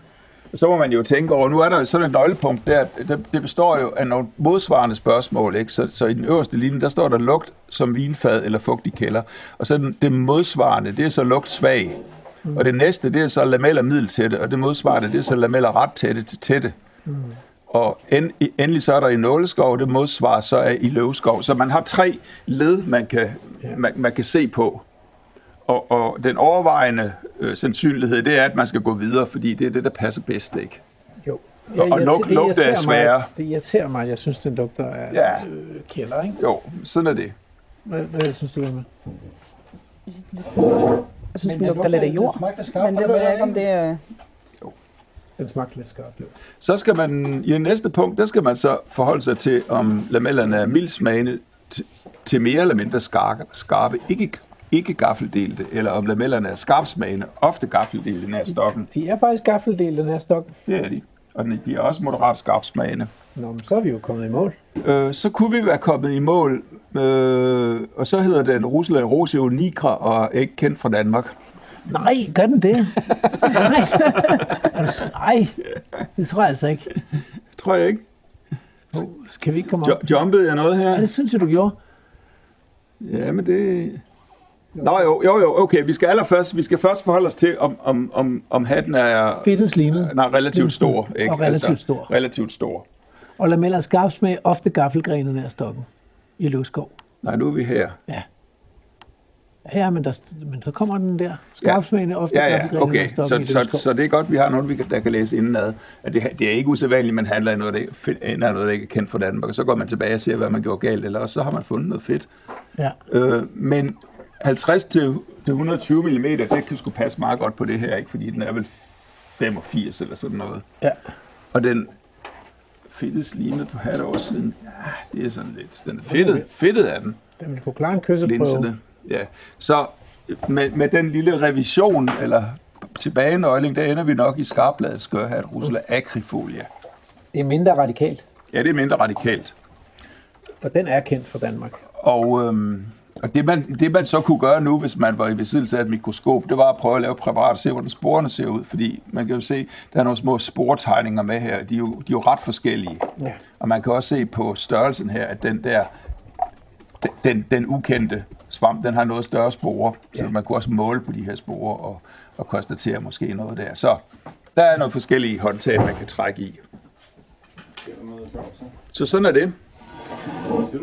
Så må man jo tænke over, nu er der sådan et nøglepunkt der, det, det består jo af nogle modsvarende spørgsmål, ikke? Så, så i den øverste linje, der står der lugt som vinfad eller fugtig kælder, og så den, det modsvarende, det er så lugt svag, og det næste, det er så lameller middeltætte, og det modsvarende, det er så lameller ret tætte til tætte. Og end, endelig så er der i nåleskov, det modsvarer så er i løvskov. Så man har tre led, man kan, man, man kan se på. Og, og den overvejende øh, sandsynlighed, det er, at man skal gå videre, fordi det er det, der passer bedst, ikke? Jo. Og- og jeg- lugt- det lugte er irriterer mig, Det irriterer mig, jeg synes, den lugter af Ja. øh, kælder, ikke? Jo, sådan er det. Hvad, hvad synes du, Emma? Jeg synes, den lugter lidt af jord. Men det ved jeg ikke, om det er... Den smagte lidt skarpt, jo. Så skal man, i næste punkt, der skal man så forholde sig til, om lamellerne er mildsmagende til, til mere eller mindre skarpe, skarpe ikke, ikke gaffeldelte, eller om lamellerne er skarpsmagende, ofte gaffeldelte nær stokken. De er faktisk gaffeldel, den her stok. Det er de. Og de er også moderat skarpsmagende. Nå, men så er vi jo kommet i mål. Øh, så kunne vi være kommet i mål, øh, og så hedder den Rusland Rosio Nigra, og er ikke kendt fra Danmark. Nej, gør den det? Nej. Nej, det tror jeg altså ikke. Tror jeg ikke. Oh, kan vi ikke komme op? Jo- jumpede jeg noget her? Ja, det synes jeg, du gjorde. Ja, men det... Nå jo, jo, jo, okay. Vi skal allerførst, vi skal først forholde os til, om, om, om, om hatten er Fedtet slimet. nej, relativt stor. Ikke? Og relativt stor. Relativt stor. Og lameller skarps med ofte gaffelgrenet nær stokken i løvskov. Nej, nu er vi her. Ja, men, der, men så kommer den der. Skarpsmagene ofte Ja, ja, okay. Så, så, løvskov. så det er godt, vi har nogen, vi kan, der kan læse indenad. At det, det er ikke usædvanligt, man handler i noget, der ikke, fedt- af noget, der ikke er kendt for Danmark. Og så går man tilbage og ser, hvad man gjorde galt, eller også så har man fundet noget fedt. Ja. Øh, men 50 til til 120 mm, det kan sgu passe meget godt på det her, ikke? fordi den er vel 85 eller sådan noget. Ja. Og den fedtet slimet på hat over siden, ja, det er sådan lidt, den er fedtet, fedtet af den, Den vil kunne klare en kysseprøve. Ja. Så med, med den lille revision, eller tilbagenøgling, der ender vi nok i skarbladet skørhat Rusula agrifolia. Det er mindre radikalt, Ja, det er mindre radikalt. for den er kendt for Danmark. Og, øhm, og det, man, det man så kunne gøre nu, hvis man var i besiddelse af et mikroskop, det var at prøve at lave et præparat og se, hvordan sporene ser ud. Fordi man kan jo se, der er nogle små sportegninger med her. De er jo, de er jo ret forskellige. Ja. Og man kan også se på størrelsen her, at den der, den, den ukendte svamp, den har noget større sporer. Så Ja. man kunne også måle på de her sporer og, og konstatere måske noget der. Så der er nogle forskellige håndtag, man kan trække i. Så sådan er det.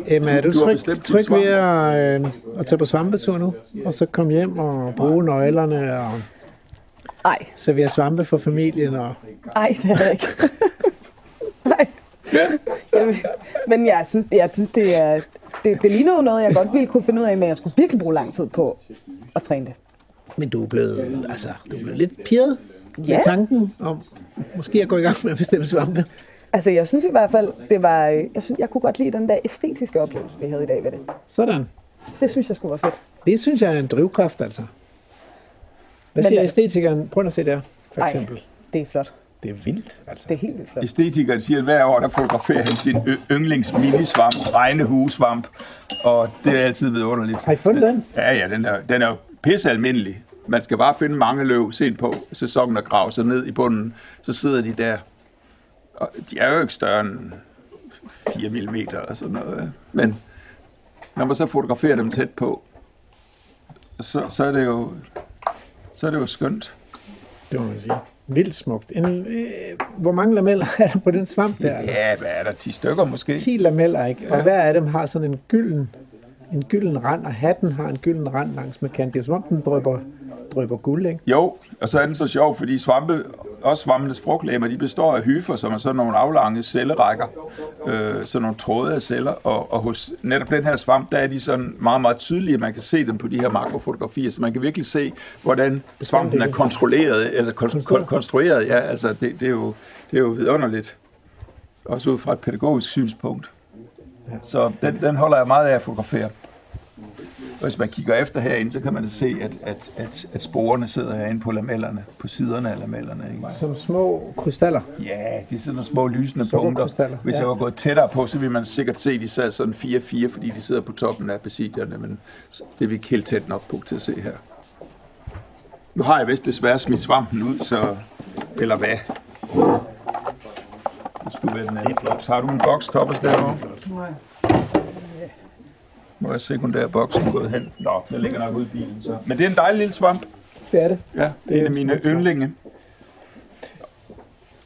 Emma, er du, Du tryg, tryg ved at, øh, at tage på svampetur nu? Og så komme hjem og bruge nøglerne og Ej, servere svampe for familien? Og... ej, det er jeg ikke. Nej. Jamen, Men jeg synes, jeg synes det, er, det, det ligner jo noget, jeg godt ville kunne finde ud af, men jeg skulle virkelig bruge lang tid på at træne det. Men du er blevet, altså, du er blevet lidt pirret Ja. med tanken om måske at gå i gang med at bestemme svampe. Altså, jeg synes i hvert fald, det var, jeg, synes, jeg kunne godt lide den der æstetiske oplevelse, vi havde i dag ved det. Sådan. Det synes jeg skulle være fedt. Det synes jeg er en drivkraft, altså. Hvad Men siger er- æstetikeren? Prøv at se der, for Ej. eksempel. Det er flot. Det er vildt, altså. Det er helt vildt flot. Æstetikeren siger, at hver år der fotograferer han sin ø- yndlings minisvamp, regnehuesvamp, og det er altid vidunderligt. Har I fundet den? Ja, ja, den er, den er jo pisse almindelig. Man skal bare finde mange løv sent på sæsonen og grave sig ned i bunden, så sidder de der. Og de er jo ikke større end 4 mm eller sådan noget. Men når man så fotograferer dem tæt på, så, så er det jo så er det jo skønt. Det må man sige. Vildt smukt. En, øh, hvor mange lameller er der på den svamp der? Ja, hvad er der? 10 stykker måske? 10 lameller, ikke? Og hver af dem har sådan en gylden, en gylden rand, og hatten har en gylden rand langs med kant. Det er som om, den drøber, drøber guld, ikke? Jo, og så er den så sjov, fordi svampe, også svampenes frugtlæmer, de består af hyfer, som er sådan nogle aflange cellerækker, øh, sådan nogle tråde af celler, og, og hos netop den her svamp, der er de sådan meget, meget tydelige, man kan se dem på de her makrofotografier, så man kan virkelig se, hvordan svampen er kontrolleret, eller kon, kon, konstrueret, ja, altså det, det, er jo, det er jo vidunderligt, også ud fra et pædagogisk synspunkt. Så den, den holder jeg meget af at fotografere. Hvis man kigger efter herinde, så kan man se, at, at, at, at sporene sidder herinde på lamellerne, på siderne af lamellerne. Ikke? Som små krystaller. Ja, de er sådan nogle små lysende punkter. Sukkerkrystaller, Hvis ja. jeg var gået tættere på, så ville man sikkert se, at de sad sådan 4-4, fordi de sidder på toppen af basidierne, men det er vi ikke helt tæt nok på til at se her. Nu har jeg vist desværre smidt svampen ud, så... Eller hvad? Det skulle være den anden boks. Har du en boks, Thomas, derovre? Nej. Hvor er sekundærboksen gået hen? Nå, den ligger nok ude i bilen, så. Men det er en dejlig lille svamp. Det er det. Ja, det er en af mine yndlinge.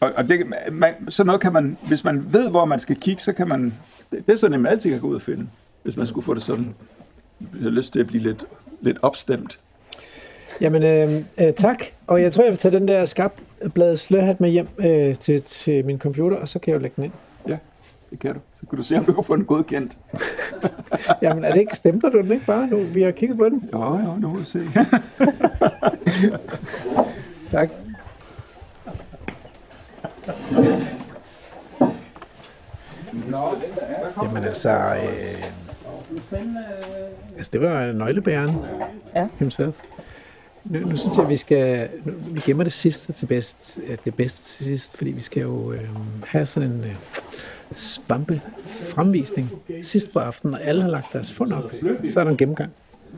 Og, og det, man, sådan noget kan man, hvis man ved, hvor man skal kigge, så kan man, det, det er sådan, at man altid kan gå ud og finde, hvis man skulle få det sådan. Jeg har lyst til at blive lidt, lidt opstemt. Jamen, øh, øh, tak. Og jeg tror, jeg vil tage den der skabblad slørhat med hjem øh, til, til min computer, og så kan jeg jo lægge den ind. Det kan du. Så kan du se, om du kan få den godkendt. Jamen, er det ikke, stempler du den ikke bare nu? Vi har kigget på den. Jo, jo, nu må vi se. Tak. Jamen altså, øh, altså det var nøglebæren Ja. himself. Nu, nu synes jeg, at vi skal, nu, vi gemmer det sidste til bedst, øh, det bedste til sidst, fordi vi skal jo øh, have sådan en øh, svampe fremvisning sidst på aftenen, og alle har lagt deres fund op. Så er der en gennemgang.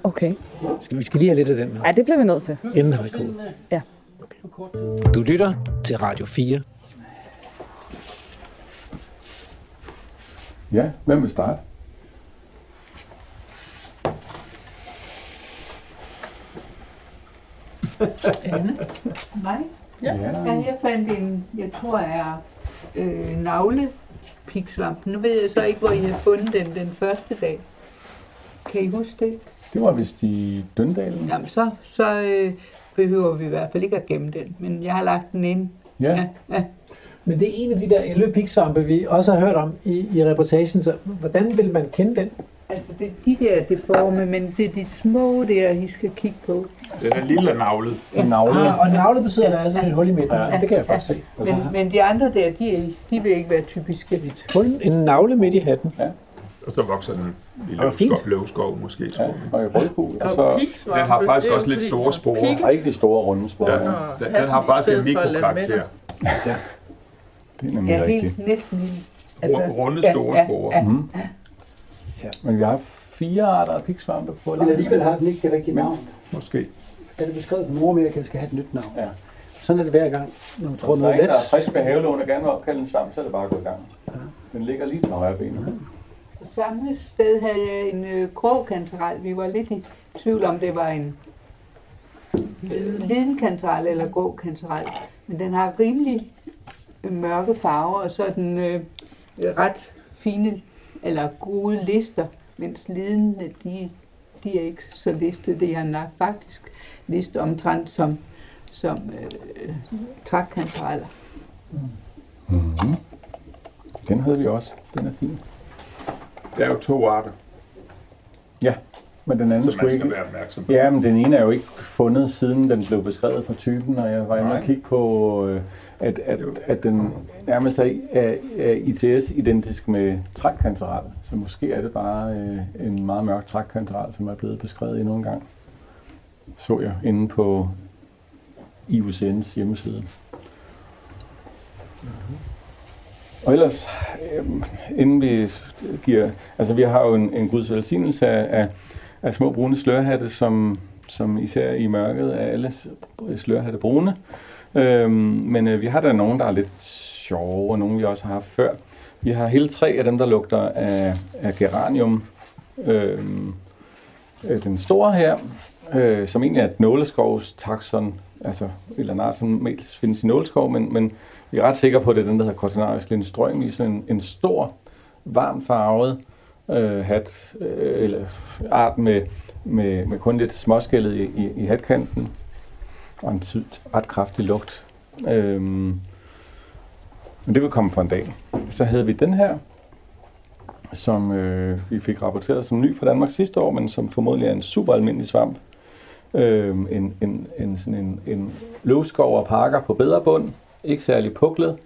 Okay. Skal, vi skal lige have lidt af den med, Ej, det bliver vi nødt til. inden har vi gået. Ja. Okay. Du lytter til Radio 4. Ja, hvem vil starte? Mig? Ja. Ja, jeg fandt en, jeg tror er øh, navlepiksvamp. Nu ved jeg så ikke, hvor I har fundet den den første dag. Kan I huske det? Det var vist i Døndalen. Jamen, så, så øh, behøver vi i hvert fald ikke at gemme den. Men jeg har lagt den ind. Ja. Ja, ja. Men det er en af de der elvepiksvampe, vi også har hørt om i, i reportagen. Så hvordan vil man kende den? Altså, det er de der deforme, men det er de små der, I skal kigge på. Den er lille og navlet. En navle. Ah, og navlet betyder, at der er sådan et hul i midten. Ja. Ja. Det kan jeg godt se. Men, men de andre der, de, er, de vil ikke være typiske. Et hul, en navle midt i hatten. Og så vokser den i Og løvskov, løvskov måske, tror Ja, jeg. og i rødgul. Og så Den har faktisk også lidt store sporer. rigtig store runde spor. Ja, Ja. den, den har faktisk en mikrokarakter. Det er nemlig Ja, rigtigt. helt næsten. Ru- Runde ja, store ja, sporer. ja. Mm. Men vi har fire arter af piksvampe på Men alligevel har den ikke det rigtige navn. Måske. Er det beskrevet på Nordamerika, skal have et nyt navn. Ja. Sådan er det hver gang, når man tror Hvis noget en, der er let. frisk med havelån og gerne vil opkalde en svamp, så er det bare at gå i gang. Den ligger lige på højre benet. Samme sted havde jeg en øh, grå kantarel. Vi var lidt i tvivl om, det var en øh, liden kantarel eller grå kantarel. Men den har rimelig mørke farver, og så er den øh, ret fine eller gode lister, mens lidende, de, de er ikke så listet. Det er nok faktisk listet omtrent som, som øh, trækkantareller. Mm-hmm. Den havde vi også. Den er fin. Der er jo to arter, Men den anden skulle man skal ikke... være opmærksom på. Ja, men den ene er jo ikke fundet, siden den blev beskrevet fra typen, og jeg var inde og kigge på, øh, at, at, at den nærmest er, er, er ITS-identisk med trækkantaral. Så måske er det bare øh, en meget mørk trækkantaral, som er blevet beskrevet endnu en gang. Så jeg inde på IUCN's hjemmeside. Og ellers, øh, inden vi giver... Altså, vi har jo en, en guds velsignelse af, af, af små brune slørhatte, som, som især i mørket er alle slørhatte brune. Øhm, men øh, vi har der nogen, der er lidt sjove, og nogle vi også har haft før. Vi har hele tre af dem, der lugter af, af geranium. Øhm, øh, den store her, øh, som egentlig er et nåleskovs taxon, altså et eller andet som mest findes i nåleskov, men, men vi er ret sikre på, at det er den, der hedder Cortinarius lindstrøm, i sådan en, en stor, varm farvet øh, hat, øh, eller art med, med, med kun lidt småskældet i, i, i hatkanten, og en tid, ret kraftig lugt. Øhm, men det vil komme for en dag. Så havde vi den her, som øh, vi fik rapporteret som ny fra Danmark sidste år, men som formodentlig er en super almindelig svamp. Øh, en, en, en, sådan en, en løvskov og parker på bedre bund, ikke særlig puklet.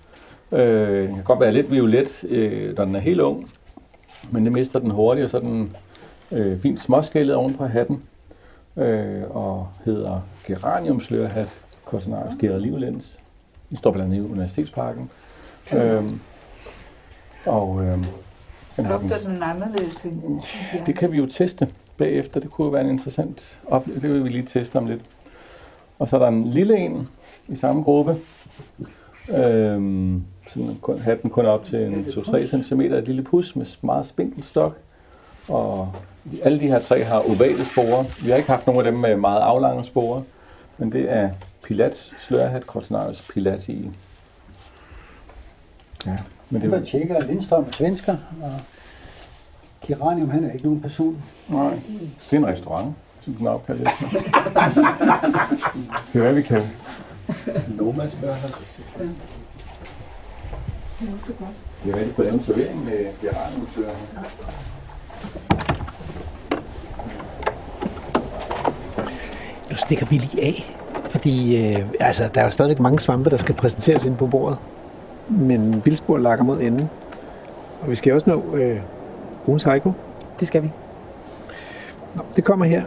Øh, den kan godt være lidt violet, øh, når den er helt ung, men det mister den hurtigt, og så er den øh, fint småskældet oven på hatten, øh, og hedder geraniumslørhat, Cortinarius geraliolens. Den står blandt andet i Universitetsparken. Øh, og øh, den har den, Lugter den anderledes? end- det kan vi jo teste bagefter. Det kunne jo være en interessant oplevelse. Det vil vi lige teste om lidt. Og så er der en lille en i samme gruppe. Øhm, sådan kun, hatten kun op til en 2-3 cm, et lille pus med meget spinkel stok. Og alle de her tre har ovale sporer. Vi har ikke haft nogen af dem med meget aflange sporer. Men det er Pilats slørhat, Cortinarius pilati. Ja, men Det var er tjekker, Lindstrøm er svensker, og Kiranium, han er ikke nogen person. Nej, det er en restaurant, som den er opkaldt efter. Det er hvad vi kan. Noma spørger han. Det er rigtig på den servering med geraniumsøger. Nu stikker vi lige af, fordi øh, altså, der er jo stadigvæk mange svampe, der skal præsenteres ind på bordet. Men vildspor lakker mod enden. Og vi skal også nå øh, ugens haiku. Det skal vi. Nå, det kommer her.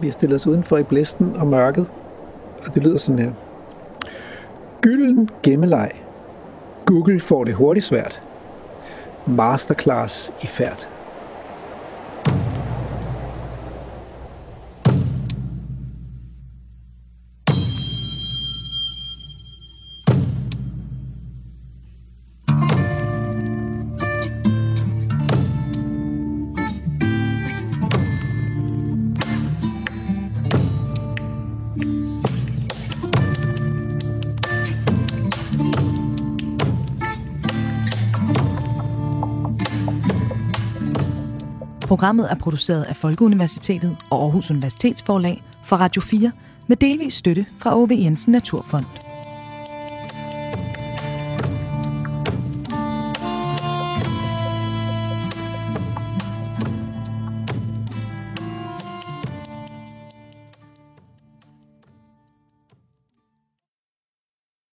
Vi har stillet os udenfor i blæsten og mørket. Og det lyder sådan her. Gylden gemmeleg. Google får det hurtigt svært. Masterclass i færd. Programmet er produceret af Folkeuniversitetet og Aarhus Universitetsforlag for Radio 4 med delvis støtte fra Ove Jensen Naturfond.